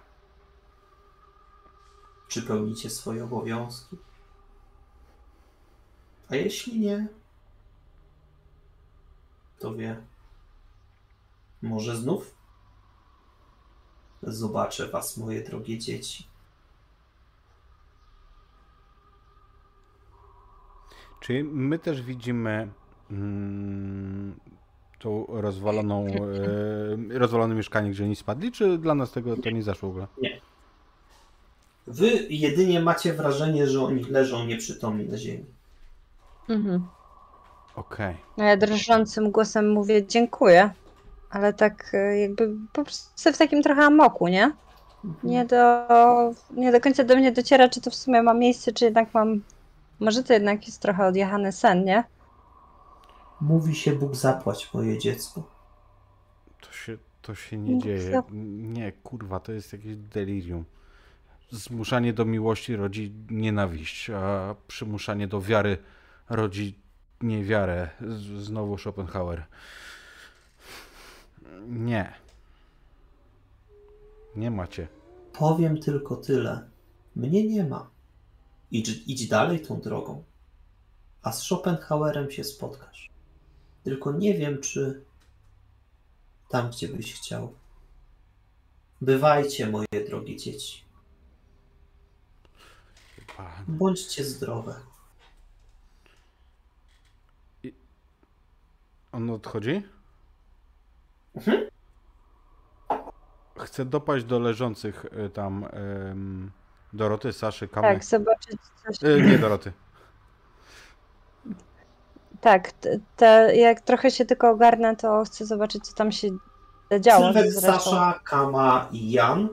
Czy pełnicie swoje obowiązki? A jeśli nie, to wie. Może znów zobaczę was, moje drogie dzieci. Czyli my też widzimy mm, tą rozwaloną, e, rozwalone mieszkanie, gdzie oni spadli, czy dla nas tego to nie zaszło w ogóle? Wy jedynie macie wrażenie, że oni leżą nieprzytomni na ziemi. Mhm. Okej. No ja drżącym głosem mówię dziękuję, ale tak e, jakby po prostu w takim trochę amoku, nie? Nie do, nie do końca do mnie dociera, czy to w sumie ma miejsce, czy jednak mam. Może to jednak jest trochę odjechany sen, nie? Mówi się Bóg zapłać, moje dziecko. To się, to się nie dzieje. za- Nie, kurwa, to jest jakieś delirium. Zmuszanie do miłości rodzi nienawiść, a przymuszanie do wiary rodzi niewiarę. Znowu Schopenhauer. Nie. Nie macie. Powiem tylko tyle. Mnie nie ma. Idź, idź dalej tą drogą. A z Schopenhauerem się spotkasz. Tylko nie wiem, czy tam, gdzie byś chciał. Bywajcie, moje drogie dzieci. Chyba. Bądźcie zdrowe. On odchodzi? Mhm. Chcę dopaść do leżących y, tam ym, Doroty, Saszy, Kamy. Tak, zobaczyć coś. Y, nie Doroty. Tak, te, jak trochę się tylko ogarnę, to chcę zobaczyć, co tam się działo. Zresztą. Sasza, Kama i Jan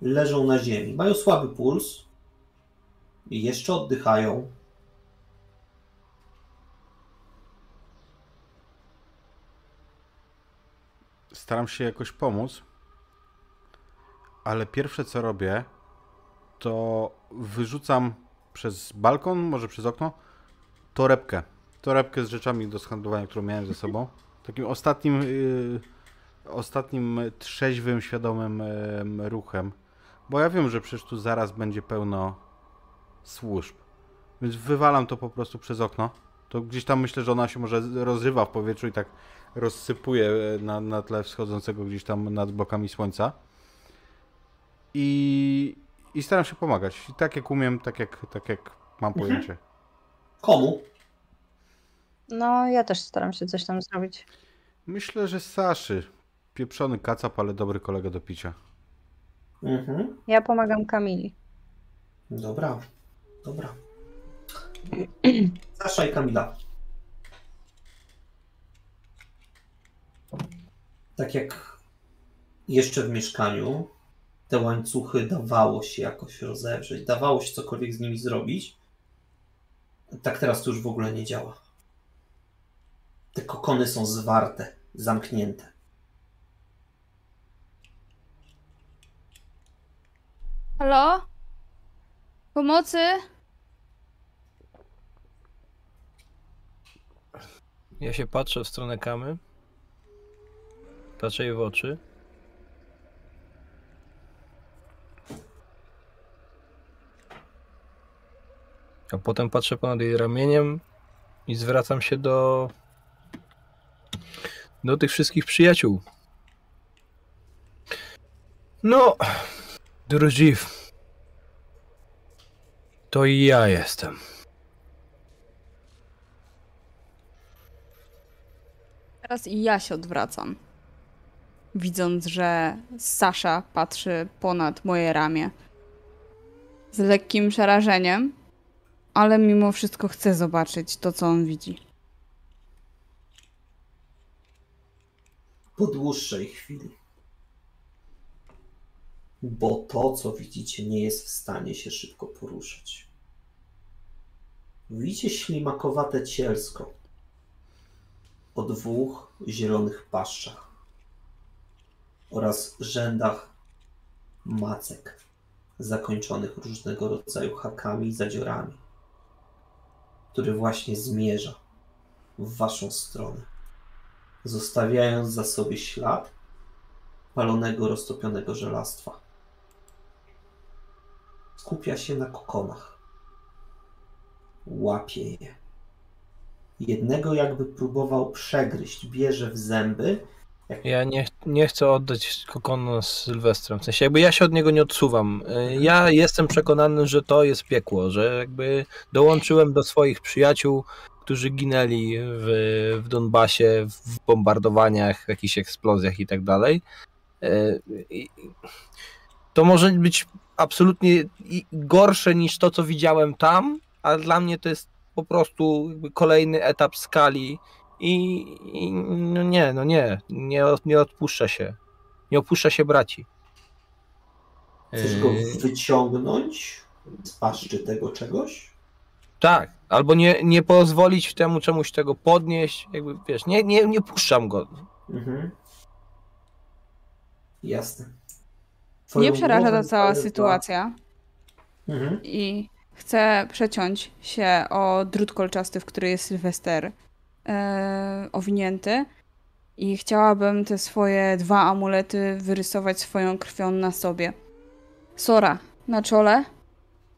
leżą na ziemi. Mają słaby puls. I jeszcze oddychają. Staram się jakoś pomóc, ale pierwsze co robię, to wyrzucam przez balkon, może przez okno, torebkę. Torebkę z rzeczami do skandlowania, którą miałem ze sobą. Takim ostatnim, yy, ostatnim trzeźwym, świadomym em, ruchem. Bo ja wiem, że przecież tu zaraz będzie pełno służb. Więc wywalam to po prostu przez okno, To gdzieś tam myślę, że ona się może rozrywa w powietrzu i tak rozsypuje na, na tle wschodzącego gdzieś tam nad bokami słońca. I, I staram się pomagać. I tak jak umiem, tak jak, tak jak mam Mhm. pojęcie. Komu? No, ja też staram się coś tam zrobić. Myślę, że Saszy. Pieprzony kacap, ale dobry kolega do picia. Mhm. Ja pomagam Kamili. Dobra, dobra. Sasza i Kamila. Tak jak jeszcze w mieszkaniu, te łańcuchy dawało się jakoś rozewrzeć, dawało się cokolwiek z nimi zrobić. Tak teraz to już w ogóle nie działa. Te kokony są zwarte, zamknięte. Halo? Pomocy? Ja się patrzę w stronę kamy. Patrzę jej w oczy. A potem patrzę ponad jej ramieniem i zwracam się do. Do tych wszystkich przyjaciół. No, drużyw. To i ja jestem. Teraz i ja się odwracam. Widząc, że Sasza patrzy ponad moje ramię. Z lekkim przerażeniem, ale mimo wszystko chcę zobaczyć to, co on widzi. Po dłuższej chwili. Bo to, co widzicie, nie jest w stanie się szybko poruszać. Widzicie ślimakowate cielsko o dwóch zielonych paszczach oraz rzędach macek zakończonych różnego rodzaju hakami i zadziorami, który właśnie zmierza w waszą stronę zostawiając za sobie ślad palonego, roztopionego żelastwa. Skupia się na kokonach. Łapie je. Jednego jakby próbował przegryźć, bierze w zęby. Jak... Ja nie, nie chcę oddać kokonu z Sylwestrem. W sensie jakby ja się od niego nie odsuwam. Y, Ja jestem przekonany, że to jest piekło, że jakby dołączyłem do swoich przyjaciół, którzy ginęli w, w Donbasie, w bombardowaniach, w jakichś eksplozjach i tak dalej. I- To może być absolutnie gorsze niż to, co widziałem tam, ale dla mnie to jest po prostu jakby kolejny etap skali i, i no nie, no nie, nie, nie odpuszcza się. Nie opuszcza się braci. Chcesz go Yy, wyciągnąć z paszczy tego czegoś? Tak, albo nie, nie pozwolić temu czemuś tego podnieść, jakby wiesz, nie, nie, nie puszczam go. Mhm. Jasne. Mnie Twoją przeraża ta cała sytuacja Mhm. i chcę przeciąć się o drut kolczasty, w który jest Sylwester e, owinięty i chciałabym te swoje dwa amulety wyrysować swoją krwią na sobie. Sora na czole,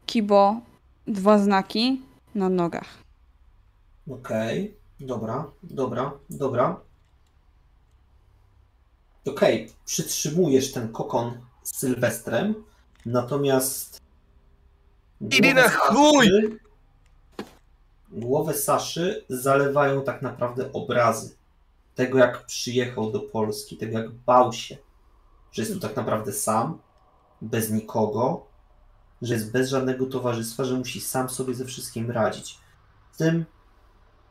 Kibo dwa znaki na nogach. Okej, dobra, dobra, dobra. Okej, przytrzymujesz ten kokon z Sylwestrem, natomiast. Idę na chuj! Saszy- Głowę Saszy zalewają tak naprawdę obrazy tego, jak przyjechał do Polski, tego, jak bał się, że jest tu tak naprawdę sam, bez nikogo, że jest bez żadnego towarzystwa, że musi sam sobie ze wszystkim radzić. Tym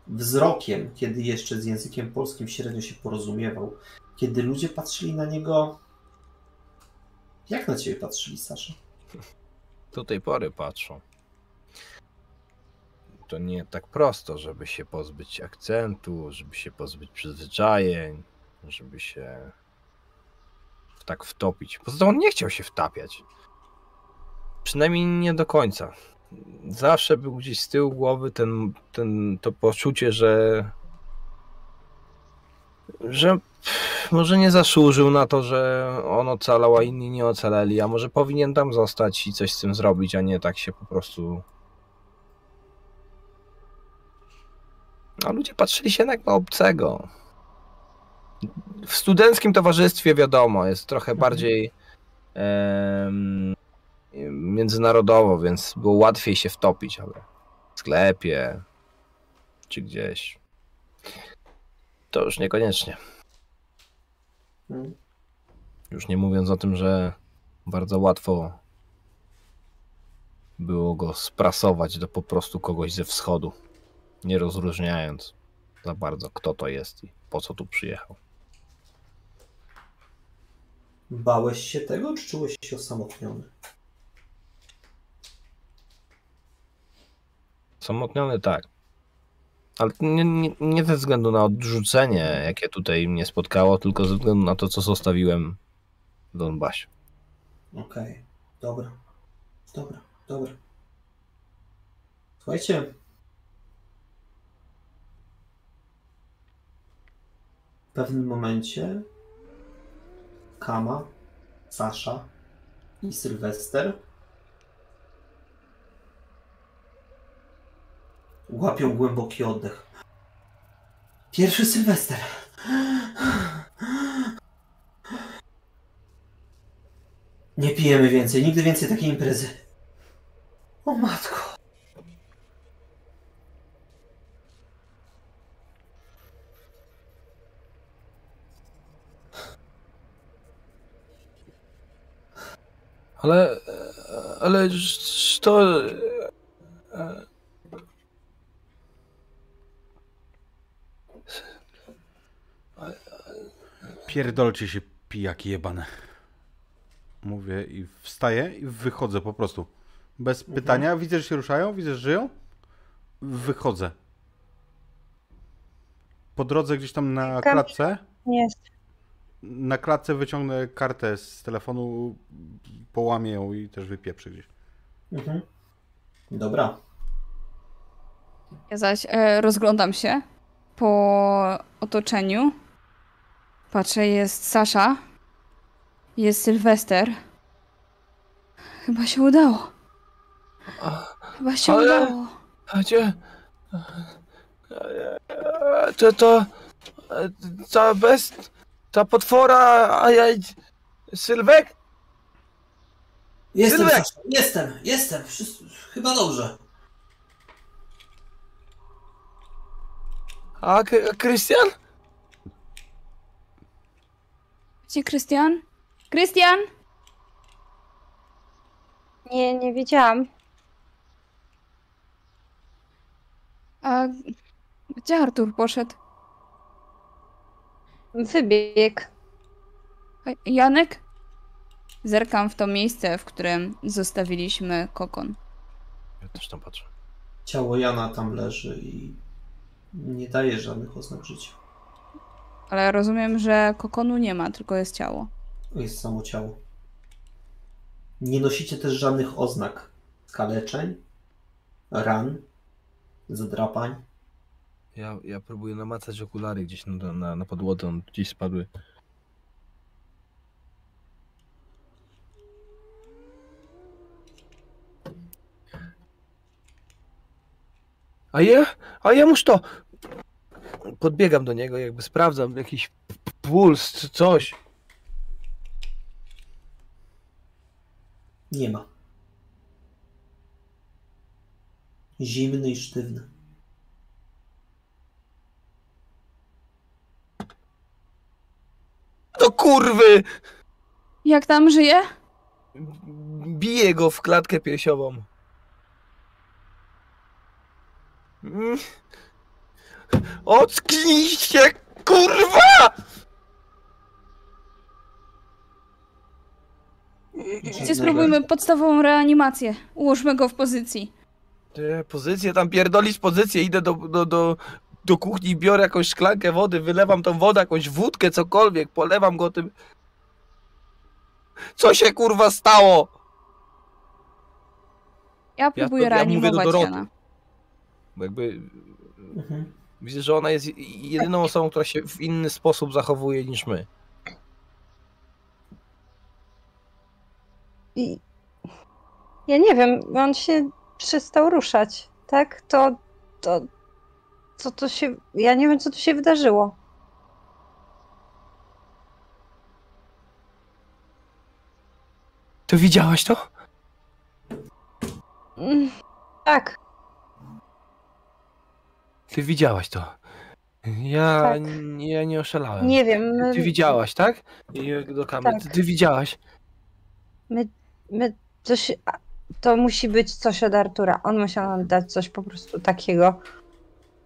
wzrokiem, kiedy jeszcze z językiem polskim średnio się porozumiewał, kiedy ludzie patrzyli na niego. Jak na ciebie patrzyli, Sasza? Do tej pory patrzą. To nie tak prosto, żeby się pozbyć akcentu, żeby się pozbyć przyzwyczajeń, żeby się tak wtopić. Poza tym on nie chciał się wtapiać. Przynajmniej nie do końca. Zawsze był gdzieś z tyłu głowy ten, ten, to poczucie, że że może nie zasłużył na to, że on ocalał, a inni nie ocaleli, a może powinien tam zostać i coś z tym zrobić, a nie tak się po prostu A ludzie patrzyli się jak na obcego. W studenckim towarzystwie wiadomo, jest trochę Mhm. bardziej międzynarodowo, więc było łatwiej się wtopić, ale w sklepie czy gdzieś to już niekoniecznie. Mm. Już nie mówiąc o tym, że bardzo łatwo było go sprasować do po prostu kogoś ze wschodu, nie rozróżniając za bardzo, kto to jest i po co tu przyjechał. Bałeś się tego, czy czułeś się osamotniony? Samotniony tak. Ale nie, nie, nie ze względu na odrzucenie, jakie tutaj mnie spotkało, tylko ze względu na to, co zostawiłem w Donbasie. Okej, dobra. Dobra, dobra. Słuchajcie. W pewnym momencie Kama, Sasza i Sylwester łapią głęboki oddech. Pierwszy Sylwester. Nie pijemy więcej, nigdy więcej takiej imprezy. O matko. Ale, ale to... Pierdolcie się, pijaki jebane. Mówię i wstaję i wychodzę po prostu. Bez pytania. Widzę, że się ruszają, widzę, że żyją. Wychodzę. Po drodze gdzieś tam na Kam- klatce, Jest. na klatce wyciągnę kartę z telefonu, połamię ją i też wypieprzę gdzieś. Mhm. Dobra. Ja zaś e, rozglądam się po otoczeniu. Patrzę, jest Sasza. Jest Sylwester. Chyba się udało. Chyba się Ale- udało. A gdzie? To to... Ta bez... Ta potwora... A ja... Sylwek? Jestem, Sylwek! Sasza, jestem, jestem. Wszystko, chyba dobrze. A K- a Krystian? Gdzie Krystian? Krystian? Nie, nie widziałam. A gdzie Artur poszedł? Wybieg. Janek? Zerkam w to miejsce, w którym zostawiliśmy kokon. Ja też tam patrzę. Ciało Jana tam leży i nie daje żadnych oznak życia. Ale rozumiem, że kokonu nie ma, tylko jest ciało. Jest samo ciało. Nie nosicie też żadnych oznak skaleczeń, ran, zadrapań. Ja, ja próbuję namacać okulary gdzieś na, na, na podłodze, on gdzieś spadły. A ja, a ja muszę to. Podbiegam do niego, jakby sprawdzam jakiś p- puls czy coś. Nie ma. Zimny i sztywny. Do kurwy! Jak tam żyje? Biję go w klatkę piersiową. Ocknij się, kurwa! Gdzie spróbujmy podstawową reanimację. Ułóżmy go w pozycji. Te pozycję tam pierdolisz pozycję, idę do, do, do, do kuchni, biorę jakąś szklankę wody, wylewam tą wodę, jakąś wódkę, cokolwiek, polewam go tym. Co się kurwa stało? Ja próbuję to- ja mówię do reanimować Doroty. Jana. Bo jakby Mhm. Widzę, że ona jest jedyną osobą, która się w inny sposób zachowuje niż my. I ja nie wiem, on się przestał ruszać, tak? To, to co to się. Ja nie wiem, co tu się wydarzyło. To widziałaś to? Mm, Tak, Ty widziałaś to. Ja, Tak. nie- ja nie oszalałem. nie wiem. My, Ty widziałaś, tak? Do kamery. Tak. Ty, ty widziałaś. my coś. a, To musi być coś od Artura. On musiał nam dać coś po prostu takiego.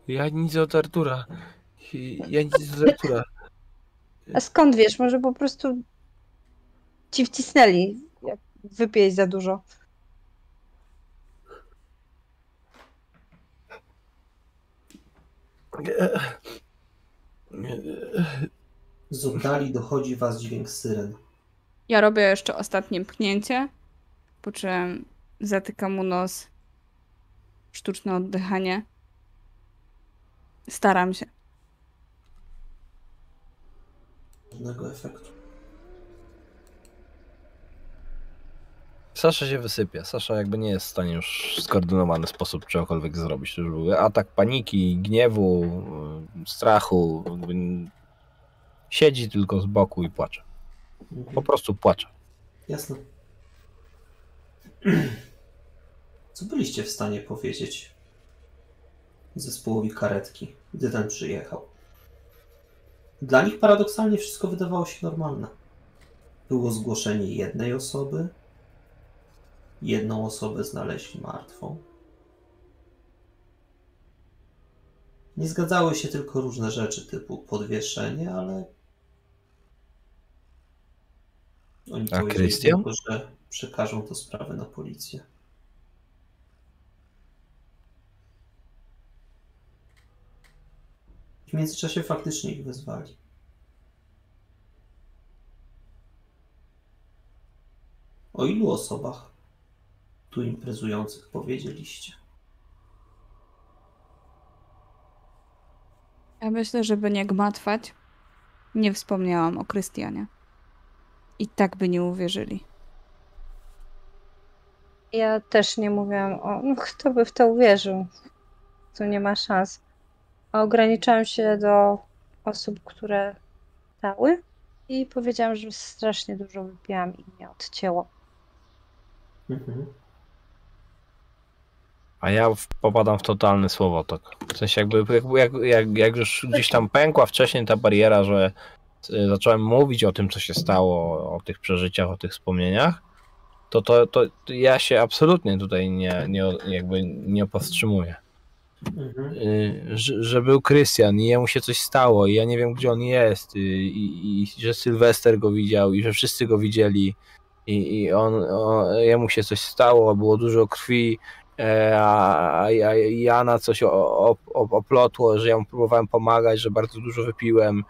Ja nic od Artura. Ja nic od Artura. A skąd wiesz? Może po prostu ci wcisnęli, jak wypijesz za dużo. Z oddali dochodzi was dźwięk syren. Ja robię jeszcze ostatnie pchnięcie, po czym zatykam mu nos. Sztuczne oddychanie. Staram się. Żadnego efektu. Sasza się wysypia. Sasza jakby nie jest w stanie już w skoordynowany sposób czegokolwiek zrobić. To już były atak paniki, gniewu, y, strachu. Siedzi tylko z boku i płacze. Po Mhm. prostu płacze. Jasne. Co byliście w stanie powiedzieć zespołowi karetki, gdy ten przyjechał? Dla nich paradoksalnie wszystko wydawało się normalne. Było zgłoszenie jednej osoby, jedną osobę znaleźli martwą. Nie zgadzały się tylko różne rzeczy typu podwieszenie, ale oni A powiedzieli tylko, że przekażą tę sprawę na policję. W międzyczasie faktycznie ich wezwali. O ilu osobach tu imprezujących powiedzieliście? Ja myślę, żeby nie gmatwać, nie wspomniałam o Krystianie. I tak by nie uwierzyli. Ja też nie mówiłam o. No, kto by w to uwierzył? Tu nie ma szans. A ograniczałam się do osób, które dały i powiedziałam, że strasznie dużo wypiłam i mnie odcięło. Mhm. A ja w, popadam w totalny słowotok. W sensie jakby, jakby jak, jak, jak już gdzieś tam pękła wcześniej ta bariera, że y, zacząłem mówić o tym, co się stało, o tych przeżyciach, o tych wspomnieniach, to, to, to ja się absolutnie tutaj nie, nie, jakby nie powstrzymuję. Mhm. Y, że, że był Krystian i jemu się coś stało i ja nie wiem, gdzie on jest y, i, i że Sylwester go widział i że wszyscy go widzieli i, i on, jemu się coś stało, było dużo krwi, a, a, a Jana coś oplotło, że ja mu próbowałem pomagać, że bardzo dużo wypiłem.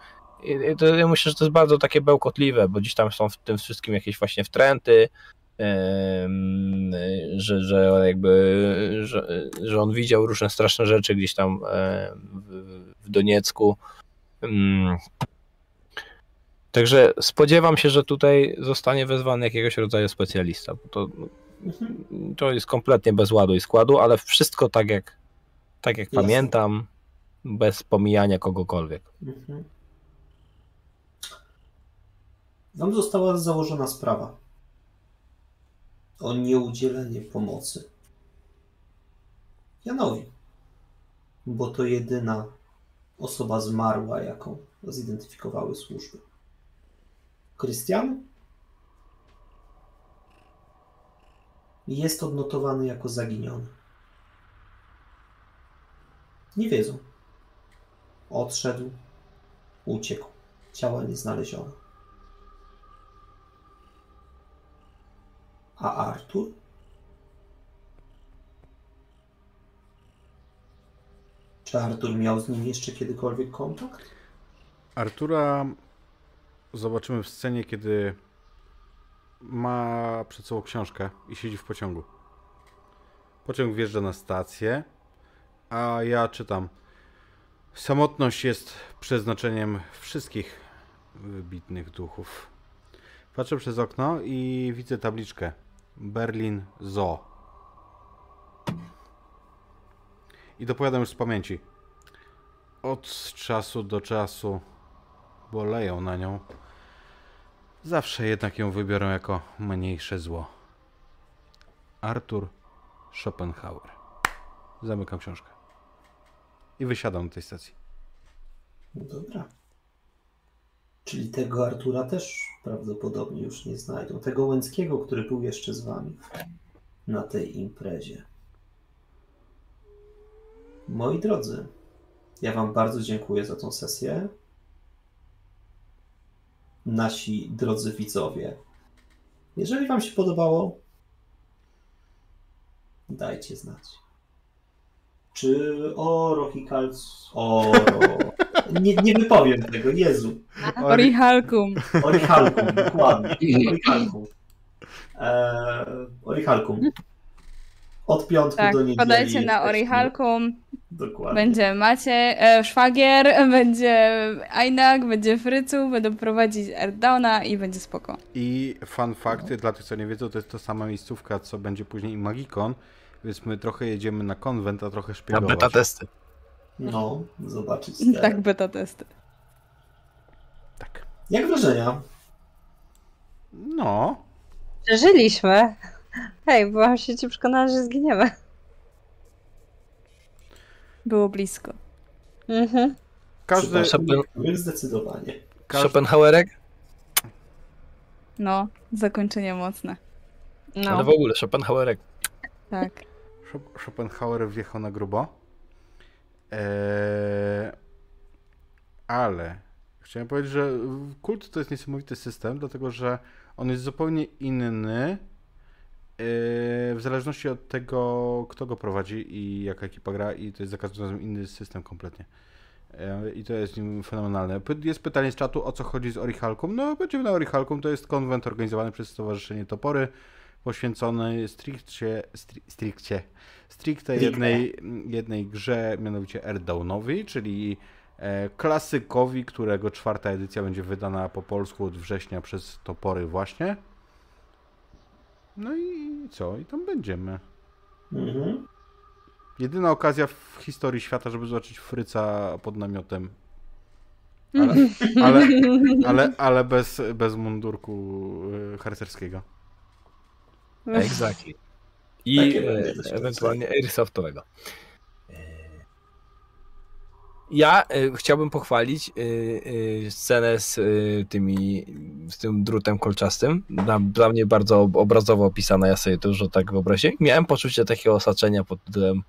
I, to, ja myślę, że to jest bardzo takie bełkotliwe, bo gdzieś tam są w tym wszystkim jakieś właśnie wtręty, że, że jakby, że, że on widział różne straszne rzeczy gdzieś tam e, w, Doniecku. Mm. Także spodziewam się, że tutaj zostanie wezwany jakiegoś rodzaju specjalista, bo to, Mhm. to jest kompletnie bez ładu i składu, ale wszystko tak jak, tak jak Jasne. pamiętam, bez pomijania kogokolwiek. Mhm. Wam została założona sprawa o nieudzielenie pomocy Janowi, bo to jedyna osoba zmarła, jaką zidentyfikowały służby. Krystian jest odnotowany jako zaginiony. Nie wiedzą. Odszedł, uciekł. Ciała nie znaleziono. A Artur? Czy Artur miał z nim jeszcze kiedykolwiek kontakt? Artura zobaczymy w scenie, kiedy ma przed sobą książkę i siedzi w pociągu. Pociąg wjeżdża na stację, a ja czytam. Samotność jest przeznaczeniem wszystkich wybitnych duchów. Patrzę przez okno i widzę tabliczkę. Berlin Zoo. I dopowiadam już z pamięci. od czasu do czasu boleją na nią, zawsze jednak ją wybiorą jako mniejsze zło. Artur Schopenhauer. Zamykam książkę. I wysiadam na tej stacji. Dobra. Czyli tego Artura też prawdopodobnie już nie znajdą. Tego Łęckiego, który był jeszcze z wami na tej imprezie. Moi drodzy, ja wam bardzo dziękuję za tą sesję. Nasi drodzy widzowie, jeżeli wam się podobało, dajcie znać. Czy Oro Hikalc... Oro... Nie, nie wypowiem tego, Jezu. Orichalkum. Orichalkum, dokładnie. Orichalkum. Eee, Orichalkum. Od piątku Tak, do niedzieli. podajcie na Orichalkum. Dokładnie. Będzie Macie, e, Szwagier, będzie Ainak, będzie Frycu, będą prowadzić Erdowna i będzie spoko. I fun fact, dla tych co nie wiedzą, to jest to sama miejscówka, co będzie później i Magikon, więc my trochę jedziemy na konwent, a trochę Na szpiegować. beta testy. No, zobaczyć. Tak, Tak. beta testy. Tak. Jak wrażenia? No, Przeżyliśmy. Hej, byłam się ci przekonana, że zginiemy. Było blisko. Mhm. każdy, Schopen- zdecydowanie. każdy, Schopenhauerek? No, zakończenie mocne. Ale No. w ogóle Schopenhauerek. Tak. Schop- Schopenhauer wjechał na grubo. Eee, ale chciałem powiedzieć, że kult to jest niesamowity system, dlatego że on jest zupełnie inny w zależności od tego, kto go prowadzi i jaka ekipa gra i to jest za każdym razem inny system kompletnie. Eee, I to jest nim fenomenalne. Jest pytanie z czatu, o co chodzi z Orichalkum. No, będziemy na Orichalkum, to jest konwent organizowany przez Stowarzyszenie Topory, poświęcony stricte, stri, stricte, stricte jednej, jednej grze, mianowicie Airdownowi, czyli e, klasykowi, którego czwarta edycja będzie wydana po polsku od września przez Topory właśnie. No i co? I tam będziemy. Mhm. Jedyna okazja w historii świata, żeby zobaczyć Fryca pod namiotem. Ale, ale, ale, ale bez, bez mundurku e, harcerskiego. Exactly. I e, ewentualnie airsoftowego. Ja e, chciałbym pochwalić e, e, scenę z tymi, z tym drutem kolczastym. Dla, dla mnie bardzo ob- obrazowo opisana, ja sobie to już tak wyobraziłem. Miałem poczucie takiego osaczenia pod tytułem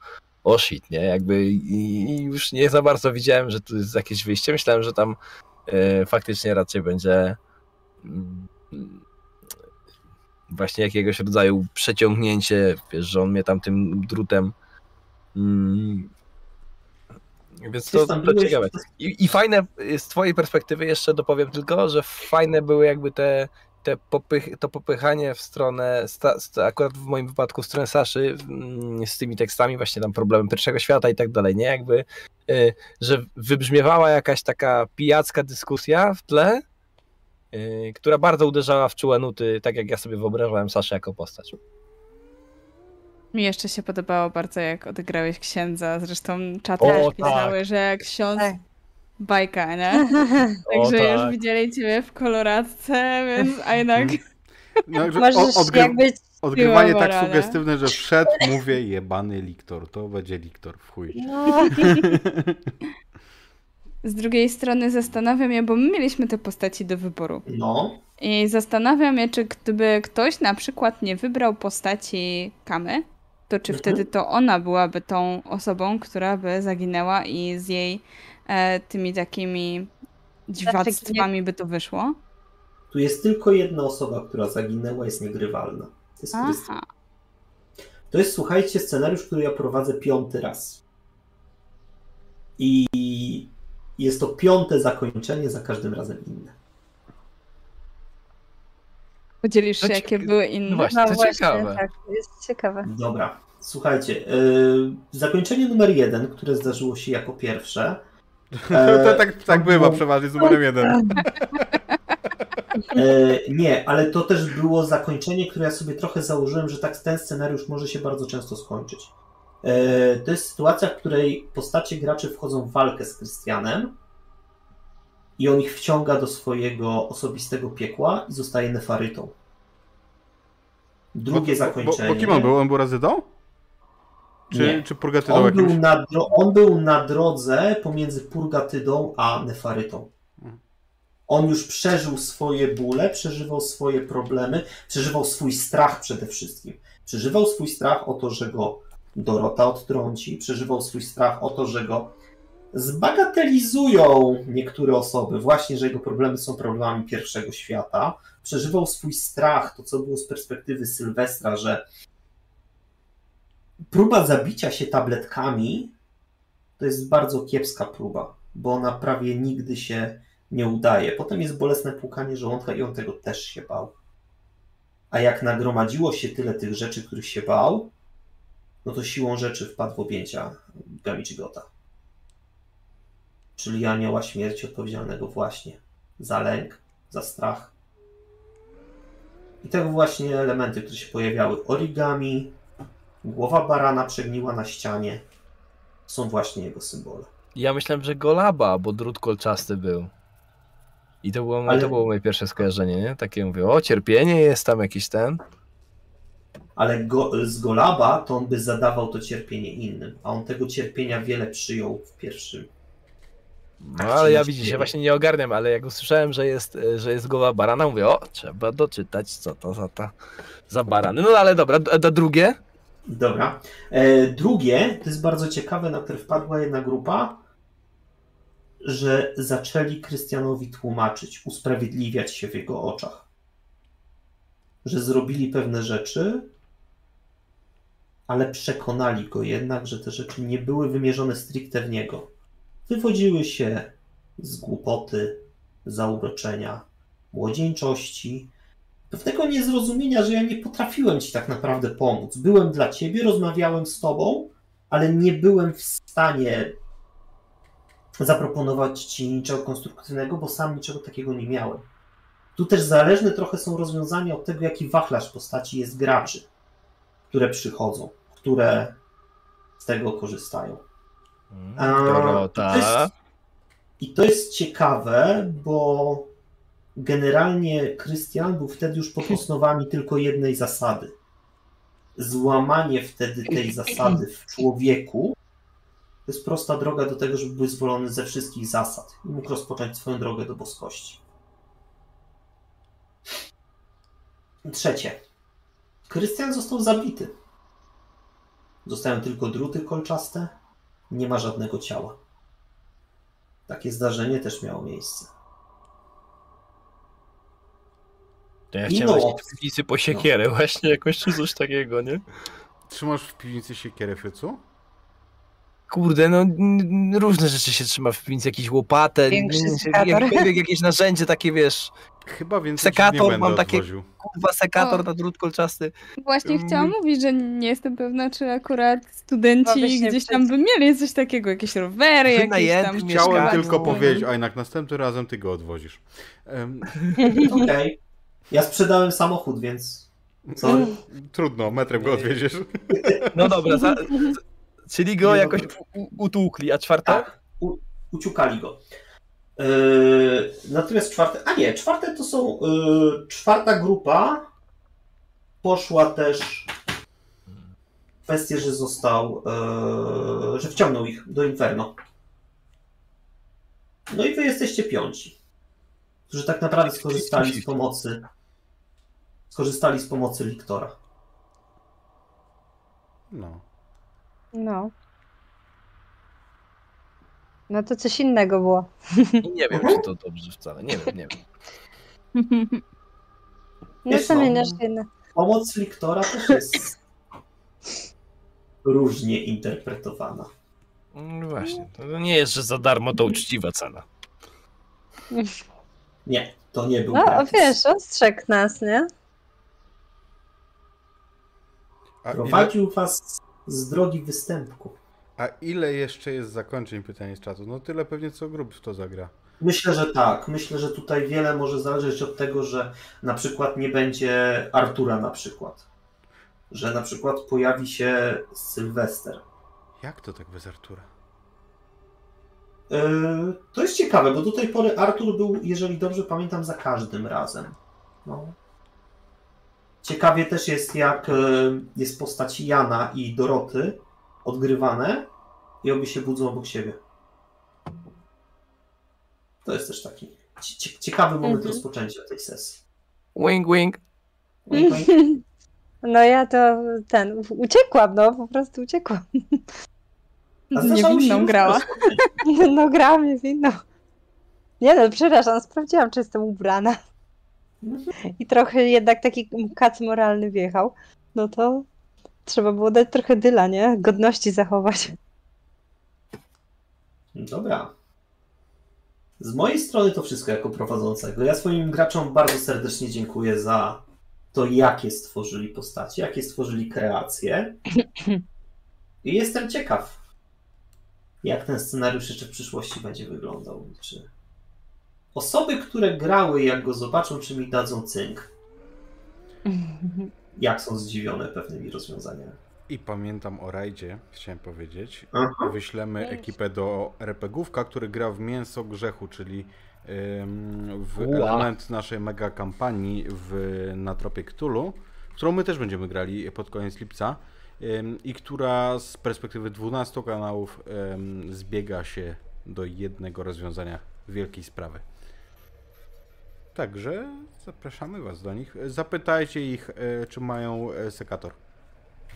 o shit, nie? Jakby i, i już nie za bardzo widziałem, że tu jest jakieś wyjście. Myślałem, że tam faktycznie raczej będzie mm, właśnie jakiegoś rodzaju przeciągnięcie, wiesz, że on mnie tam tym drutem. Mm, więc to, to ciekawe. I, I fajne z twojej perspektywy jeszcze dopowiem tylko, że fajne były jakby te, te popych, to popychanie w stronę, akurat w moim wypadku w stronę Saszy mm, z tymi tekstami właśnie tam problemy pierwszego świata i tak dalej, nie? Jakby, y, że wybrzmiewała jakaś taka pijacka dyskusja w tle, y, która bardzo uderzała w czułe nuty, tak jak ja sobie wyobrażałem Saszę jako postać. Mi jeszcze się podobało bardzo, jak odegrałeś księdza. Zresztą czaty O, tak. pisały, że jak ksiądz Tak. bajka, nie? O, Także już tak. widzieli ciebie w koloradce, więc a jednak No, że Możesz odgry- jakby... Odgrywanie tak morale. sugestywne, że wszedł, mówię jebany liktor. To będzie liktor w chuj. No, z drugiej strony zastanawiam się, bo my mieliśmy te postaci do wyboru. No, I zastanawiam się, czy gdyby ktoś na przykład nie wybrał postaci Kamy, to czy Mhm. wtedy to ona byłaby tą osobą, która by zaginęła i z jej e, tymi takimi dziwactwami by to wyszło? tu jest tylko jedna osoba, która zaginęła, jest niegrywalna. To jest Krystian. To jest, słuchajcie, scenariusz, który ja prowadzę piąty raz. I jest to piąte zakończenie, za każdym razem inne. Podzielisz się, No jakie cieka- były inne? no właśnie. no to właśnie, ciekawe. tak, jest ciekawe. Dobra, słuchajcie. Yy, zakończenie numer jeden, które zdarzyło się jako pierwsze. e, to tak, tak bywa przeważnie z numerem jeden. E, nie, ale to też było zakończenie, które ja sobie trochę założyłem, że tak ten scenariusz może się bardzo często skończyć. E, To jest sytuacja, w której postacie graczy wchodzą w walkę z Krystianem i on ich wciąga do swojego osobistego piekła i zostaje nefarytą. Drugie bo, bo, zakończenie. bo kim on był? On był Razydą? Czy, Nie. czy Purgatydą On jakimś? był, na dro- on był na drodze pomiędzy Purgatydą a Nefarytą. Mhm. On już przeżył swoje bóle, przeżywał swoje problemy, przeżywał swój strach przede wszystkim. Przeżywał swój strach o to, że go Dorota odtrąci, przeżywał swój strach o to, że go zbagatelizują niektóre osoby, właśnie, że jego problemy są problemami pierwszego świata. Przeżywał swój strach, to co było z perspektywy Sylwestra, że próba zabicia się tabletkami to jest bardzo kiepska próba, bo ona prawie nigdy się nie udaje. Potem jest bolesne płukanie żołądka i on tego też się bał. A jak nagromadziło się tyle tych rzeczy, których się bał, no to siłą rzeczy wpadł w objęcia Gamichigota. Czyli anioła śmierci odpowiedzialnego właśnie za lęk, za strach. I tego właśnie elementy, które się pojawiały. Origami, głowa barana przegniła na ścianie. Są właśnie jego symbole. Ja myślałem, że Golaba, bo drut kolczasty był. I to było, Ale- to było moje pierwsze skojarzenie, nie? Takie mówię, o cierpienie jest tam jakiś ten. Ale go, z Golaba to on by zadawał to cierpienie innym, a on tego cierpienia wiele przyjął w pierwszym. No Akcji ale ja ja właśnie nie ogarniam, ale jak usłyszałem, że jest, e, że jest głowa barana, mówię, o, trzeba doczytać, co to za ta, za barany. No ale dobra, a drugie? Dobra. E, drugie, to jest bardzo ciekawe, na które wpadła jedna grupa, że zaczęli Krystianowi tłumaczyć, usprawiedliwiać się w jego oczach. Że zrobili pewne rzeczy, ale przekonali go jednak, że te rzeczy nie były wymierzone stricte w niego. Wywodziły się z głupoty, zauroczenia, młodzieńczości, pewnego niezrozumienia, że ja nie potrafiłem ci tak naprawdę pomóc. Byłem dla ciebie, rozmawiałem z tobą, ale nie byłem w stanie zaproponować ci niczego konstruktywnego, bo sam niczego takiego nie miałem. Tu też zależne trochę są rozwiązania od tego, jaki wachlarz postaci jest graczy, które przychodzą, które z tego korzystają. Dorota. to jest- I to jest ciekawe, bo generalnie Krystian był wtedy już pod osnowami tylko jednej zasady. Złamanie wtedy tej zasady w człowieku to jest prosta droga do tego, żeby był zwolony ze wszystkich zasad i mógł rozpocząć swoją drogę do boskości. Trzecie. Krystian został zabity. Zostają tylko druty kolczaste, nie ma żadnego ciała. Takie zdarzenie też miało miejsce. To ja chciałem właśnie opcję. w piwnicy po siekierę właśnie jakoś czy coś takiego, nie? Trzymasz w piwnicy siekierę, Frycu? Kurde, no różne rzeczy się trzyma w piwnicy, jakieś łopatę, jakiekolwiek jakieś narzędzie takie, wiesz, Chyba więcej ci Sekator mam takie- odwoził. kurwa sekator O. na drut kolczasty. Właśnie Mm. chciałam mówić, że nie jestem pewna, czy akurat studenci się gdzieś tam by mieli coś takiego, jakieś rowery, jakieś tam... Chciałem Mieszkanie. tylko powiedzieć, a jednak następnym razem ty go odwozisz. Em, Okej. Ja sprzedałem samochód, więc. Sorry. trudno, metrem go odwieziesz. No dobra, za, czyli go Nie, jakoś u, utłukli, a czwarta? Tak, u, uciukali go. Yy, natomiast czwarte. A nie, czwarte to są. Yy, czwarta grupa poszła też w kwestię, że został. Yy, że wciągnął ich do Inferno. No i wy jesteście piąci, którzy tak naprawdę skorzystali z pomocy. Skorzystali z pomocy Liktora. No. No. No to coś innego było. Nie wiem, czy to dobrze wcale, nie wiem, nie wiem. No Wiesz, co no. Pomoc Liktora też jest różnie interpretowana. No właśnie, to nie jest, że za darmo to uczciwa cena. Nie, to nie był No gratis. wiesz, ostrzegł nas, nie? A ile, Prowadził was z drogi występku. a ile jeszcze jest zakończeń pytanie z czatu? No tyle pewnie co grup w to zagra. Myślę, że tak. Myślę, że tutaj wiele może zależeć od tego, że na przykład nie będzie Artura na przykład. Że na przykład pojawi się Sylwester. Jak to tak bez Artura? Yy, To jest ciekawe, bo do tej pory Artur był, jeżeli dobrze pamiętam, za każdym razem. No. Ciekawie też jest, jak yy, jest postać Jana i Doroty odgrywane i obie się budzą obok siebie. To jest też taki cie- cie- ciekawy moment Mhm. rozpoczęcia tej sesji. Wing, wing. Wink, wink. No ja to ten, uciekłam, no po prostu uciekłam. A Niewinną grała. No grałam niewinną. Nie no, przepraszam, sprawdziłam, czy jestem ubrana. I trochę jednak taki kac moralny wjechał. No to trzeba było dać trochę dyla, nie? Godności zachować. Dobra. Z mojej strony to wszystko jako prowadzącego. Ja swoim graczom bardzo serdecznie dziękuję za to, jakie stworzyli postacie, jakie stworzyli kreacje. I jestem ciekaw, jak ten scenariusz jeszcze w przyszłości będzie wyglądał. Czy osoby, które grały, jak go zobaczą, czy mi dadzą cynk, jak są zdziwione pewnymi rozwiązaniami. I pamiętam o rajdzie, chciałem powiedzieć. Aha. Wyślemy ekipę do RPGówka, który gra w Mięso Grzechu, czyli ym, w Ua. element naszej mega kampanii w, na tropie Cthulhu, którą my też będziemy grali pod koniec lipca ym, i która z perspektywy 12 kanałów ym, zbiega się do jednego rozwiązania wielkiej sprawy. Także zapraszamy Was do nich. Zapytajcie ich, e, czy mają e, sekator.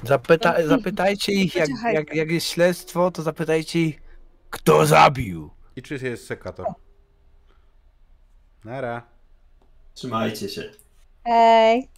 Zapyta, zapytajcie ich, jak, jak, jak jest śledztwo, to zapytajcie ich, kto zabił. I czy jest sekator. Nara. Trzymajcie się. Ej,